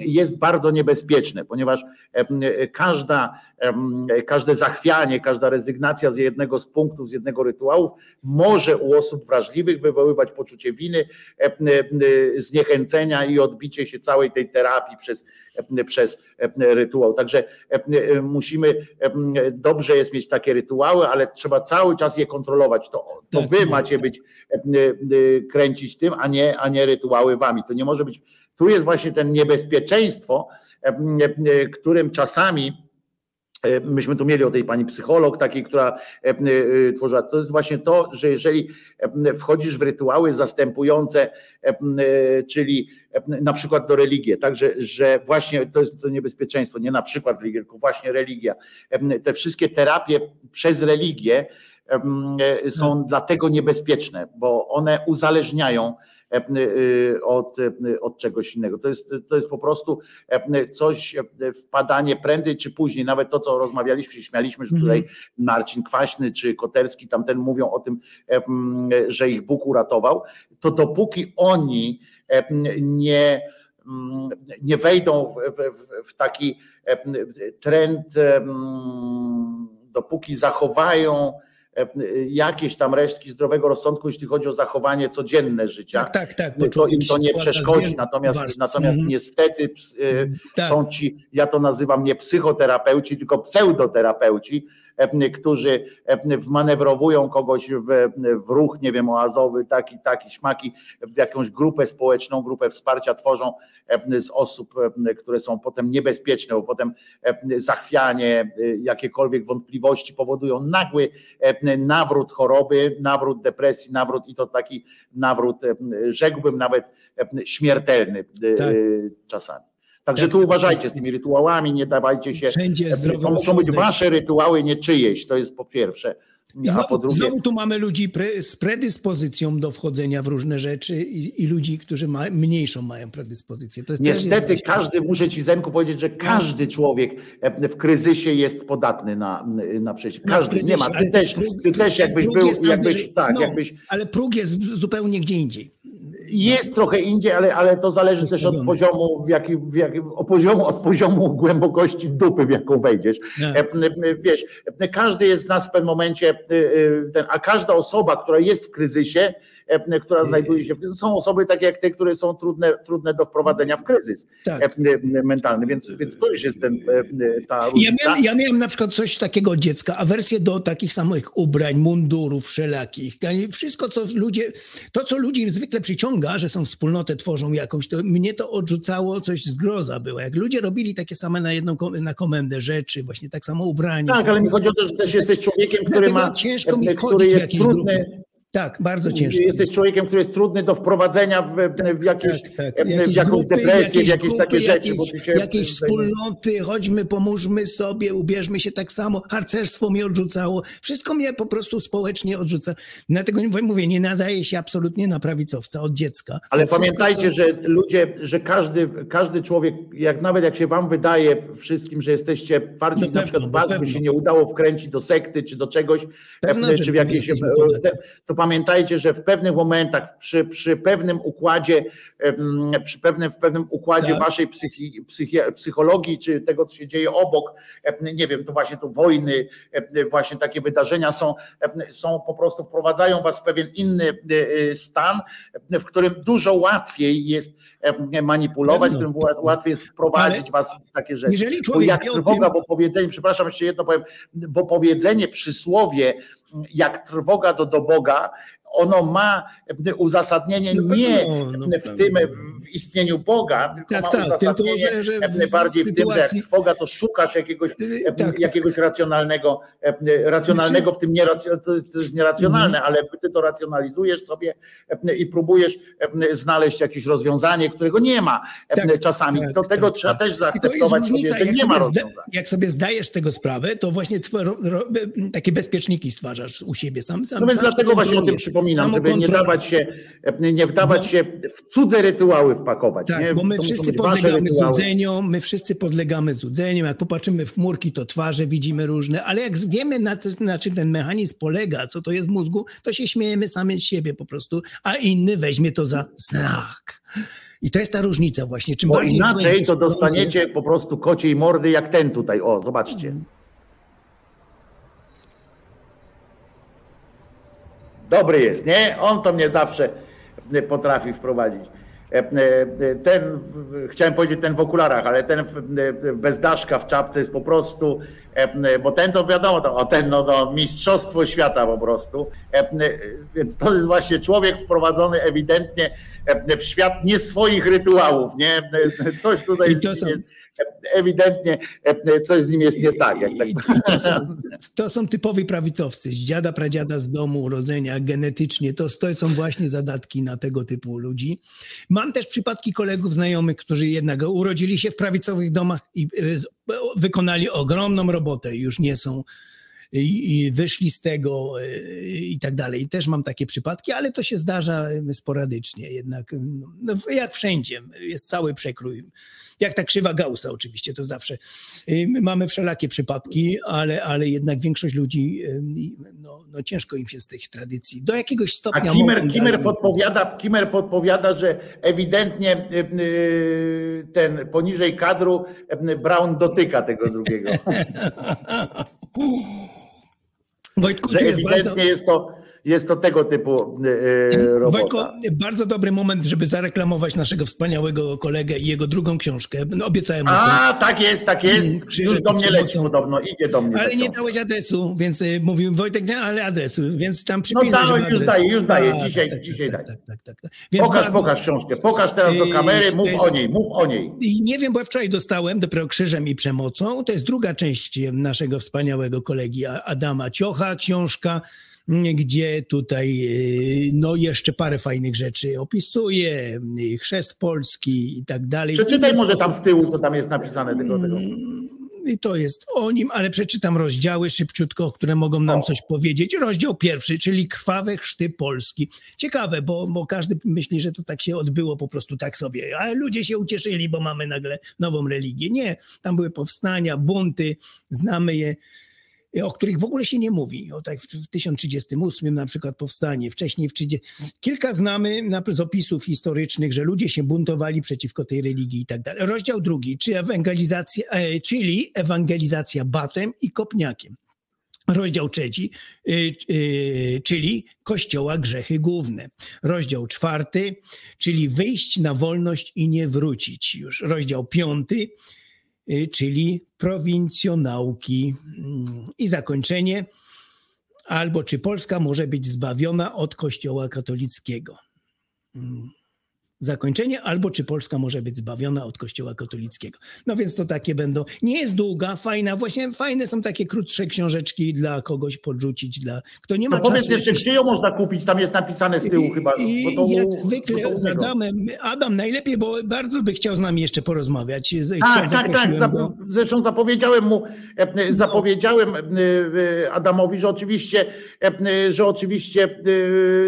jest bardzo niebezpieczne, ponieważ każda, każde zachwianie, każda rezygnacja z jednego z punktów, z jednego rytuału może u osób wrażliwych wywoływać poczucie winy, zniechęcenia i odbicie się całej tej terapii przez, przez rytuał. Także musimy, dobrze jest mieć takie rytuały, ale trzeba cały czas je kontrolować. To, to wy macie być, kręcić tym, a nie, a nie rytuały wami. To nie może być tu jest właśnie ten niebezpieczeństwo, którym czasami e, Myśmy tu mieli o tej pani psycholog, takiej, która e, tworzyła. To jest właśnie to, że jeżeli wchodzisz w rytuały zastępujące, czyli na przykład do religii, także, że właśnie to jest to niebezpieczeństwo, nie na przykład religia, tylko właśnie religia. Te wszystkie terapie przez religię są no. dlatego niebezpieczne, bo one uzależniają E, e, od, e, od czegoś innego. To jest, to jest po prostu coś, wpadanie prędzej czy później, nawet to, co rozmawialiśmy, śmialiśmy, że tutaj mhm. Marcin Kwaśny czy Koterski tamten mówią o tym, że ich Bóg uratował, to dopóki oni nie, nie wejdą w, w, w taki trend, dopóki zachowają E, jakieś tam resztki zdrowego rozsądku, jeśli chodzi o zachowanie codzienne życia. Tak, tak, tak. To im to nie przeszkodzi. Natomiast, natomiast mm. niestety e, tak. są ci, ja to nazywam nie psychoterapeuci, tylko pseudoterapeuci, którzy wmanewrowują kogoś w, w ruch, nie wiem, oazowy, taki, taki, śmaki, w jakąś grupę społeczną, grupę wsparcia tworzą z osób, które są potem niebezpieczne, bo potem zachwianie, jakiekolwiek wątpliwości powodują nagły nawrót choroby, nawrót depresji, nawrót i to taki nawrót, rzekłbym nawet śmiertelny tak. czasami. Także tu uważajcie z tymi rytuałami, nie dawajcie się. Wszędzie To muszą być wasze rytuały, nie czyjeś. To jest po pierwsze. I znowu, drugie... znowu, tu mamy ludzi pre, z predyspozycją do wchodzenia w różne rzeczy i, i ludzi, którzy ma, mniejszą mają predyspozycję. Niestety każdy, muszę ci Zenku powiedzieć, że no. każdy człowiek e, w kryzysie jest podatny na, na przejście. No, każdy, nie ma. Ty też, ty też jakbyś był, jakbyś, tak, no, jakbyś... Ale próg jest zupełnie gdzie indziej. Jest trochę indziej, ale, ale to zależy też od poziomu, w jaki, w jaki, od poziomu, od poziomu głębokości dupy, w jaką wejdziesz. Tak. Wiesz, każdy jest z nas w pewnym momencie, ten, a każda osoba, która jest w kryzysie, E, która znajduje się. Są osoby takie jak te, które są trudne, trudne do wprowadzenia w kryzys tak. E, mentalny, więc, więc to już jest ten, e, ta Ja miałem, ja miałem na przykład coś takiego od dziecka, awersję do takich samych ubrań, mundurów wszelakich. Wszystko, co ludzie, to co ludzi zwykle przyciąga, że są wspólnotę, tworzą jakąś, to mnie to odrzucało, coś zgroza było. Jak ludzie robili takie same na jedną na komendę rzeczy, właśnie tak samo ubranie. Tak, ale mi chodzi o to, że też jesteś człowiekiem, który ma, ciężko mi który jest trudny, grupy tak, bardzo ciężko. Jesteś człowiekiem, który jest trudny do wprowadzenia w, w, jakieś, tak, tak. w jakąś grupy, depresję, w jakieś grupy, takie rzeczy. Jakieś, się jakieś wspólnoty, chodźmy, pomóżmy sobie, ubierzmy się tak samo. Harcerstwo mnie odrzucało. Wszystko mnie po prostu społecznie odrzuca. Dlatego mówię, nie nadaje się absolutnie na prawicowca od dziecka. Ale pamiętajcie, co... że ludzie, że każdy, każdy człowiek, jak nawet jak się wam wydaje wszystkim, że jesteście twardzi, no na przykład was by się nie udało wkręcić do sekty czy do czegoś, Pewno, czy w jakieś, to pamiętajcie, że w pewnych momentach, przy, przy pewnym układzie, przy pewnym, w pewnym układzie tak. waszej psychi, psychi, psychologii, czy tego, co się dzieje obok, nie wiem, to właśnie to wojny, właśnie takie wydarzenia są, są po prostu wprowadzają was w pewien inny e, e, stan, w którym dużo łatwiej jest manipulować, w którym łatwiej jest wprowadzić Ale was w takie rzeczy. Jeżeli człowiek bo jak trwoga, tym... bo powiedzenie, przepraszam, jeszcze jedno powiem, bo powiedzenie, przysłowie, jak trwoga do, do Boga, ono ma uzasadnienie no nie no, no, w tym w istnieniu Boga, tylko tak, ma tak, uzasadnienie tylko, że, że bardziej w, tym, że jak trwoga, to szukasz jakiegoś, tak, tak, jakiegoś racjonalnego, racjonalnego w tym nie, to jest nieracjonalne, mhm. ale ty to racjonalizujesz sobie i próbujesz znaleźć jakieś rozwiązanie, którego nie ma tak, czasami. Tak, to tego trzeba też zaakceptować sobie, że nie ma rozwiązania. Jak sobie zdajesz tego sprawę, to właśnie takie bezpieczniki stwarzasz u siebie sam. sam no więc sam dlatego właśnie o tym przypomnę przypominam, żeby nie dawać się, nie wdawać no. się w cudze rytuały wpakować. Tak, nie? bo my wszyscy podlegamy złudzeniom, my wszyscy podlegamy złudzeniom, jak popatrzymy w chmurki, to twarze widzimy różne, ale jak wiemy na, na czym ten mechanizm polega, co to jest w mózgu, to się śmiejemy sami z siebie po prostu, a inny weźmie to za znak. I to jest ta różnica właśnie. Czym Bo bardziej inaczej to dostaniecie jest... po prostu kociej mordy jak ten tutaj. O, zobaczcie. Dobry jest, nie? On to mnie zawsze potrafi wprowadzić. E, e, ten, chciałem powiedzieć ten w okularach, ale ten bez daszka w czapce jest po prostu, e, bo ten to wiadomo, to, o ten no, no, mistrzostwo świata po prostu. Więc to jest właśnie człowiek wprowadzony ewidentnie w świat nie swoich rytuałów, nie? Coś tutaj jest ewidentnie e, coś z nim jest nie tak. Jak tak. To, są, (laughs) to są typowi prawicowcy, z dziada, pradziada, z domu, urodzenia, genetycznie. To, to są właśnie zadatki na tego typu ludzi. Mam też przypadki kolegów, znajomych, którzy jednak urodzili się w prawicowych domach i e, wykonali ogromną robotę. Już nie są i, wyszli z tego e, i tak dalej. I też mam takie przypadki, ale to się zdarza sporadycznie jednak. No, jak wszędzie, jest cały przekrój jak ta krzywa Gaussa oczywiście, to zawsze. Y, mamy wszelakie przypadki, ale, ale jednak większość ludzi, y, no, no ciężko im się z tych tradycji. Do jakiegoś stopnia... A Kimmer, Kimmer, podpowiada, Kimmer podpowiada, że ewidentnie y, ten poniżej kadru Brown dotyka tego drugiego. (laughs) Wojtku, że ewidentnie jest, bardzo... jest to jest to tego typu e, robota. Wojko, bardzo dobry moment, żeby zareklamować naszego wspaniałego kolegę i jego drugą książkę. No, obiecałem to. A, tak jest, tak jest. Krzyżek Już do mnie leci przemocą. podobno, idzie do mnie. Ale nie dałeś adresu, więc y, mówił Wojtek, nie, ale adresu, więc tam No przypilnuj, dałem, żeby już daję, już daję, Tak, dzisiaj- tak, dzisiaj tak, daję. tak, tak, tak, tak. Więc Pokaż, bardzo- pokaż książkę, pokaż teraz do Yy, kamery, mów jest- o niej, mów o niej. I nie wiem, bo ja wczoraj dostałem dopiero krzyżem i przemocą. To jest druga część naszego wspaniałego kolegi Adama Ciocha, książka, gdzie tutaj y, no jeszcze parę fajnych rzeczy opisuje, y, chrzest polski i tak dalej. Przeczytaj może tam z tyłu, co tam jest napisane tego. tego. I to jest o nim, ale przeczytam rozdziały szybciutko, które mogą nam O. coś powiedzieć. Rozdział pierwszy, czyli krwawe chrzty Polski. Ciekawe, bo, bo każdy myśli, że to tak się odbyło po prostu tak sobie. A ludzie się ucieszyli, bo mamy nagle nową religię. Nie, tam były powstania, bunty, znamy je o których w ogóle się nie mówi. O tak w w 1038 na przykład powstanie, wcześniej w 30... Kilka znamy na- z opisów historycznych, że ludzie się buntowali przeciwko tej religii i tak dalej. Rozdział drugi, czy ewangelizacja, e, czyli ewangelizacja batem i kopniakiem. Rozdział trzeci, y, y, czyli Kościoła grzechy główne. Rozdział czwarty, czyli wyjść na wolność i nie wrócić już. Rozdział piąty, czyli prowincjonałki. Mm, I zakończenie, albo czy Polska może być zbawiona od Kościoła katolickiego. Zakończenie, albo czy Polska może być zbawiona od Kościoła katolickiego. No więc to takie będą. Nie jest długa, fajna, właśnie fajne są takie krótsze książeczki dla kogoś podrzucić, dla kto nie ma No powiedz czasu. jeszcze, gdzie ją można kupić, tam jest napisane z tyłu chyba. I bo to jak zwykle z. Adamem, Adam najlepiej, bo bardzo by chciał z nami jeszcze porozmawiać. Chciał- Tak, tak, tak. Zap- go. Zresztą zapowiedziałem mu, e, e, zapowiedziałem e, Adamowi, że oczywiście, że oczywiście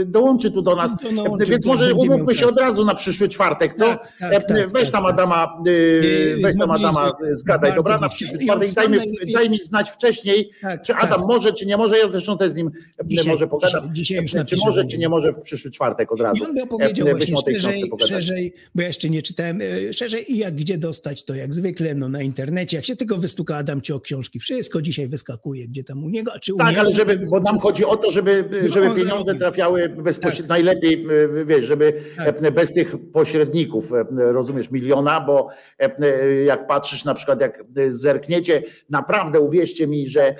dołączy tu do nas. Dołączy, Więc może umówmy się od razu na przyszły czwartek, co? Tak, tak, E, tak, weź tam. Adama, e, weź tam Adama, e, zgadaj, dobra? Na przyszły czwartek daj mi, daj mi znać wcześniej, Tak, czy Adam tak. może, czy nie może. Ja zresztą też z nim e, Dzisiaj, może pogadam. dzisiaj- już czy napiszę może, do czy nie może w przyszły czwartek od razu. I on by opowiedział E, właśnie szerzej, szerzej, bo ja jeszcze nie czytałem, e, szerzej i jak gdzie dostać to jak zwykle, no na internecie. Jak się tylko wystuka Adam ci o książki, wszystko dzisiaj wyskakuje, gdzie tam u niego, czy u Tak, ale żeby, bo nam chodzi o to, żeby, No, żeby pieniądze trafiały bezpośrednio, Tak. najlepiej, e, wiesz, żeby e, bez tych pośredników, e, rozumiesz, miliona, bo e, e, jak patrzysz na przykład, jak zerkniecie, naprawdę uwierzcie mi, że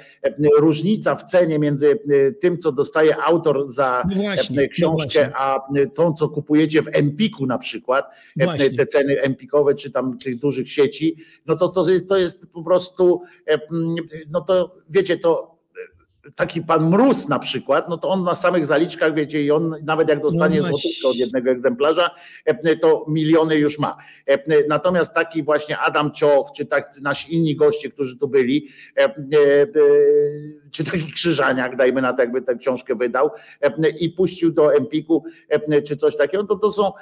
różnica w cenie między tym, co dostaje autor za No właśnie, no książkę, a tą, co kupujecie w Empiku na przykład, Właśnie. te ceny empikowe, czy tam tych dużych sieci, no to to jest, to jest po prostu, no to wiecie, to taki pan Mróz na przykład, no to on na samych zaliczkach, wiecie, i on nawet jak dostanie No złotówkę od jednego egzemplarza, e, to miliony już ma. E, Natomiast taki właśnie Adam Cioch, czy tak nasi inni goście, którzy tu byli, e, czy taki Krzyżaniak, dajmy na to, jakby tę książkę wydał i puścił do Empiku, czy coś takiego, to to są,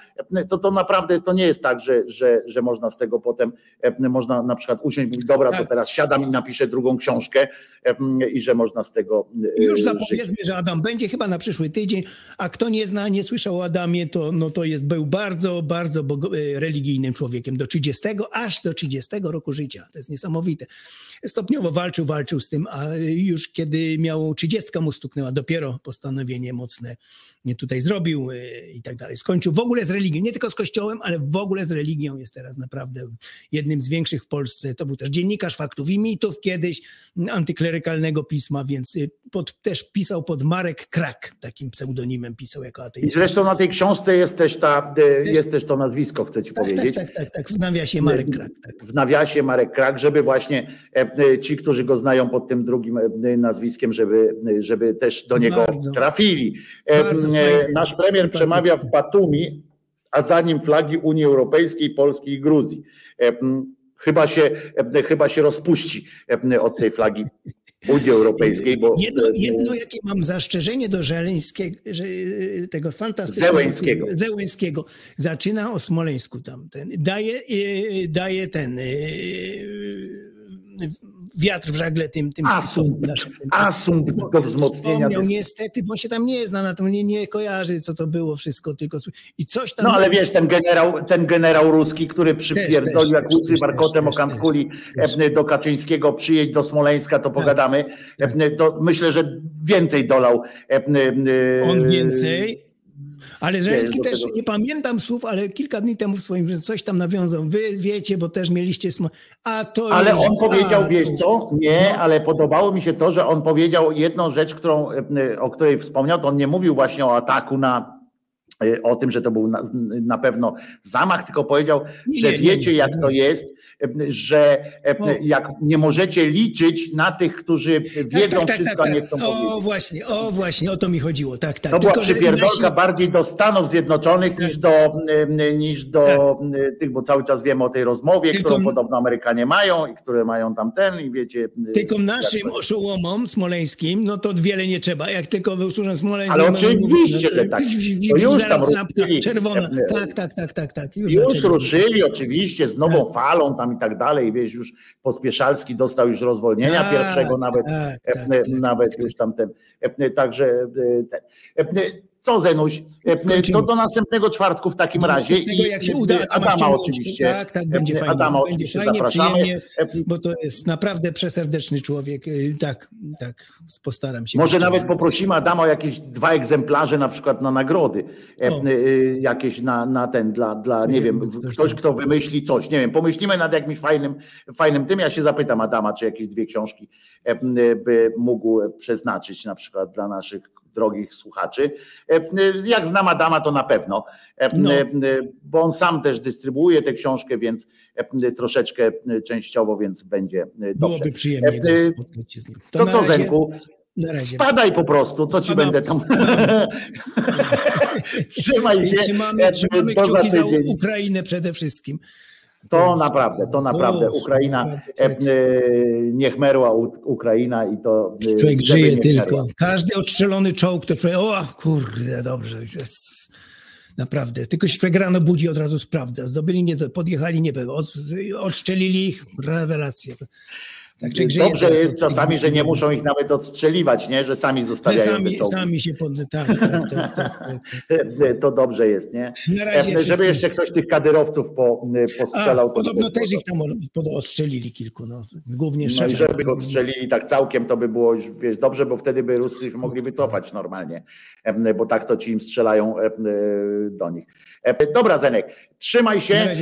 to, to naprawdę to nie jest tak, że, że, że można z tego potem, można na przykład usiąść i mówić, dobra, to Tak. teraz siadam i napiszę drugą książkę i że można z tego e, Już żyć. zapowiedzmy, że Adam będzie chyba na przyszły tydzień, a kto nie zna, nie słyszał o Adamie, to, no to jest, był bardzo, bardzo e, religijnym człowiekiem do 30, aż do 30 roku życia. To jest niesamowite. Stopniowo walczył, walczył z tym, a już kiedy miał 30 mu stuknęła, dopiero postanowienie mocne nie tutaj zrobił e, i tak dalej. Skończył w ogóle z religią, nie tylko z kościołem, ale w ogóle z religią jest teraz naprawdę jednym z większych w Polsce. To był też dziennikarz faktów i mitów kiedyś, antyklerykalnego pisma, więc y, pod, też pisał pod Marek Krak, takim pseudonimem pisał jako I ateista. zresztą na tej książce jest też, ta, jest też to nazwisko, chcę ci Tak, tak, powiedzieć. tak, tak, tak, w nawiasie Marek Krak. Tak. W nawiasie Marek Krak, żeby właśnie e, ci, którzy go znają pod tym drugim e, nazwiskiem, żeby, e, żeby też do niego Bardzo. trafili. E, Bardzo e. Nasz premier przemawia w Batumi, a za nim flagi Unii Europejskiej, Polski i Gruzji. E, Chyba się, e, chyba się rozpuści e, od tej flagi Unii Europejskiej, bo Jedno, e, jedno, jakie mam zastrzeżenie do Żeleńskiego, że, tego fantastycznego. Zełęńskiego. Zełęńskiego. Zaczyna o Smoleńsku tam. Ten, daje, daje ten. Y, wiatr w żagle tym, tym asumpt, naszym. Tym, asumpt do wzmocnienia. Wspomniał, niestety, bo się tam nie zna na to, nie, nie kojarzy, co to było wszystko, tylko i coś tam... No ale wiesz, ten generał, ten generał ruski, który przypierdolił jak łysy warkotem o Kankuli do Kaczyńskiego, przyjedź do Smoleńska, to tak. pogadamy, tak. to myślę, że więcej dolał. On więcej, ale Żeleński też, nie pamiętam słów, ale kilka dni temu w swoim, że coś tam nawiązał. Wy wiecie, bo też mieliście sm... A to Ale już... on powiedział, a, wiesz co? Nie, no. ale podobało mi się to, że on powiedział jedną rzecz, którą, o której wspomniał, to on nie mówił właśnie o ataku na e, o tym, że to był na, na pewno zamach, tylko powiedział, nie, że nie, wiecie, nie, jak to jest że jak nie możecie liczyć na tych, którzy tak, wiedzą tak, tak, wszystko, tak, nie chcą tak. O właśnie, o właśnie, o to mi chodziło, tak, tak. To była przypierdolka nasi... bardziej do Stanów Zjednoczonych niż do, niż do tych, bo cały czas wiemy o tej rozmowie, Tylko... którą podobno Amerykanie mają i które mają tamten i wiecie... Tylko naszym oszołomom smoleńskim, no to wiele nie trzeba, jak tylko usłyszą Smoleńsk... Ale oczywiście, że tak. To już tam czerwona, tak, tak, tak, tak, tak. Już, już ruszyli oczywiście z nową falą tam i tak dalej, wieś już Pospieszalski dostał już rozwolnienia tak, pierwszego, nawet, tak, tak, tak nawet tak, już tamten, także e, ten. E, co Zenuś? E, to do następnego czwartku w takim do razie. I jak się uda, Adama oczywiście. Tak, tak, będzie fajnie. Adama będzie oczywiście fajnie, zapraszamy. Bo to jest naprawdę przeserdeczny człowiek. Tak, tak, postaram się. Może nawet poprosimy Adama o jakieś dwa egzemplarze na przykład na nagrody. O. Jakieś na, na ten, dla, dla nie wiem, ktoś kto wymyśli coś. Nie wiem, pomyślimy nad jakimś fajnym, fajnym tym. Ja się zapytam Adama, czy jakieś dwie książki by mógł przeznaczyć na przykład dla naszych drogich słuchaczy. E, jak znam Adama, to na pewno, e, no. E, bo on sam też dystrybuuje tę książkę, więc troszeczkę częściowo, więc będzie dobrze. Byłoby przyjemnie spotkać się z nim. To, to co, razie... Zenku? Spadaj po prostu, co ci będę tam. (laughs) Trzymaj się. Trzymamy, trzymamy kciuki za Ukrainę przede wszystkim. To naprawdę, to naprawdę. Ukraina, e, e, niech merła Ukraina i to. E, człowiek żyje tylko. Każdy odstrzelony czołg to człowiek, o kurde, dobrze. Jest. Naprawdę. Tylko się człowiek rano budzi, od razu sprawdza. Zdobyli, nie zdobyli, podjechali, nie. Od, odszczelili ich, rewelacja. Tak, Dobrze jest czasami, że nie muszą ich nawet odstrzeliwać, nie? że sami zostawiają sami, sami się pod... tak, tak, tak, tak, tak. (laughs) To dobrze jest, nie? Żeby wszystkim... jeszcze ktoś tych kadyrowców po, postrzelał. A, podobno też ich tam odstrzelili kilku, no. głównie no i żeby go odstrzelili tak całkiem, to by było już wiesz, dobrze, bo wtedy by Ruscy mogli wycofać normalnie, bo tak to ci im strzelają do nich. Dobra, Zenek, trzymaj się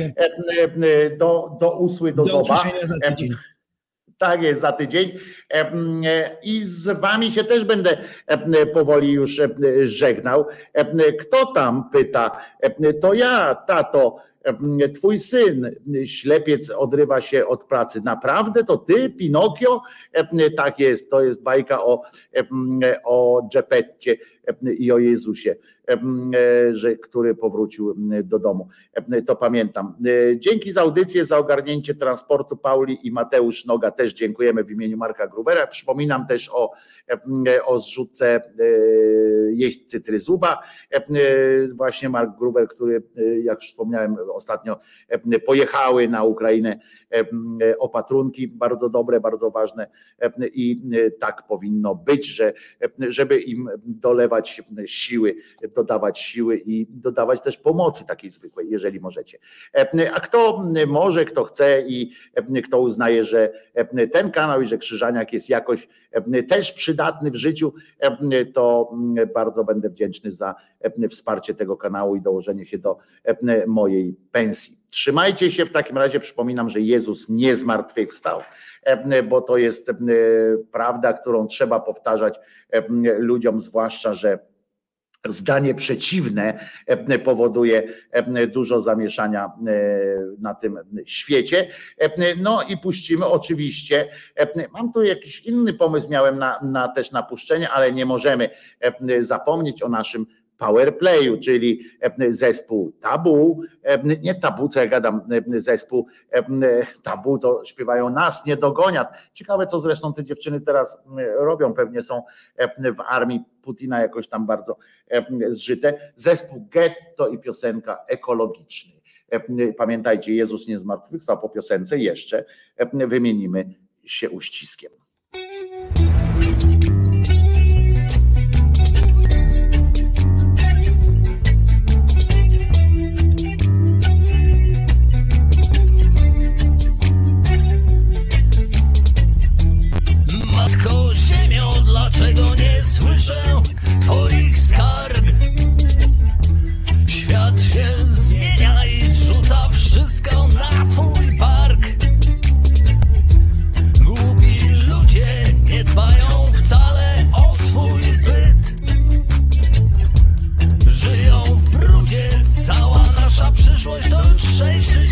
do, do usły, do, do zoba. za tydzień. Tak jest, za tydzień. I z wami się też będę powoli już żegnał. Kto tam pyta? To ja, tato. Twój syn, ślepiec, odrywa się od pracy. Naprawdę to ty, Pinokio? Tak jest, to jest bajka o, o Geppetcie i o Jezusie. E, że, który powrócił do domu. To pamiętam. E, dzięki za audycję, za ogarnięcie transportu Pauli i Mateusz Noga też dziękujemy w imieniu Marka Grubera. Przypominam też o, o zrzutce e, jeźdźcy Tryzuba. Właśnie Mark Gruber, który jak już wspomniałem ostatnio pojechały na Ukrainę opatrunki, bardzo dobre, bardzo ważne i tak powinno być, że żeby im dolewać siły dodawać siły i dodawać też pomocy takiej zwykłej, jeżeli możecie. A kto może, kto chce i kto uznaje, że ten kanał i że Krzyżaniak jest jakoś też przydatny w życiu, to bardzo będę wdzięczny za wsparcie tego kanału i dołożenie się do mojej pensji. Trzymajcie się w takim razie. Przypominam, że Jezus nie zmartwychwstał, bo to jest prawda, którą trzeba powtarzać ludziom, zwłaszcza, że zdanie przeciwne e, powoduje e, dużo zamieszania e, na tym świecie. No i puścimy oczywiście, mam tu jakiś inny pomysł, miałem na, na też na puszczenie, ale nie możemy zapomnieć o naszym Powerplayu, czyli zespół Tabu, nie Tabu, co ja gadam, zespół Tabu to śpiewają Nas nie dogoniat. Ciekawe, co zresztą te dziewczyny teraz robią, pewnie są w armii Putina jakoś tam bardzo zżyte. Zespół Getto i piosenka ekologiczny. Pamiętajcie, Jezus nie zmartwychwstał po piosence jeszcze wymienimy się uściskiem. 说一声谁是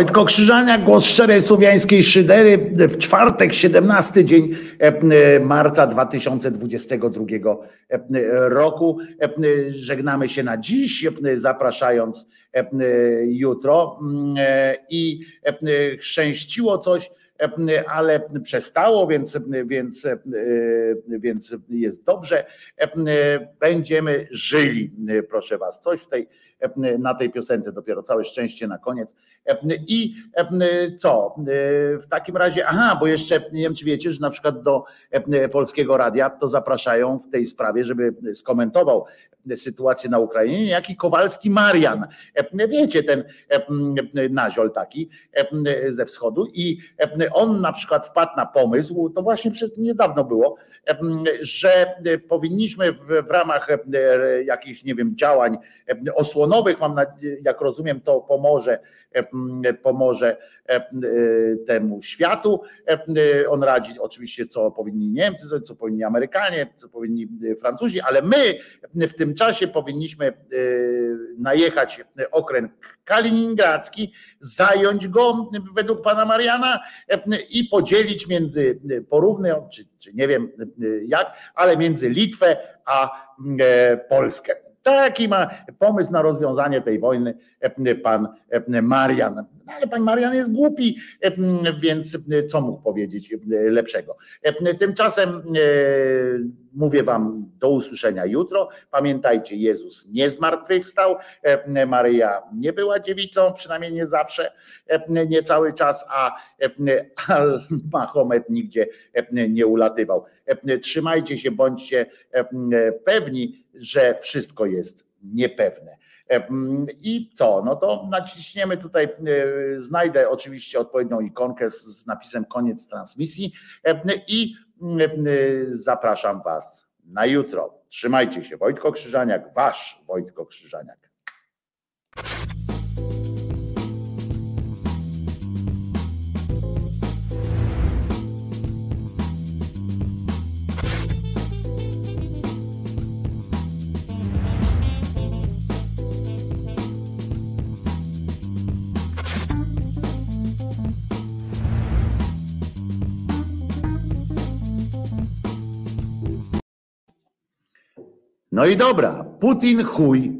Wojtko Krzyżania, głos szczerej słowiańskiej szydery w czwartek, 17 dzień marca 2022 roku. Żegnamy się na dziś, zapraszając jutro i szczęściło coś, ale przestało, więc, więc, więc jest dobrze. Będziemy żyli, proszę Was. Coś w tej na tej piosence, dopiero całe szczęście na koniec. I co? W takim razie, aha, bo jeszcze nie wiem, czy wiecie, że na przykład do polskiego radia to zapraszają w tej sprawie, żeby skomentował sytuację na Ukrainie, jak i Kowalski Marian. Wiecie, ten naziol taki ze wschodu i on na przykład wpadł na pomysł, to właśnie przed niedawno było, że powinniśmy w ramach jakichś, nie wiem, działań osłonowych, mam nadzieję, jak rozumiem, to pomoże pomoże temu światu. On radzi oczywiście, co powinni Niemcy zrobić, co powinni Amerykanie, co powinni Francuzi, ale my w tym czasie powinniśmy najechać okręg kaliningradzki, zająć go według pana Mariana i podzielić między porówny, czy, czy nie wiem jak, ale między Litwę a Polskę. Taki ma pomysł na rozwiązanie tej wojny pan Marian. No, ale pan Marian jest głupi, więc co mógł powiedzieć lepszego? Tymczasem mówię wam do usłyszenia jutro. Pamiętajcie, Jezus nie zmartwychwstał, Maryja nie była dziewicą, przynajmniej nie zawsze, nie cały czas, a Mahomet nigdzie nie ulatywał. Trzymajcie się, bądźcie pewni, że wszystko jest niepewne. I co? No to naciśniemy tutaj, znajdę oczywiście odpowiednią ikonkę z napisem koniec transmisji i zapraszam Was na jutro. Trzymajcie się. Wojtko Krzyżaniak, Wasz Wojtko Krzyżaniak. No i dobra, Putin chuj,